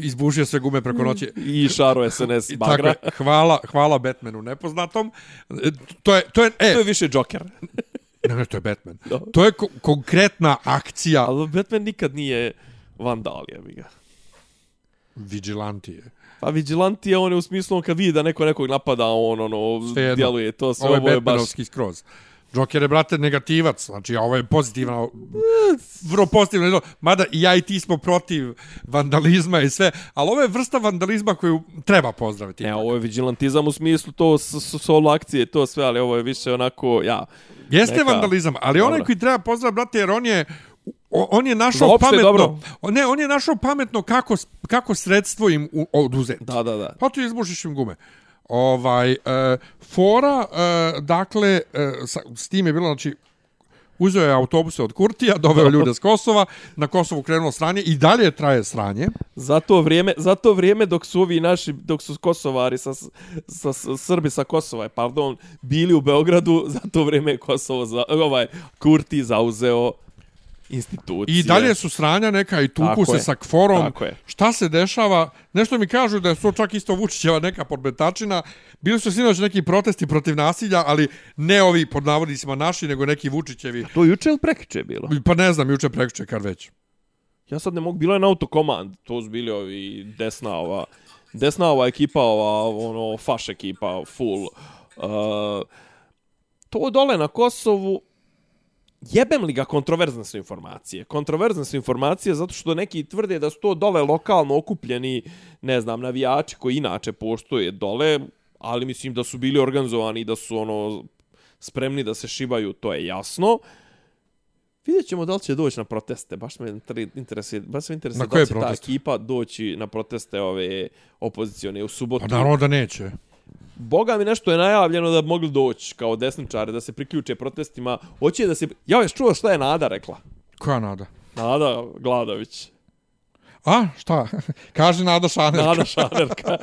izbušio sve gume preko noći. I šaro SNS tako bagra. je, hvala, hvala Batmanu nepoznatom. E, To je, to je, e, To je više Joker. ne, ne, to je Batman. Da. To je ko konkretna akcija Ali Batman nikad nije vandal, jebi ga. vigilantije. Pa Vigilante je on je u smislu on kad vidi da neko nekog napada, on ono, djeluje to sve, Ovo je ovo je baš... Skroz. Joker je, brate, negativac, znači, a ovo je pozitivno, vrlo pozitivno, mada i ja i ti smo protiv vandalizma i sve, ali ovo je vrsta vandalizma koju treba pozdraviti. Ne, ovo je vigilantizam u smislu to solo akcije, to sve, ali ovo je više onako, ja... Jeste neka... vandalizam, ali onaj koji treba pozdraviti, brate, jer on je on je našao Za opšte pametno dobro. ne on je našao pametno kako kako sredstvo im oduzeti Da, da, da. pa ti izbušiš im gume ovaj e, fora e, dakle e, sa, s tim je bilo znači uzeo je autobuse od Kurtija, doveo ljude s Kosova, na Kosovu krenulo sranje i dalje traje sranje. Za to vrijeme, za to vrijeme dok su ovi naši, dok su Kosovari sa, sa, sa Srbi sa Kosova, pardon, bili u Beogradu, za to vrijeme je Kosovo, za, ovaj, Kurti zauzeo institucije. I dalje su sranja neka i tuku Tako se je. sa kforom. Tako je. Šta se dešava? Nešto mi kažu da to čak isto Vučićeva neka podmetačina. Bili su sinoć neki protesti protiv nasilja, ali ne ovi pod navodnicima naši, nego neki Vučićevi. To juče ili prekiče bilo? Pa ne znam, juče prekjuče kar već. Ja sad ne mogu, bilo je na autokomand, to su bili ovi desna ova, desna ova ekipa, ova, ono, faš ekipa, full. Uh, to dole na Kosovu, jebem li ga kontroverzne su informacije. Kontroverzne su informacije zato što neki tvrde da su to dole lokalno okupljeni, ne znam, navijači koji inače postoje dole, ali mislim da su bili organizovani i da su ono spremni da se šibaju, to je jasno. Vidjet ćemo da li će doći na proteste, baš me inter- interesuje, baš me interesuje da li će ta proteste? ekipa doći na proteste ove opozicione u subotu. Pa naravno da neće. Boga mi nešto je najavljeno da bi mogli doći kao desničari, da se priključe protestima. Hoće da se... Ja još čuo šta je Nada rekla. Koja nada? Nada Gladović. A, šta? Kaže Nada Šanerka. Nada Šanerka.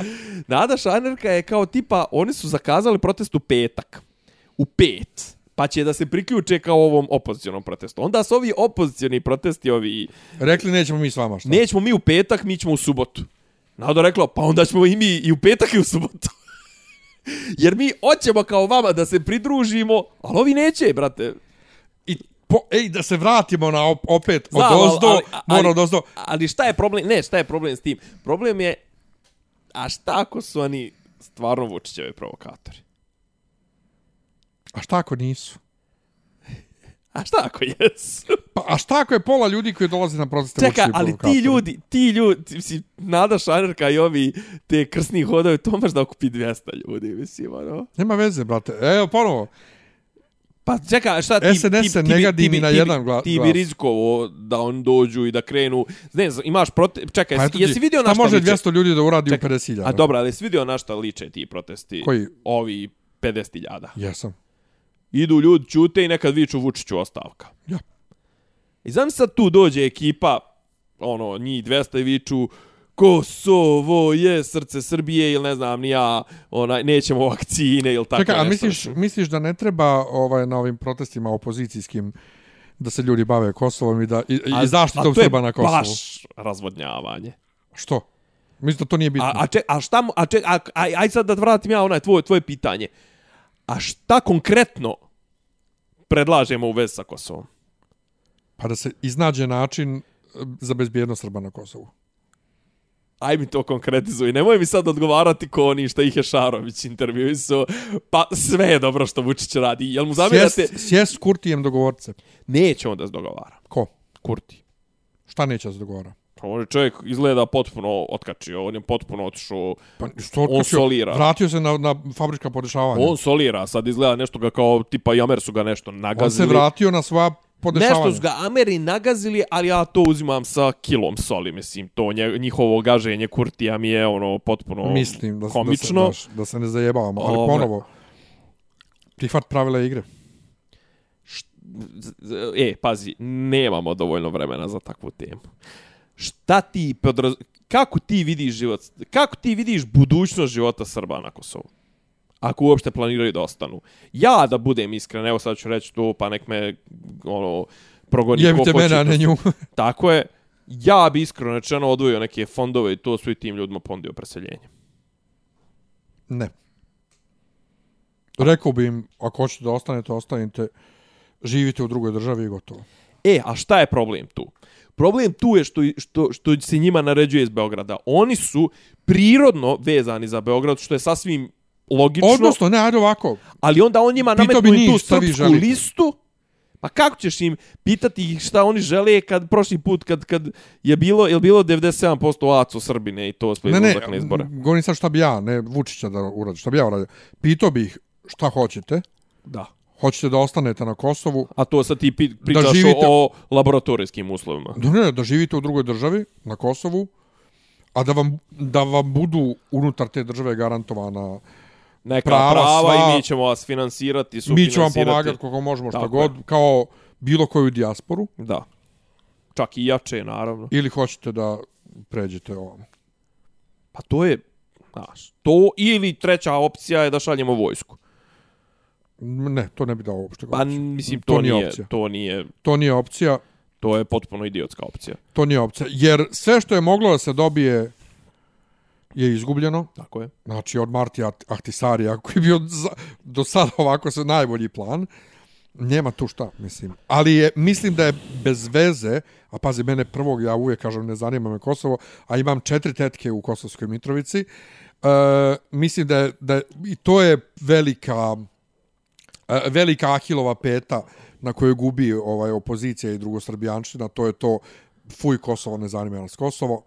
Nada Šanerka je kao tipa, oni su zakazali protest u petak. U pet. Pa će da se priključe kao ovom opozicijonom protestu. Onda su ovi opozicijoni protesti, ovi... Rekli nećemo mi s vama, šta? Nećemo mi u petak, mi ćemo u subotu. Nada rekla, pa onda ćemo i mi i u petak i u subotu. Jer mi hoćemo kao vama da se pridružimo, ali ovi neće, brate. I po, ej, da se vratimo na op, opet od Znam, ali- ozdo, ali- mora ali- od ozdo. Ali šta je problem? Ne, šta je problem s tim? Problem je, a šta ako su oni stvarno Vučićevi provokatori? A šta ako nisu? A šta ako jesu? Pa, a šta ako je pola ljudi koji dolaze na proteste Vučićevi ali ti ljudi, ti ljudi, mislim, Nada Šanerka i ovi te krsni hodove, to možda okupi 200 ljudi, mislim, ono. Nema veze, brate. Evo, ponovo. Pa čekaj, šta ti... SNS se ne bi- na ti, jedan gla- Ti bi glas. rizikovo da on dođu i da krenu... Ne znam, imaš prote... Čekaj, Pa jesi vidio na šta može liče? 200 ljudi da uradi Čekaj, u 50.000? A dobro, ali jesi vidio na šta liče ti protesti? Koji? Ovi 50.000. Jesam. Idu ljudi, čute i nekad viču Vučiću ostavka. Ja. I znam sad tu dođe ekipa, ono, njih 200 i viču Kosovo je srce Srbije ili ne znam ni ja, onaj, nećemo vakcine ili tako Čekaj, a misliš, misliš da ne treba ovaj, na ovim protestima opozicijskim da se ljudi bave Kosovom i, da, i, i zaštitom Srba na Kosovu? baš razvodnjavanje. Što? Mislim da to nije bitno. A, a, ček, a šta, mu- a, ček, a, a, aj sad da vratim ja onaj tvoj, tvoje pitanje. A šta konkretno predlažemo u vezi sa Kosovom? Pa da se iznađe način e, za bezbjednost Srba na Kosovu. Aj mi to konkretizuj. Nemoj mi sad odgovarati ko oni šta ih je Šarović intervjuisao. Pa sve je dobro što Vučić radi. Jel mu zamjerate? Sjest, sjest Kurtijem dogovorce. Neće on da se dogovara. Ko? Kurti. Šta neće da se dogovara? Pa On je čovjek izgleda potpuno otkačio. On je potpuno otišao... Pa što On solira. Vratio se na, na fabrička podešavanja. On solira. Sad izgleda nešto ga kao tipa Jamer su ga nešto On nagazili. se vratio na sva podešavanja. Nešto su ga Ameri nagazili, ali ja to uzimam sa kilom soli, mislim. To nje, njihovo gaženje Kurtija mi je ono potpuno Mislim da, komično. da, se, da, da se ne zajebavamo, ali Ove. ponovo prihvat pravila igre. E, pazi, nemamo dovoljno vremena za takvu temu. Šta ti podraz... Kako ti vidiš život? Kako ti vidiš budućnost života Srba na Kosovu? Ako uopšte planiraju da ostanu. Ja da budem iskren, evo sad ću reći to, pa nek me ono, progoni ko Jebite hoće. mene, ne nju. Tako je. Ja bi iskreno rečeno odvojio neke fondove i to svoj tim ljudima pondio preseljenje. ne. Rekao bi im, ako hoćete da ostanete, ostanite, živite u drugoj državi i gotovo. E, a šta je problem tu? Problem tu je što, što, što se njima naređuje iz Beograda. Oni su prirodno vezani za Beograd, što je sasvim logično, Odnosno, ne, ajde ovako. ali onda on njima Pitao nametnu bi i tu srpsku listu, Pa kako ćeš im pitati ih šta oni žele kad prošli put kad kad je bilo je bilo 97% ACO Srbine i to sve Ne, ne, izlazak na izbore. m, govorim sad šta bi ja, ne Vučića da uradim, šta bi ja uradio. Pitao bih šta hoćete, Da. Hoćete da ostanete na Kosovu, A to sad ti pričaš živite- o, laboratorijskim uslovima. da, ne, da živite u drugoj državi, na Kosovu, a da vam, da vam budu unutar te države garantovana Neka prava, prava, sva- i mi ćemo vas finansirati, mi ćemo vam sufinansirati. pomagati koliko možemo šta Tako god, kao bilo koju dijasporu, Da. Čak i jače, naravno. ili hoćete da pređete ovamo. Pa to je, znaš, to ili treća opcija je da šaljemo vojsku. Ne, to ne bi dao uopšte. Pa opciju. mislim to, nije, opcija. to nije, To nije opcija, to je potpuno idiotska opcija. to nije opcija. Jer sve što je moglo da se dobije je izgubljeno. Tako je. Znači od Martija Ahtisarija koji je bio za, do sada ovako se najbolji plan. Nema tu šta, mislim. Ali je, mislim da je bez veze, a pazi, mene prvog, ja uvijek kažem, ne zanima me Kosovo, a imam četiri tetke u Kosovskoj Mitrovici. E, mislim da je, da je, i to je velika, velika Ahilova peta na kojoj gubi ovaj opozicija i drugosrbijanština, to je to fuj Kosovo, ne zanima nas Kosovo.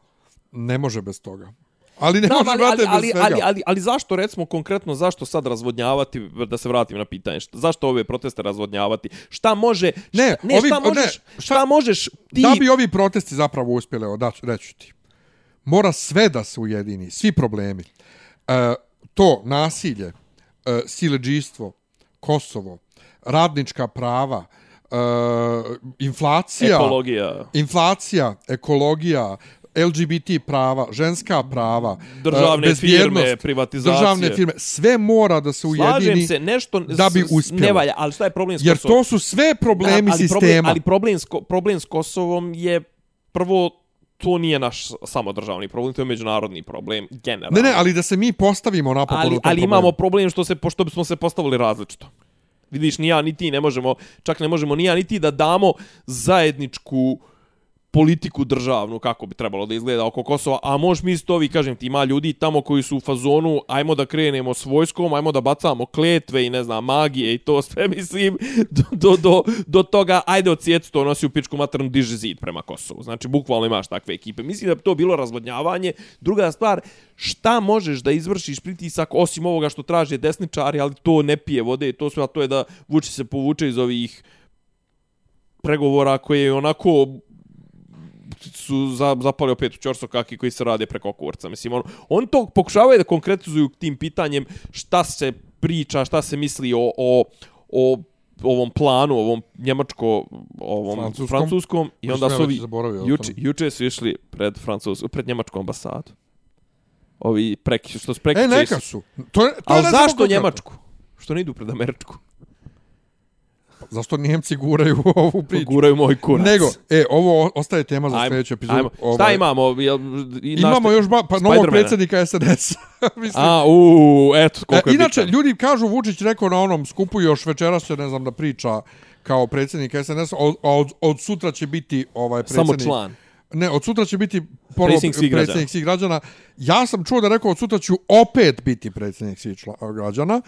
Ne može bez toga. Ali ne Da, može, ali, brate, ali, ali, bez svega. ali, ali, ali zašto, recimo, konkretno, zašto sad razvodnjavati, da se vratim na pitanje, šta, zašto ove proteste razvodnjavati? Šta može, Ne, šta, ne, ovi- šta ne, možeš, šta- šta, možeš ti... Da bi ovi protesti zapravo uspjeli, da, reću ti. Mora sve da se ujedini, svi problemi. E, to nasilje, e, sileđistvo, Kosovo, radnička prava, e, inflacija, Ekologija. inflacija, ekologija, LGBT prava, ženska prava, Državne e, bezbjednost, firme, privatizacije. Državne firme, sve mora da se ujedini. Slažem se, nešto da bi uspjelo. ne valja, ali šta je problem s Jer Kosovom? to su sve problemi ali sistema. Problem, ali problem s, problem s Kosovom je prvo to nije naš samodržavni problem, to je međunarodni problem generalno. Ne, ne, ali da se mi postavimo napokon ali, u tom ali problemu. imamo problem što se pošto smo se postavili različito. Vidiš, ni ja ni ti ne možemo, čak ne možemo ni ja ni ti da damo zajedničku politiku državnu kako bi trebalo da izgleda oko Kosova, a možeš mi isto ovi, kažem ti, ima ljudi tamo koji su u fazonu, ajmo da krenemo s vojskom, ajmo da bacamo kletve i ne znam, magije i to sve, mislim, do, do, do, do toga, ajde od to nosi u pičku maternu diže zid prema Kosovu. Znači, bukvalno imaš takve ekipe. Mislim da bi to bilo razvodnjavanje. Druga stvar, šta možeš da izvršiš pritisak osim ovoga što traže desničari, ali to ne pije vode, to sve, a to je da vuče se povuče iz ovih pregovora koje je onako su za, zapali opet u čorso kaki koji se rade preko kurca. Mislim, on, on to pokušavaju da konkretizuju tim pitanjem šta se priča, šta se misli o, o, o ovom planu, ovom njemačko, ovom Francuskom. francuskom, i onda su ovi, juče, juče su išli pred francusku, pred njemačku ambasadu. Ovi preki, što su E, prekiče... neka su. To, to Ali zašto konkretno. Njemačku? Što ne idu pred Američku? Zašto Njemci guraju ovu priču? Guraju moj kurac. Nego, e, ovo ostaje tema za sljedeću epizodu. ajmo. Šta imamo? Jel, i Imamo našta- još ba, pa novog predsjednika SNS. Mislim. A, u, eto, E, koliko je inače, bitan. ljudi kažu, Vučić rekao na onom skupu još večeras će, ne znam, da priča kao predsjednik SNS, od, od, od sutra će biti ovaj predsjednik. Samo član. Ne, od sutra će biti Predsjednik svih predsjednik svih građana. Ja sam čuo da rekao od sutra ću opet biti predsjednik svih građana.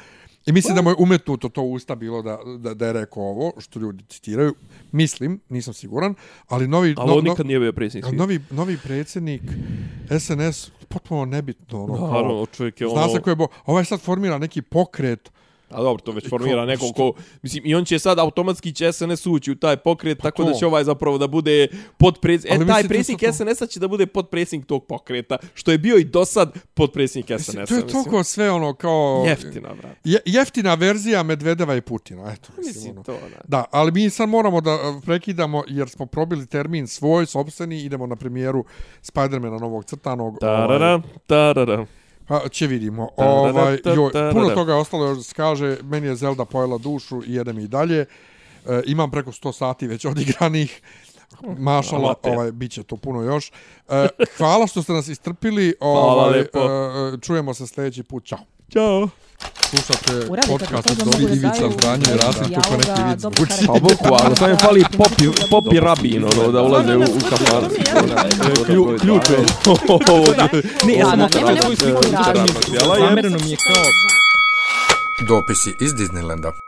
I mislim da mu je umetnuto to usta bilo da, da, da je rekao ovo, što ljudi citiraju. Mislim, nisam siguran, ali novi... Ali on nikad nije bio predsjednik. novi, novi predsjednik SNS, potpuno nebitno. Ono, Naravno, čovjek je ono... Zna se ko je bo... Ovaj sad formira neki pokret. A dobro, to već formira Ko- neko što? ko... Mislim, i on će sad automatski će SNS ući u taj pokret, tako da to. će ovaj zapravo da bude podpredsjednik... Ali E, taj mislite predsjednik to- SNS-a će da bude podpredsjednik tog pokreta, što je bio i do sad podpredsjednik SNS-a. to je toliko sve ono kao... Jeftina, brate. Je, jeftina verzija Medvedeva i Putina. Eto, mislim, Mislim, ono. to, da. Da, ali mi sad moramo da uh, prekidamo jer smo probili termin svoj, sobstveni, idemo na premijeru Spidermana novog crtanog. Ovaj, Tarara, tarara. Pa će vidimo. Ovaj, joj, puno toga je ostalo još da se kaže. Meni je Zelda pojela dušu i jedem i dalje. E, imam preko 100 sati već odigranih. Mašala, ovaj, bit će to puno još. E, hvala što ste nas istrpili. Hvala Ovaj, lepo. e, čujemo se sljedeći put. Ćao. Ćao. Slušate Uradite podcast od Dobri Ivica Zdanje i Rasim kako neki dobro zvuči. Pa boku, ali sam je fali popi, popi rabin, ono, da ulaze u, u. Klju, ključ je. Ne, ja sam svoju sliku nema- zamereno mi je kao Dopisi iz Disneylanda.